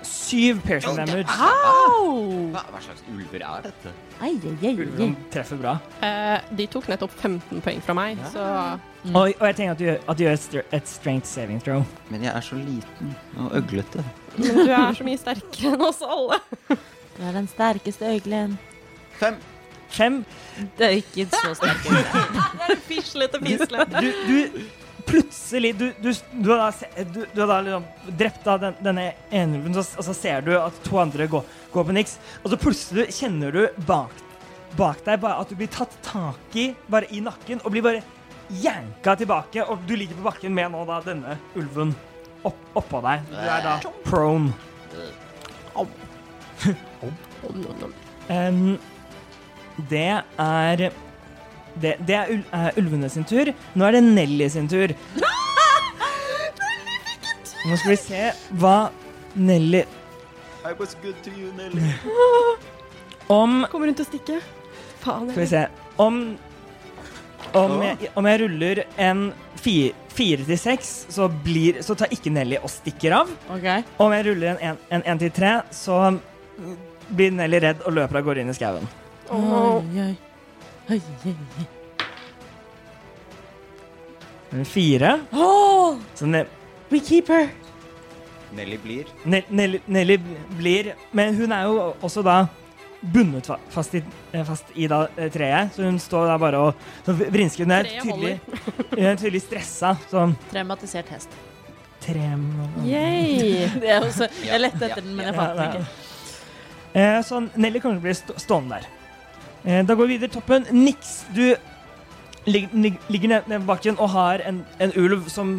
[SPEAKER 1] syv piercing damage.
[SPEAKER 2] Au!
[SPEAKER 4] Hva, hva slags ulver er dette?
[SPEAKER 2] Ai, ai, ai, ai.
[SPEAKER 1] Ulven treffer bra.
[SPEAKER 3] Eh, de tok nettopp 15 poeng fra meg, så
[SPEAKER 1] Og, og jeg tenker at du, gjør- at du gjør et, str- et strength saving throw.
[SPEAKER 4] Men jeg er så liten og øglete.
[SPEAKER 3] Men du er så mye sterkere enn oss alle.
[SPEAKER 2] Du er den sterkeste øglen.
[SPEAKER 4] Fem.
[SPEAKER 1] Fem.
[SPEAKER 2] Det er ikke så sterk.
[SPEAKER 3] Fislete fislete.
[SPEAKER 1] Du, du plutselig Du, du, du har da, du, du har da liksom drept av den, denne ene ulven, og så ser du at to andre går, går på niks, og så plutselig kjenner du bak, bak deg bare at du blir tatt tak i bare i nakken og blir bare janka tilbake, og du ligger på bakken med nå da denne ulven opp, oppå deg. Du er da prone. Em, det er Det, det er, ul, er ulvene sin tur. Nå er det Nelly sin tur. Nå skal vi se hva Nelly
[SPEAKER 4] I was good to you, Nelly.
[SPEAKER 1] Om
[SPEAKER 3] Kommer hun til å stikke? Faen.
[SPEAKER 1] Skal vi se Om Om jeg, om jeg ruller en fi- fire til seks, så, blir- så tar ikke Nelly og stikker av.
[SPEAKER 2] Okay.
[SPEAKER 1] Om jeg ruller en en, en, en til tre, så blir Nelly redd og løper av gårde inn i skauen.
[SPEAKER 3] Åh.
[SPEAKER 2] Oi, oi. Oi, oi, oi.
[SPEAKER 1] Fire.
[SPEAKER 2] Oh!
[SPEAKER 1] Så ne,
[SPEAKER 2] we keep her.
[SPEAKER 4] Nelly blir
[SPEAKER 1] Ne- Nelly, Nelly blir Men hun er jo også da bundet fast i, eh, fast i da, eh, treet, så hun står der bare og så vrinsker. Hun er tydelig, tydelig stressa. Sånn
[SPEAKER 2] Traumatisert hest.
[SPEAKER 1] tre
[SPEAKER 3] Yay.
[SPEAKER 2] Det er også, jeg lette etter den, men jeg fant den ikke.
[SPEAKER 1] Eh, så Nelly kommer til å bli stående der. Eh, da går vi videre toppen. Niks, du lig, lig, ligger nede ned på bakken og har en, en ulv som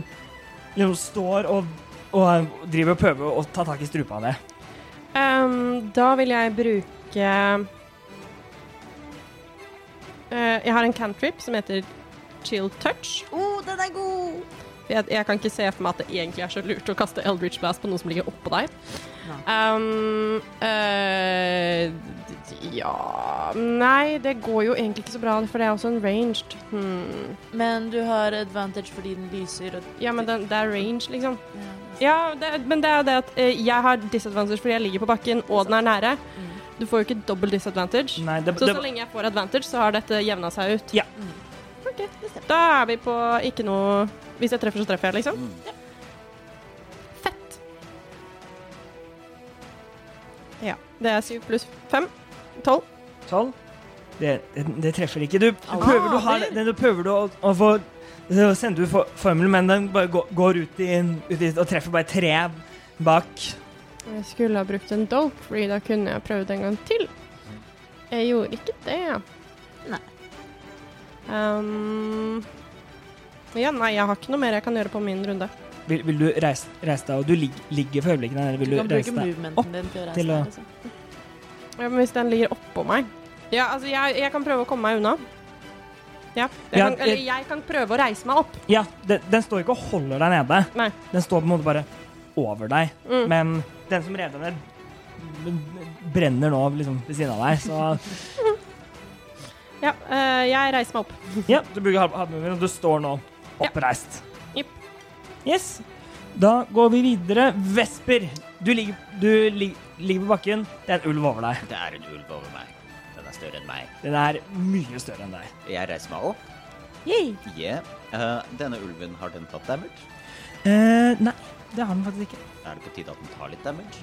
[SPEAKER 1] liksom står og, og driver og prøver å ta tak i strupa di.
[SPEAKER 3] Um, da vil jeg bruke uh, Jeg har en cantrip som heter Chill Touch.
[SPEAKER 2] Oh, den er god!
[SPEAKER 3] Jeg, jeg kan ikke se for meg at det egentlig er så lurt å kaste Eldritch Blast på noen som ligger oppå deg. Um, uh, ja Nei, det går jo egentlig ikke så bra, for det er også en ranged. Hmm.
[SPEAKER 2] Men du har advantage fordi den lyser og
[SPEAKER 3] Ja, men den, det er range, liksom.
[SPEAKER 2] Ja,
[SPEAKER 3] det, men det er jo det at eh, jeg har disadvantage fordi jeg ligger på bakken, og den er nære.
[SPEAKER 2] Mm.
[SPEAKER 3] Du får jo ikke double disadvantage.
[SPEAKER 1] Nei, det,
[SPEAKER 3] Så
[SPEAKER 1] det,
[SPEAKER 3] så lenge jeg får advantage, så har dette jevna seg ut.
[SPEAKER 1] Ja.
[SPEAKER 2] Mm.
[SPEAKER 3] Ok, Da er vi på ikke noe Hvis jeg treffer, så treffer jeg, liksom.
[SPEAKER 4] Mm.
[SPEAKER 3] Fett. Ja. Det er syv pluss fem. Tolv.
[SPEAKER 1] Tolv. Det, det, det treffer ikke. Du, prøver, du har, det, du prøver du å, å få så sender du for, formelen, men den bare går, går ut, i, ut i, og treffer bare tre bak.
[SPEAKER 3] Jeg skulle ha brukt en dope, fordi da kunne jeg prøvd en gang til. Jeg gjorde ikke det.
[SPEAKER 2] Nei.
[SPEAKER 3] Um, ja, nei, jeg har ikke noe mer jeg kan gjøre på min runde.
[SPEAKER 1] Vil, vil du reise, reise deg, og du lig, ligger for øyeblikket, der,
[SPEAKER 2] Du
[SPEAKER 1] vil du,
[SPEAKER 2] bruke
[SPEAKER 1] reise deg?
[SPEAKER 2] movementen din til å reise
[SPEAKER 1] til å-
[SPEAKER 2] deg. Liksom.
[SPEAKER 3] Ja, men hvis den ligger oppå meg Ja, altså, jeg, jeg kan prøve å komme meg unna. Ja. Jeg
[SPEAKER 1] Ja,
[SPEAKER 3] kan, eller
[SPEAKER 1] jeg-
[SPEAKER 3] jeg kan prøve å reise meg opp.
[SPEAKER 1] Ja, den, den står ikke og holder deg nede.
[SPEAKER 3] Nei.
[SPEAKER 1] Den står på en måte bare over deg.
[SPEAKER 3] Mm.
[SPEAKER 1] Men den som redder deg, brenner nå liksom ved siden av deg. Så
[SPEAKER 3] Ja, eh, jeg reiser meg opp.
[SPEAKER 1] ja, du bruker halv- halvmoven, og du står nå
[SPEAKER 3] Ja.
[SPEAKER 1] oppreist.
[SPEAKER 3] Jipp.
[SPEAKER 1] Yes. Da går vi videre. Vesper, du ligger, du lig, ligger på bakken. Det er en ulv over deg.
[SPEAKER 4] Det er en ulv over meg. Den er større enn meg.
[SPEAKER 1] Den er mye større enn deg.
[SPEAKER 4] Jeg reiser meg opp.
[SPEAKER 2] Yay.
[SPEAKER 4] Yeah. Uh, denne ulven, har den tatt damage?
[SPEAKER 1] Uh, nei, det har den faktisk ikke.
[SPEAKER 4] Er det på tide at den tar litt damage?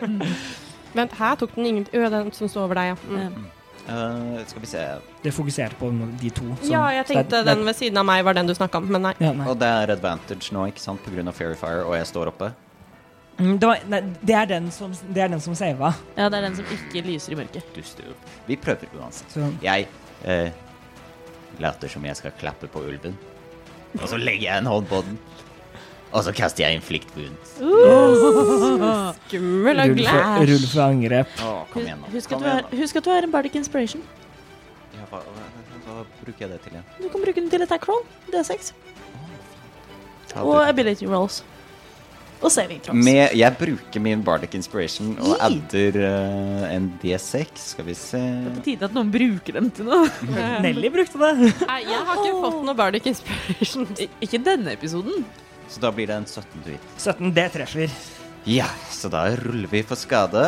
[SPEAKER 3] Vent, her tok den ingen Ø, den som står over deg, ja. Mm.
[SPEAKER 4] Eh, skal vi se.
[SPEAKER 1] Det fokuserte på de to. som-
[SPEAKER 3] Ja, jeg tenkte
[SPEAKER 1] det-
[SPEAKER 3] den ved siden av meg var den du snakka om, men nei.
[SPEAKER 1] Ja, nei.
[SPEAKER 4] Og det er advantage nå, ikke sant, av Fairy Fire, og jeg står oppe.
[SPEAKER 1] Mm, Det, var, nei, det er den som, det er den som sava.
[SPEAKER 2] Ja, det er den som ikke lyser i mørket.
[SPEAKER 4] Dusteulv. Vi prøver uansett.
[SPEAKER 1] Så
[SPEAKER 4] Jeg eh, later som jeg skal klappe på ulven. Og så legger jeg en hånd på den. Og så kaster jeg inflict wounds.
[SPEAKER 3] Skummel og
[SPEAKER 1] rull rull for angrep.
[SPEAKER 4] Å, kom igjen, nå.
[SPEAKER 2] Husk at,
[SPEAKER 4] Kom
[SPEAKER 2] du har,
[SPEAKER 4] nå.
[SPEAKER 2] husk at du har en bardic inspiration.
[SPEAKER 4] Ja, hva, hva, hva bruker jeg det til igjen?
[SPEAKER 2] Du kan bruke den til attack roll, D6,
[SPEAKER 4] Ta
[SPEAKER 2] og
[SPEAKER 4] det.
[SPEAKER 2] ability rolls. Og saving throws.
[SPEAKER 4] Med, jeg bruker min Bardic Inspiration og
[SPEAKER 2] Gi.
[SPEAKER 4] adder eh, en D6. Skal vi se
[SPEAKER 2] Det er på tide at noen bruker den til noe.
[SPEAKER 1] Nelly brukte det.
[SPEAKER 3] Nei, jeg har ikke fått noe Bardic Inspiration.
[SPEAKER 2] I- Ikke denne episoden.
[SPEAKER 4] Så da blir det en 17 du hit.
[SPEAKER 1] 17, det treffer.
[SPEAKER 4] Ja, så da ruller vi for skade.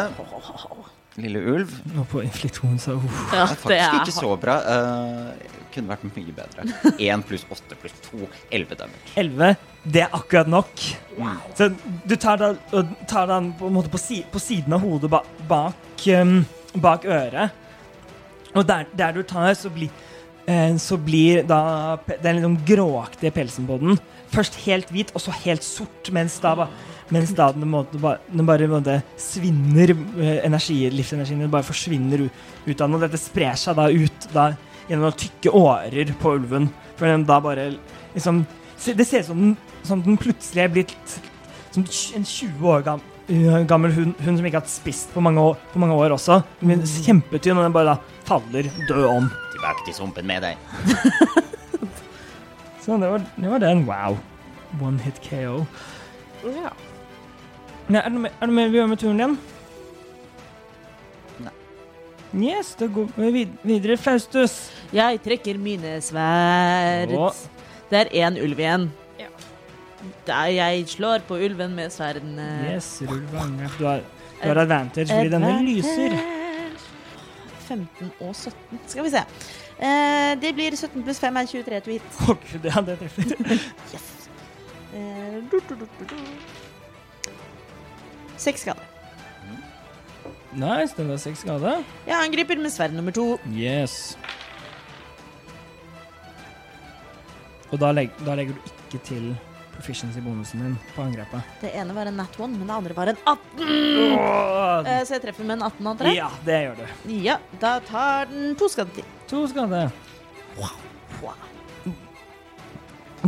[SPEAKER 4] Lille ulv.
[SPEAKER 1] Nå på infliksjon, så uh.
[SPEAKER 2] Ja,
[SPEAKER 4] Det er faktisk ikke så bra. Uh, kunne vært mye bedre. 1 pluss 8 pluss 2, 11 damage.
[SPEAKER 1] 11, det er akkurat nok. Så du tar den, og tar den på, en måte på, si, på siden av hodet ba, bak, um, bak øret. Og der, der du tar, så, blir eh, så blir da den liksom gråaktige pelsen på den først helt hvit, og så helt sort, mens da, mens da den, måte, den bare på måte svinner eh, energi, livsenergien bare forsvinner ut, av den, og dette sprer seg da ut da, gjennom tykke årer på ulven. For den da bare liksom Det ser ut som som den plutselig er blitt som en 20 år gam, uh, gammel hund, hund som ikke har spist på mange år, på mange år også. Blir Kjempetynn, og den bare da faller død om.
[SPEAKER 4] Tilbake til sumpen med deg.
[SPEAKER 1] Så det var, det var den. Wow. One hit KO.
[SPEAKER 3] Ja.
[SPEAKER 1] Nei, er det noe mer- er gjør med turen din?
[SPEAKER 4] Nei.
[SPEAKER 1] Yes, da går vi videre. Faustus.
[SPEAKER 2] Jeg trekker mine sverd.
[SPEAKER 1] Å.
[SPEAKER 2] Det er én ulv igjen.
[SPEAKER 3] Ja.
[SPEAKER 2] Der jeg slår på ulven med sverdene.
[SPEAKER 1] Yes, rull for. Du har, du har advantage fordi denne lyser.
[SPEAKER 2] 15 og 17. Skal vi se. Eh, det blir 17 pluss 5 er 23 to hit.
[SPEAKER 1] Å gud, ja, det treffer.
[SPEAKER 2] Yes. Eh, du, du, du. Seks skader.
[SPEAKER 1] Nice, den er seks skade.
[SPEAKER 2] Jeg angriper med sverd nummer to.
[SPEAKER 1] Yes. Og da, legg, da legger du ikke til proficiency-bonusen din på angrepet.
[SPEAKER 2] Det ene var en nat one, men det andre var en 18. Eh, så jeg treffer med en 18, antar jeg?
[SPEAKER 1] Ja, det gjør du.
[SPEAKER 2] Ja, da tar den to skader til.
[SPEAKER 1] To skal
[SPEAKER 2] det.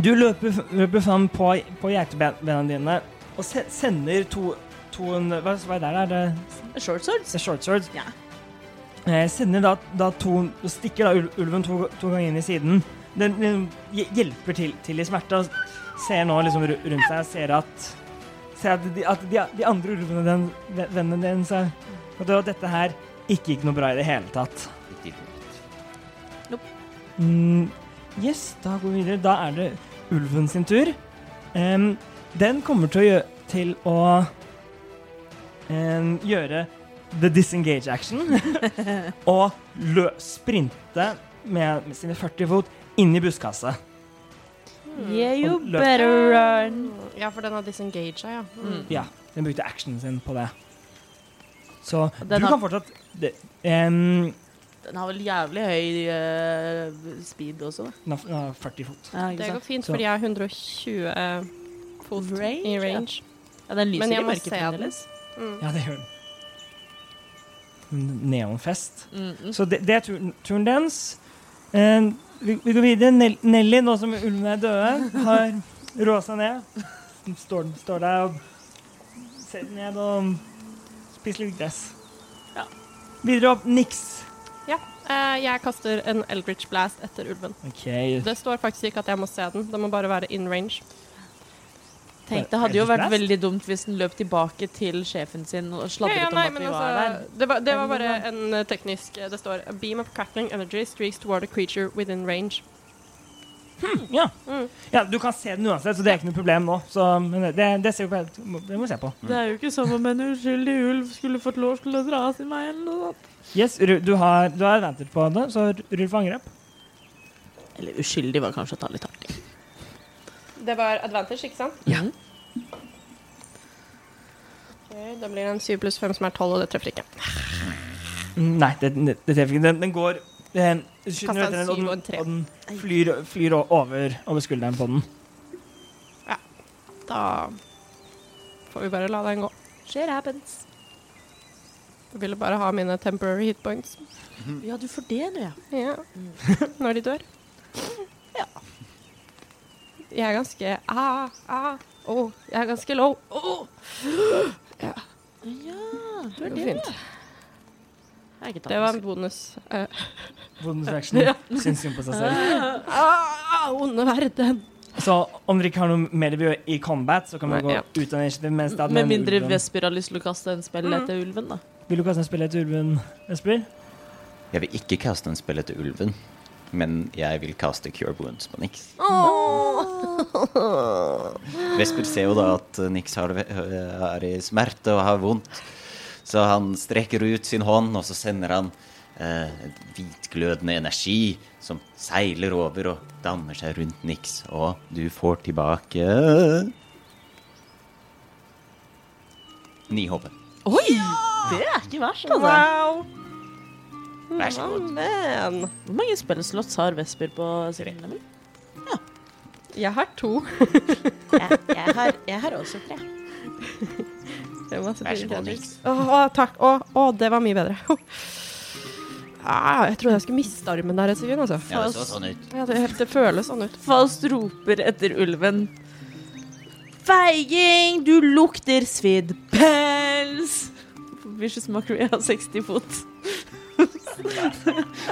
[SPEAKER 1] Du løper, løper fram på, på geitebena dine og se, sender to, to Hva, hva er det der? Er det
[SPEAKER 2] Short swords.
[SPEAKER 1] short swords?
[SPEAKER 2] Ja.
[SPEAKER 1] Eh, sender da, da to Stikker da ulven to, to ganger inn i siden. Den, den hjelper til, til i smerte ser nå liksom rundt seg ser at Ser at de, at de, de andre ulvene, den, ve- vennene deres, er- at dette her ikke gikk noe bra i det hele tatt. Mm, yes, da går vi videre. Da er det ulven sin tur. Um, den kommer til å, gjøre, til å um, gjøre the disengage action og lø sprinte med, med sine 40 fot inn i buskaset.
[SPEAKER 2] Yeah, you better run.
[SPEAKER 3] Ja, for den har disengaged ja. Mm.
[SPEAKER 1] Ja, den brukte actionen sin på det. Så
[SPEAKER 2] Den
[SPEAKER 1] du
[SPEAKER 2] har-
[SPEAKER 1] kan fortsatt em,
[SPEAKER 2] Den har vel jævlig høy uh, speed også, da.
[SPEAKER 1] den har- 40 fot.
[SPEAKER 2] Ja,
[SPEAKER 3] Det går fint,
[SPEAKER 1] for
[SPEAKER 3] fordi jeg er 120 fot
[SPEAKER 2] Range,
[SPEAKER 3] i range.
[SPEAKER 2] Ja, den lyser
[SPEAKER 3] Men jeg
[SPEAKER 2] i mørket
[SPEAKER 3] se den.
[SPEAKER 2] fremdeles.
[SPEAKER 3] Mm.
[SPEAKER 1] Ja, det gjør den. Neonfest.
[SPEAKER 2] Mm, mm.
[SPEAKER 1] Så det, det er turen, turen dens. Uh, vi, vi går videre. Nell, Nelly, nå som ulvene er døde, har roa seg ned. Står, står der og ser ned og spiser litt gress.
[SPEAKER 2] Ja.
[SPEAKER 1] Videre opp, niks.
[SPEAKER 3] Ja, eh, jeg kaster en Eldritch Blast etter ulven.
[SPEAKER 1] Okay.
[SPEAKER 3] Det står faktisk ikke at jeg må se den, det må bare være in range.
[SPEAKER 2] Tenk, det hadde jo vært veldig dumt hvis den løp tilbake til sjefen sin og
[SPEAKER 3] Ja,
[SPEAKER 2] sladret
[SPEAKER 3] ja,
[SPEAKER 2] om
[SPEAKER 3] nei,
[SPEAKER 2] at
[SPEAKER 3] men
[SPEAKER 2] vi var der.
[SPEAKER 3] altså, det, var, det var bare en eh, teknisk eh, Det står A beam of crackling energy streaks toward a creature within range.
[SPEAKER 1] Ja.
[SPEAKER 3] Mm.
[SPEAKER 1] ja, du kan se den uansett, så det er ikke noe problem nå. Så, men det, det ser vi på. Det må vi se på.
[SPEAKER 2] Det er jo ikke som om en uskyldig ulv skulle fått lov til å dra sin vei eller noe sånt.
[SPEAKER 1] Yes, du har, du har ventet på det, så rull for angrep.
[SPEAKER 2] Eller uskyldig var kanskje å ta litt hardt i.
[SPEAKER 3] Det var advantage, ikke sant?
[SPEAKER 2] Ja.
[SPEAKER 3] Ok, da blir det en 7 pluss 5 som er 12, og det treffer ikke.
[SPEAKER 1] Nei, det, det, det treffer ikke. Den, den går den,
[SPEAKER 3] syv
[SPEAKER 1] den,
[SPEAKER 3] og en tre.
[SPEAKER 1] og den flyr, flyr over, over skulderen på den. Ja.
[SPEAKER 3] Da får vi bare la den gå.
[SPEAKER 2] Shit happens.
[SPEAKER 3] Jeg ville bare ha mine temporary hit points.
[SPEAKER 2] Ja, du får det nå, ja.
[SPEAKER 3] Ja. Når de dør.
[SPEAKER 2] Ja.
[SPEAKER 3] Jeg er ganske ah, ah, oh, Jeg er ganske low. Oh. Ja,
[SPEAKER 2] Ja, du
[SPEAKER 3] det
[SPEAKER 2] er det.
[SPEAKER 3] fint.
[SPEAKER 2] Jeg har ikke tatt
[SPEAKER 3] Det var en bonus.
[SPEAKER 1] Bonus action. Syns synd på seg selv.
[SPEAKER 3] ah, onde verden.
[SPEAKER 1] Så om dere ikke har noe mer de vil gjøre i combat, så kan vi gå
[SPEAKER 3] ja.
[SPEAKER 1] ut av initiativ. Mens det
[SPEAKER 2] Med mindre
[SPEAKER 1] ulven.
[SPEAKER 2] Vesper har lyst til å kaste en spill
[SPEAKER 3] Mm.
[SPEAKER 2] etter ulven, da.
[SPEAKER 1] Vil du kaste en spill etter ulven, Vesper?
[SPEAKER 4] Jeg vil ikke kaste en spill etter ulven, men jeg vil kaste Cure Wounds på Nix. Vesper ser jo da at Nix har, er i smerte og har vondt, så han strekker ut sin hånd, og så sender han eh, hvitglødende energi som seiler over og danner seg rundt Nix, og du får tilbake Ni HP.
[SPEAKER 2] Oi! Det er ikke verst, altså.
[SPEAKER 3] Wow.
[SPEAKER 4] Vær så god.
[SPEAKER 3] Amen.
[SPEAKER 2] Hvor mange spillslotts har Vesper på sin level?
[SPEAKER 3] jeg har to.
[SPEAKER 2] Jeg, jeg, har, jeg har også tre.
[SPEAKER 3] Det var så
[SPEAKER 4] Vær så god, Nils.
[SPEAKER 3] Å, takk. Å, å, det var mye bedre. Ah, jeg trodde jeg skulle miste armen der et sekund. Altså.
[SPEAKER 5] Ja, det så sånn ut.
[SPEAKER 3] Ja, det, det føles sånn ut.
[SPEAKER 2] Faust roper etter ulven. Feiging, du lukter svidd pels! Vicious Mockery har 60 fot.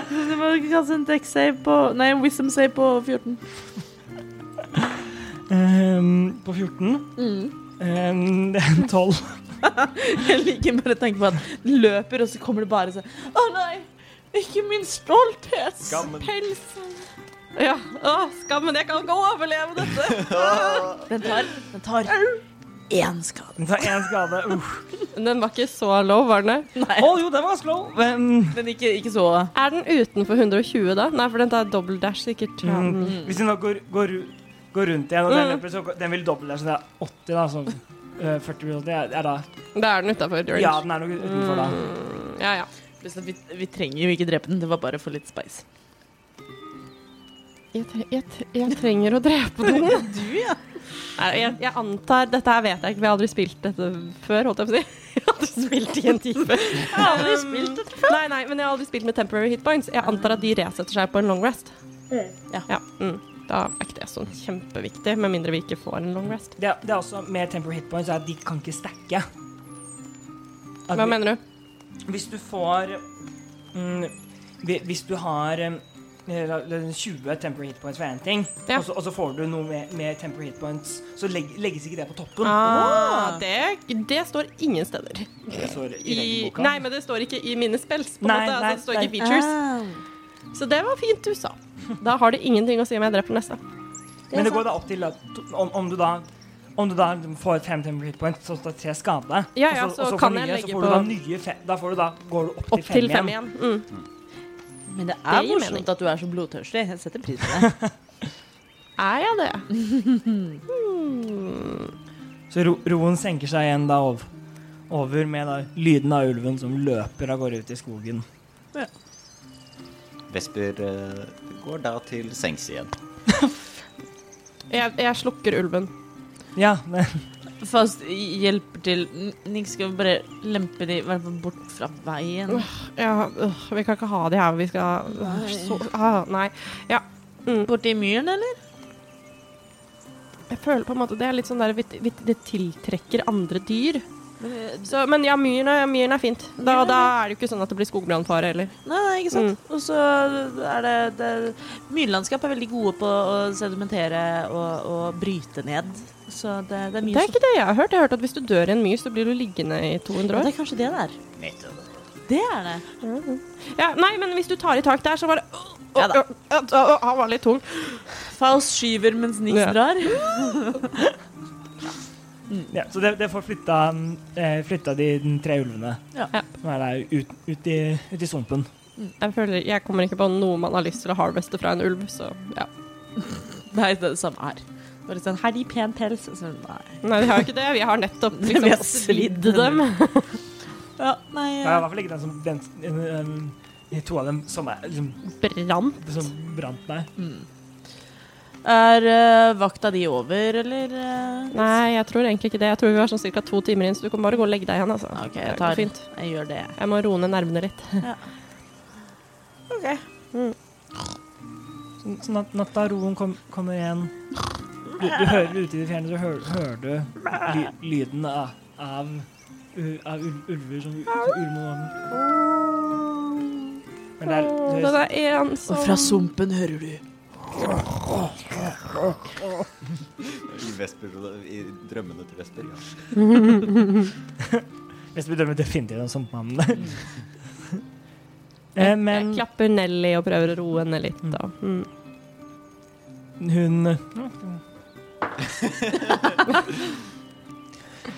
[SPEAKER 2] Du må kaste en deck save på Nei, en wisdom save på 14.
[SPEAKER 1] Um, på 14. Ehm, det er en 12.
[SPEAKER 2] Jeg liker bare å tenke på at den løper, og så kommer det bare sånn Å nei! Ikke min stolthetspels!
[SPEAKER 3] Ja, å, skammen. Jeg kan ikke overleve dette.
[SPEAKER 2] Den tar, den tar én skade.
[SPEAKER 1] Den tar én skade. Uff.
[SPEAKER 3] Den var ikke så low, var den det?
[SPEAKER 2] Nei,
[SPEAKER 1] Å jo, den var ganske low. Men,
[SPEAKER 2] men ikke, ikke så
[SPEAKER 3] Er den utenfor 120, da? Nei, for den tar dobbel dash, sikkert.
[SPEAKER 1] Mm,
[SPEAKER 3] Mm.
[SPEAKER 1] hvis den da går, går, går rundt igjen, og den
[SPEAKER 3] Mm.
[SPEAKER 1] løper, så den vil doble dash, så det er 80, da. Så eh, 40 blir 80. Er, er da
[SPEAKER 3] Da er den utafor range.
[SPEAKER 1] Ja, den er nok utenfor da.
[SPEAKER 3] Mm, ja, ja.
[SPEAKER 2] Vi, vi trenger jo ikke drepe den, det var bare for litt spice.
[SPEAKER 3] Jeg, tre jeg, tre jeg trenger å drepe noen.
[SPEAKER 2] Du, ja.
[SPEAKER 3] Nei, jeg, jeg antar Dette her vet jeg ikke, for jeg har aldri spilt dette før, holdt jeg på å si. Jeg har aldri spilt i en time. Jeg har aldri spilt dette før. Nei, nei, men jeg har aldri spilt med temporary hit points. Jeg antar at de resetter seg på en long rest.
[SPEAKER 2] Ja.
[SPEAKER 3] ja mm. Da er ikke det sånn kjempeviktig, med mindre vi ikke får en long rest.
[SPEAKER 1] Det, det er også med temporary hit points at de kan ikke stacke. at
[SPEAKER 3] Hva
[SPEAKER 1] vi-
[SPEAKER 3] mener du?
[SPEAKER 1] Hvis du får mm, Hvis du har mm, la- la- 20 temporary hit points for én ting,
[SPEAKER 3] Ja.
[SPEAKER 1] og, så, og så får du noe med, med temporary hit points, så legg, legges ikke det på toppen.
[SPEAKER 3] Ah, det, det står ingen steder.
[SPEAKER 1] Det står i
[SPEAKER 3] I, nei, men det står ikke i mine spells. På en måte. Altså, det står ikke
[SPEAKER 1] i
[SPEAKER 3] features.
[SPEAKER 2] Ah.
[SPEAKER 3] Så det var fint du sa. Da har det ingenting å si om jeg dreper neste.
[SPEAKER 1] Men det går da opp til at om, om du da om du da får fem temporary hit points, så står det tre skade.
[SPEAKER 3] Ja, ja,
[SPEAKER 1] så, og så
[SPEAKER 3] kan
[SPEAKER 1] får
[SPEAKER 3] jeg legge
[SPEAKER 1] så får du da nye fe, Da får du da, går du opp til
[SPEAKER 3] Opp
[SPEAKER 1] fem,
[SPEAKER 3] til fem
[SPEAKER 1] igjen.
[SPEAKER 3] igjen. Mm.
[SPEAKER 2] Men det
[SPEAKER 3] Det
[SPEAKER 2] er
[SPEAKER 3] gir
[SPEAKER 2] morsomt
[SPEAKER 3] mening.
[SPEAKER 2] at du er så blodtørstig. Jeg setter pris på det.
[SPEAKER 3] Er jeg det? Hmm.
[SPEAKER 1] Så ro, roen senker seg igjen da over, over med da lyden av ulven som løper av gårde ut i skogen.
[SPEAKER 4] Vesper eh, går da til sengs igjen.
[SPEAKER 3] Jeg, jeg slukker ulven.
[SPEAKER 1] Ja, men
[SPEAKER 2] Fast hjelper til Nick skal bare lempe de i hvert fall bort fra veien.
[SPEAKER 3] Ja, øh, vi kan ikke ha de her. Vi skal øh, så, ah, Nei. Ja. Mm.
[SPEAKER 2] Borti myren, eller?
[SPEAKER 3] Jeg føler på en måte det er litt sånn der Det tiltrekker andre dyr. Så, men ja, myren er, myren er fint. Da, da er det jo ikke sånn at det blir skogbrannfare heller.
[SPEAKER 2] Nei, nei, ikke sant. Og så er det, det Myrlandskap er veldig gode på å sedimentere og, og bryte ned. Så det, det er mye
[SPEAKER 3] Det er ikke det jeg har hørt. Jeg har hørt at hvis du dør i en myr, så blir du liggende i 200
[SPEAKER 2] Ja,
[SPEAKER 3] år.
[SPEAKER 2] det er kanskje det det er. Det er det.
[SPEAKER 3] Ja, nei, men hvis du tar i tak der, så var det
[SPEAKER 2] Ja da.
[SPEAKER 3] Han var litt tung.
[SPEAKER 2] Faust skyver mens Nix
[SPEAKER 3] Ja.
[SPEAKER 2] drar.
[SPEAKER 1] ja, så det, det får flytta, eh, flytta de tre ulvene
[SPEAKER 2] Ja.
[SPEAKER 3] Ja.
[SPEAKER 1] som er der ut, ut, i, ut i sumpen.
[SPEAKER 3] Jeg føler Jeg kommer ikke på noe man har lyst til å harveste fra en ulv, så ja.
[SPEAKER 2] Det er det samme her. Bare sånn 'Har de pen pels. Så, nei.
[SPEAKER 3] Nei, vi har ikke det. Vi har nettopp liksom
[SPEAKER 2] har
[SPEAKER 3] svidd dem.
[SPEAKER 2] Ja, nei
[SPEAKER 1] Det er i hvert fall ikke den som den, den, de to av dem som, er, liksom,
[SPEAKER 3] Brant.
[SPEAKER 1] som brant meg.
[SPEAKER 2] Er uh, vakta di over, eller? Uh,
[SPEAKER 3] Nei, jeg tror egentlig ikke det. Jeg tror vi var sånn ca. to timer inn, så du kan bare gå og legge deg igjen. Altså.
[SPEAKER 2] OK, jeg tar
[SPEAKER 3] fint.
[SPEAKER 2] Jeg gjør det.
[SPEAKER 3] Jeg må roe ned nervene litt.
[SPEAKER 2] OK.
[SPEAKER 1] Mm. Sånn, sånn at natta roen kom, kommer igjen. Du, du hører ute i det fjerne, så hører, hører du ly, lyden av, av, av ulver som, ulmer Men det er, det
[SPEAKER 3] Det
[SPEAKER 1] er
[SPEAKER 3] er som
[SPEAKER 2] Og fra sumpen hører du
[SPEAKER 4] I, Vesper, I drømmene til Vesper, ja.
[SPEAKER 1] vesper drømmer definitivt en sumpmannen der. Eh,
[SPEAKER 3] Jeg klapper Nelly og prøver å roe henne litt. Da. Mm.
[SPEAKER 1] hun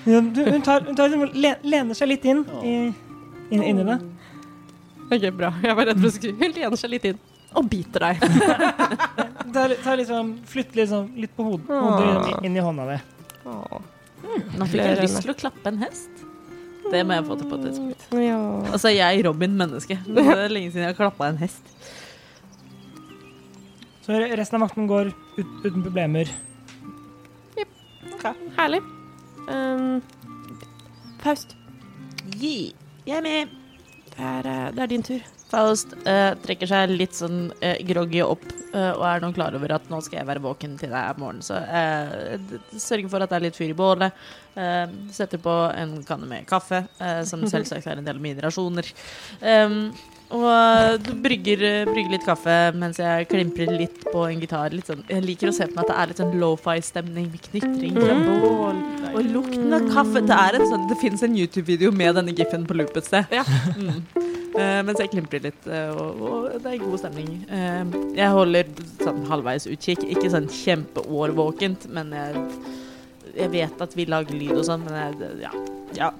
[SPEAKER 1] hun, hun, tar, hun tar, hun lener seg litt inn i, inn, inni det.
[SPEAKER 3] OK, bra. Jeg var redd for å skru. Hun lener seg litt inn og biter deg.
[SPEAKER 1] ta, ta liksom, flytt liksom litt på hodet, hodet inn- inn i hånda di.
[SPEAKER 3] Åh.
[SPEAKER 2] Nå fikk jeg lyst til å klappe en hest. Det må jeg få til på et tidspunkt.
[SPEAKER 3] Ja.
[SPEAKER 2] Altså, jeg er Robin menneske. Det er lenge siden jeg har klappa en hest.
[SPEAKER 1] Så resten av vakten går ut, uten problemer.
[SPEAKER 3] Herlig. Um, Faust,
[SPEAKER 2] Gi. Jeg er med.
[SPEAKER 3] det er, eh, det er din tur.
[SPEAKER 2] Faust eh, trekker seg litt sånn eh, groggy opp eh, og er nå klar over at nå skal jeg være våken til deg er morgen. Så eh, sørger for at det er litt fyr i bålet. Eh, setter på en kanne med kaffe, eh, som selvsagt er en del av mine rasjoner. Og brygger, brygger litt kaffe mens jeg klimprer litt på en gitar. Sånn, jeg liker å se på meg at det er litt sånn lo-fi-stemning med knitring fra bål og lukten av kaffe. Det, er en sånn, det fins en YouTube-video med denne giffen på loop et sted.
[SPEAKER 3] Ja.
[SPEAKER 2] Mm. Eh, mens jeg klimprer litt, eh, og, og det er god stemning. Eh, jeg holder sånn halvveis utkikk. Ikke sånn kjempeårvåkent, men jeg, jeg vet at vi lager lyd og sånn, men jeg, ja, ja.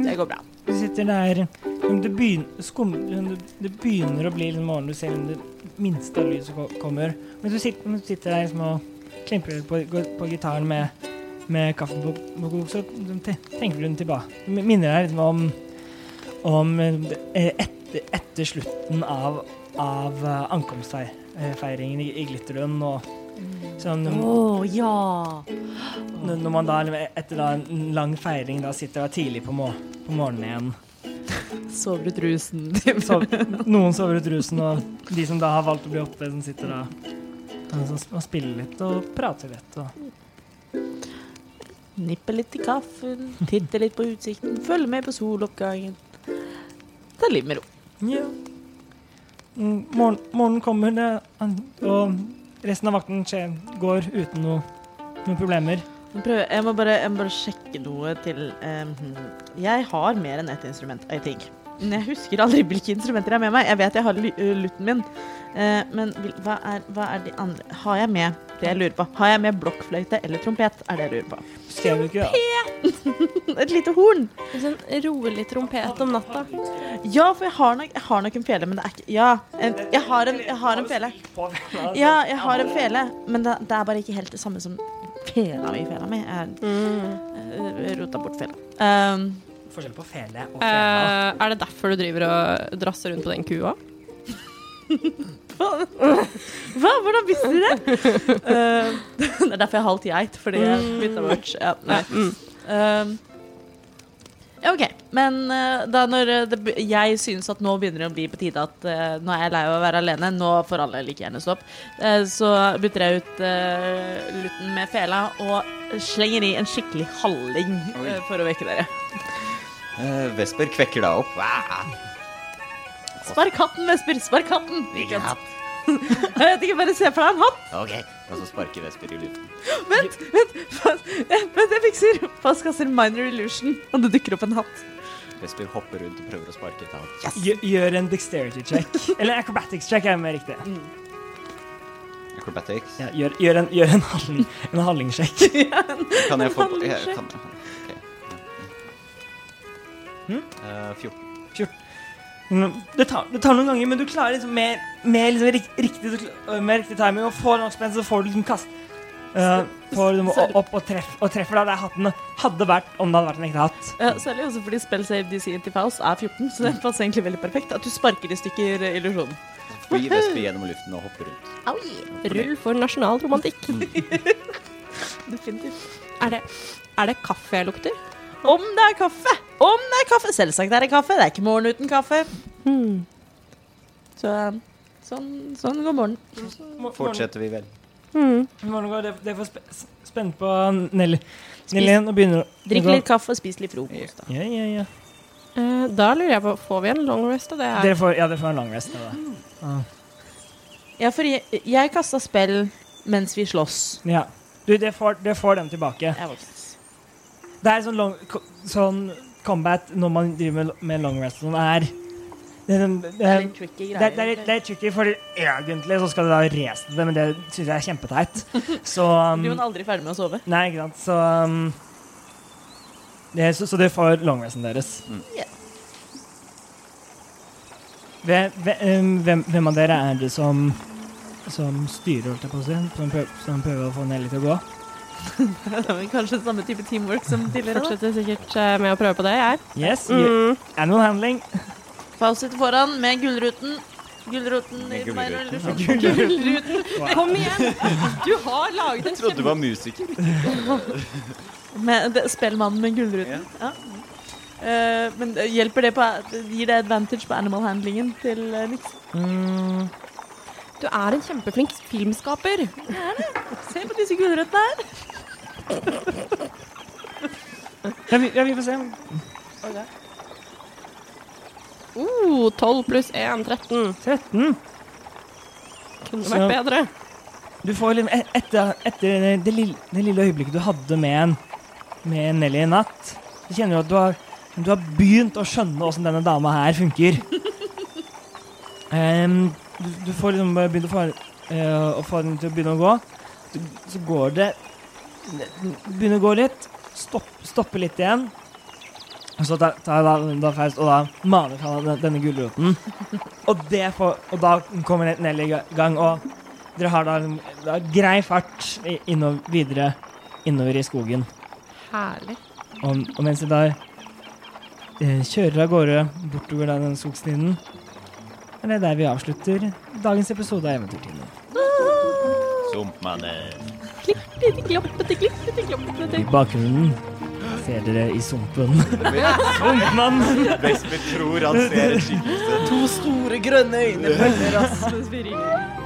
[SPEAKER 2] Det går bra.
[SPEAKER 1] Du sitter der det, begynner, skum, det, begynner å bli litt morgen, du ser det minste lyd som kommer. Men du sitter, du sitter der liksom, og klimprer litt på, på gitaren med, med kaffen på, på så tenker du den tilbake. Minner deg liksom om, om eh, etter, etter slutten av, av eh, ankomstfeiringen i, i Glitterlund. og sånn,
[SPEAKER 2] Å, ja!
[SPEAKER 1] når man da etter da en lang feiring da sitter da tidlig på, må, på morgenen igjen
[SPEAKER 2] Sover ut rusen.
[SPEAKER 1] Sov, noen sover ut rusen, og de som da har valgt å bli oppe, som sitter da og, og spiller litt og prater litt. Og.
[SPEAKER 2] Nipper litt i kaffen, titter litt på utsikten, følger med på soloppgangen. Ta livet med ro.
[SPEAKER 1] Ja. Mm, Morgen, morgenen kommer, det, og resten av vakten skjer, går uten noe, noen problemer.
[SPEAKER 2] Jeg, jeg, må bare, jeg må bare sjekke noe til um, Jeg har mer enn ett instrument, I think. Men jeg husker aldri hvilke instrumenter jeg har med meg. Jeg vet jeg har lutten min, uh, men hva, er, hva er de andre Har jeg med det jeg lurer på? Har jeg med blokkfløyte eller trompet? Er det jeg lurer på.
[SPEAKER 1] Trompet!
[SPEAKER 2] Et lite horn!
[SPEAKER 3] En sånn rolig trompet om natta.
[SPEAKER 2] Ja, for jeg har nok, jeg har nok en fele, men det er ikke Ja, en, jeg, har en, jeg har en fele. Ja, jeg har en fele, men det, det er bare ikke helt det samme som fela mi. Fela mi. Jeg
[SPEAKER 3] Mm.
[SPEAKER 2] eh, rota bort fela. Um,
[SPEAKER 1] Forskjell på fele og fela.
[SPEAKER 3] Uh, er det derfor du driver og drasser rundt på den kua?
[SPEAKER 2] hva? hva? Hvordan visste du det? Uh, det er derfor jeg er halvt geit, fordi jeg bytta merch. Ja, nei.
[SPEAKER 3] Mm.
[SPEAKER 2] Ja, OK. Men uh, da når uh, det, jeg synes at nå begynner det å bli på tide at uh, nå er jeg lei av å være alene, nå får alle like gjerne stopp, uh, så bytter jeg ut uh, lutten med fela og slenger i en skikkelig halling uh, for å vekke dere.
[SPEAKER 4] Eh, Vesper kvekker da opp. Wah!
[SPEAKER 2] Spark hatten, Vesper! Spark hatten!
[SPEAKER 5] Hvilken hatt?
[SPEAKER 2] Jeg vet ikke, bare se for deg en hatt.
[SPEAKER 5] Ok.
[SPEAKER 4] Og så sparker Vesper i luften.
[SPEAKER 2] Vent, vent, eh, vent, jeg fikser. Fast kaster minor illusion, og det dukker opp en hatt.
[SPEAKER 4] Vesper hopper rundt og prøver å sparke et hatt
[SPEAKER 1] Gjør, gjør en dexterity check. Eller acrobatics check er mer riktig.
[SPEAKER 4] Acrobatics.
[SPEAKER 1] Ja, gjør, gjør en, gjør en, handling, en handlingssjekk.
[SPEAKER 4] Kan jeg få jeg,
[SPEAKER 2] sjekk.
[SPEAKER 4] kan, ok.
[SPEAKER 1] mm.
[SPEAKER 4] uh, 14.
[SPEAKER 1] Det tar, det tar noen ganger, men du klarer liksom med, med liksom rik, riktig, med riktig timing og får nok spenn, så får du liksom kast uh, Får liksom opp og, treff, og treffer da der hatten hadde vært om det hadde vært en ekte hatt.
[SPEAKER 2] Ja, særlig også fordi spell save DC til Faust er 14, så det passer egentlig veldig perfekt at du sparker i stykker illusjonen.
[SPEAKER 4] Fly vespe gjennom luften og hopper rundt.
[SPEAKER 3] Rull for nasjonal romantikk.
[SPEAKER 2] Definitivt.
[SPEAKER 3] Er det, er det kaffe jeg lukter?
[SPEAKER 2] Om det er kaffe! Om det er kaffe! Selvsagt er det kaffe. Det er ikke morgen uten kaffe.
[SPEAKER 3] Hmm.
[SPEAKER 2] Så sånn, sånn går morgenen.
[SPEAKER 1] Mo-
[SPEAKER 4] Fortsetter vi vel.
[SPEAKER 1] Går det, det for spe, s- spent på Nelly. Nelly igjen og begynner å
[SPEAKER 2] Drikk litt kaffe og spis litt frokost. da.
[SPEAKER 1] Ja, ja, ja.
[SPEAKER 3] Uh, da lurer jeg på, får vi en long rest av det her?
[SPEAKER 1] Dere får, ja, dere får en long rest. Da. Ah.
[SPEAKER 2] Ja, for jeg, jeg kasta spill mens vi slåss.
[SPEAKER 1] Ja. Du, det får, får dem tilbake.
[SPEAKER 2] Jeg var
[SPEAKER 1] Det er sånn, long, sånn combat når man driver med, med long rest, sånn er det, er sånn- det,
[SPEAKER 2] Det er litt tricky
[SPEAKER 1] det, er-
[SPEAKER 2] greier.
[SPEAKER 1] det, er det er tricky, for egentlig så skal du da race det, men det syns jeg er kjempeteit. Så um,
[SPEAKER 2] Blir man aldri ferdig med å sove?
[SPEAKER 1] Nei, ikke sant. Så um, det, så, så dere får long resten deres.
[SPEAKER 4] Mm.
[SPEAKER 2] Yeah.
[SPEAKER 1] Hvem, hvem, hvem- hvem av dere er det som som styrer, holdt jeg på å si? Som prøver, som prøver å få Nelly til å gå?
[SPEAKER 2] Det var kanskje samme type teamwork som tidligere.
[SPEAKER 3] Fortsetter sikkert eh, med å prøve på det, jeg.
[SPEAKER 1] Yes.
[SPEAKER 3] Mm.
[SPEAKER 1] Animal handling.
[SPEAKER 2] Faust sitter foran med gullruten. Gullruten
[SPEAKER 4] Med gullruten.
[SPEAKER 3] Kom igjen! Du har laget en
[SPEAKER 4] Jeg trodde du var musiker.
[SPEAKER 2] Med det- Spellmannen med gullruten. Ja. Uh, men eh, hjelper det på Gir det advantage på animal handlingen til Nix?
[SPEAKER 1] Mm,
[SPEAKER 3] Du er en kjempeflink filmskaper.
[SPEAKER 2] Se på disse gulrøttene her.
[SPEAKER 1] Ja, vi, ja, vi får se.
[SPEAKER 3] Uh, 12 pluss 1, 13.
[SPEAKER 1] 13.
[SPEAKER 3] Kunne
[SPEAKER 1] Så-
[SPEAKER 3] vært bedre.
[SPEAKER 1] Du får litt etter, etter det, lille, det lille øyeblikket du hadde med, en, med Nelly i natt, så kjenner du at du har, du har begynt å skjønne åssen denne dama her funker. um, du, du får liksom begynt å få, eh, å få den til å begynne å gå. Så, så går det Begynner å gå litt, stopp, stopper litt igjen. Og så tar jeg da, da Faust og da maner han denne, denne gulroten. Og, får, og da kommer Nelly i gang, og dere har da, da grei fart innover, videre innover i skogen.
[SPEAKER 3] Herlig.
[SPEAKER 1] Og, og mens dere da eh, kjører av gårde bortover da den skogstien, er det der vi avslutter dagens episode av Eventyrtimen.
[SPEAKER 4] Sumpmannen.
[SPEAKER 1] I bakgrunnen ser dere i sumpen Sumpmann!
[SPEAKER 4] Vesper tror han ser skikkelse.
[SPEAKER 2] To store grønne øyne følger Rasmus mens vi ringer.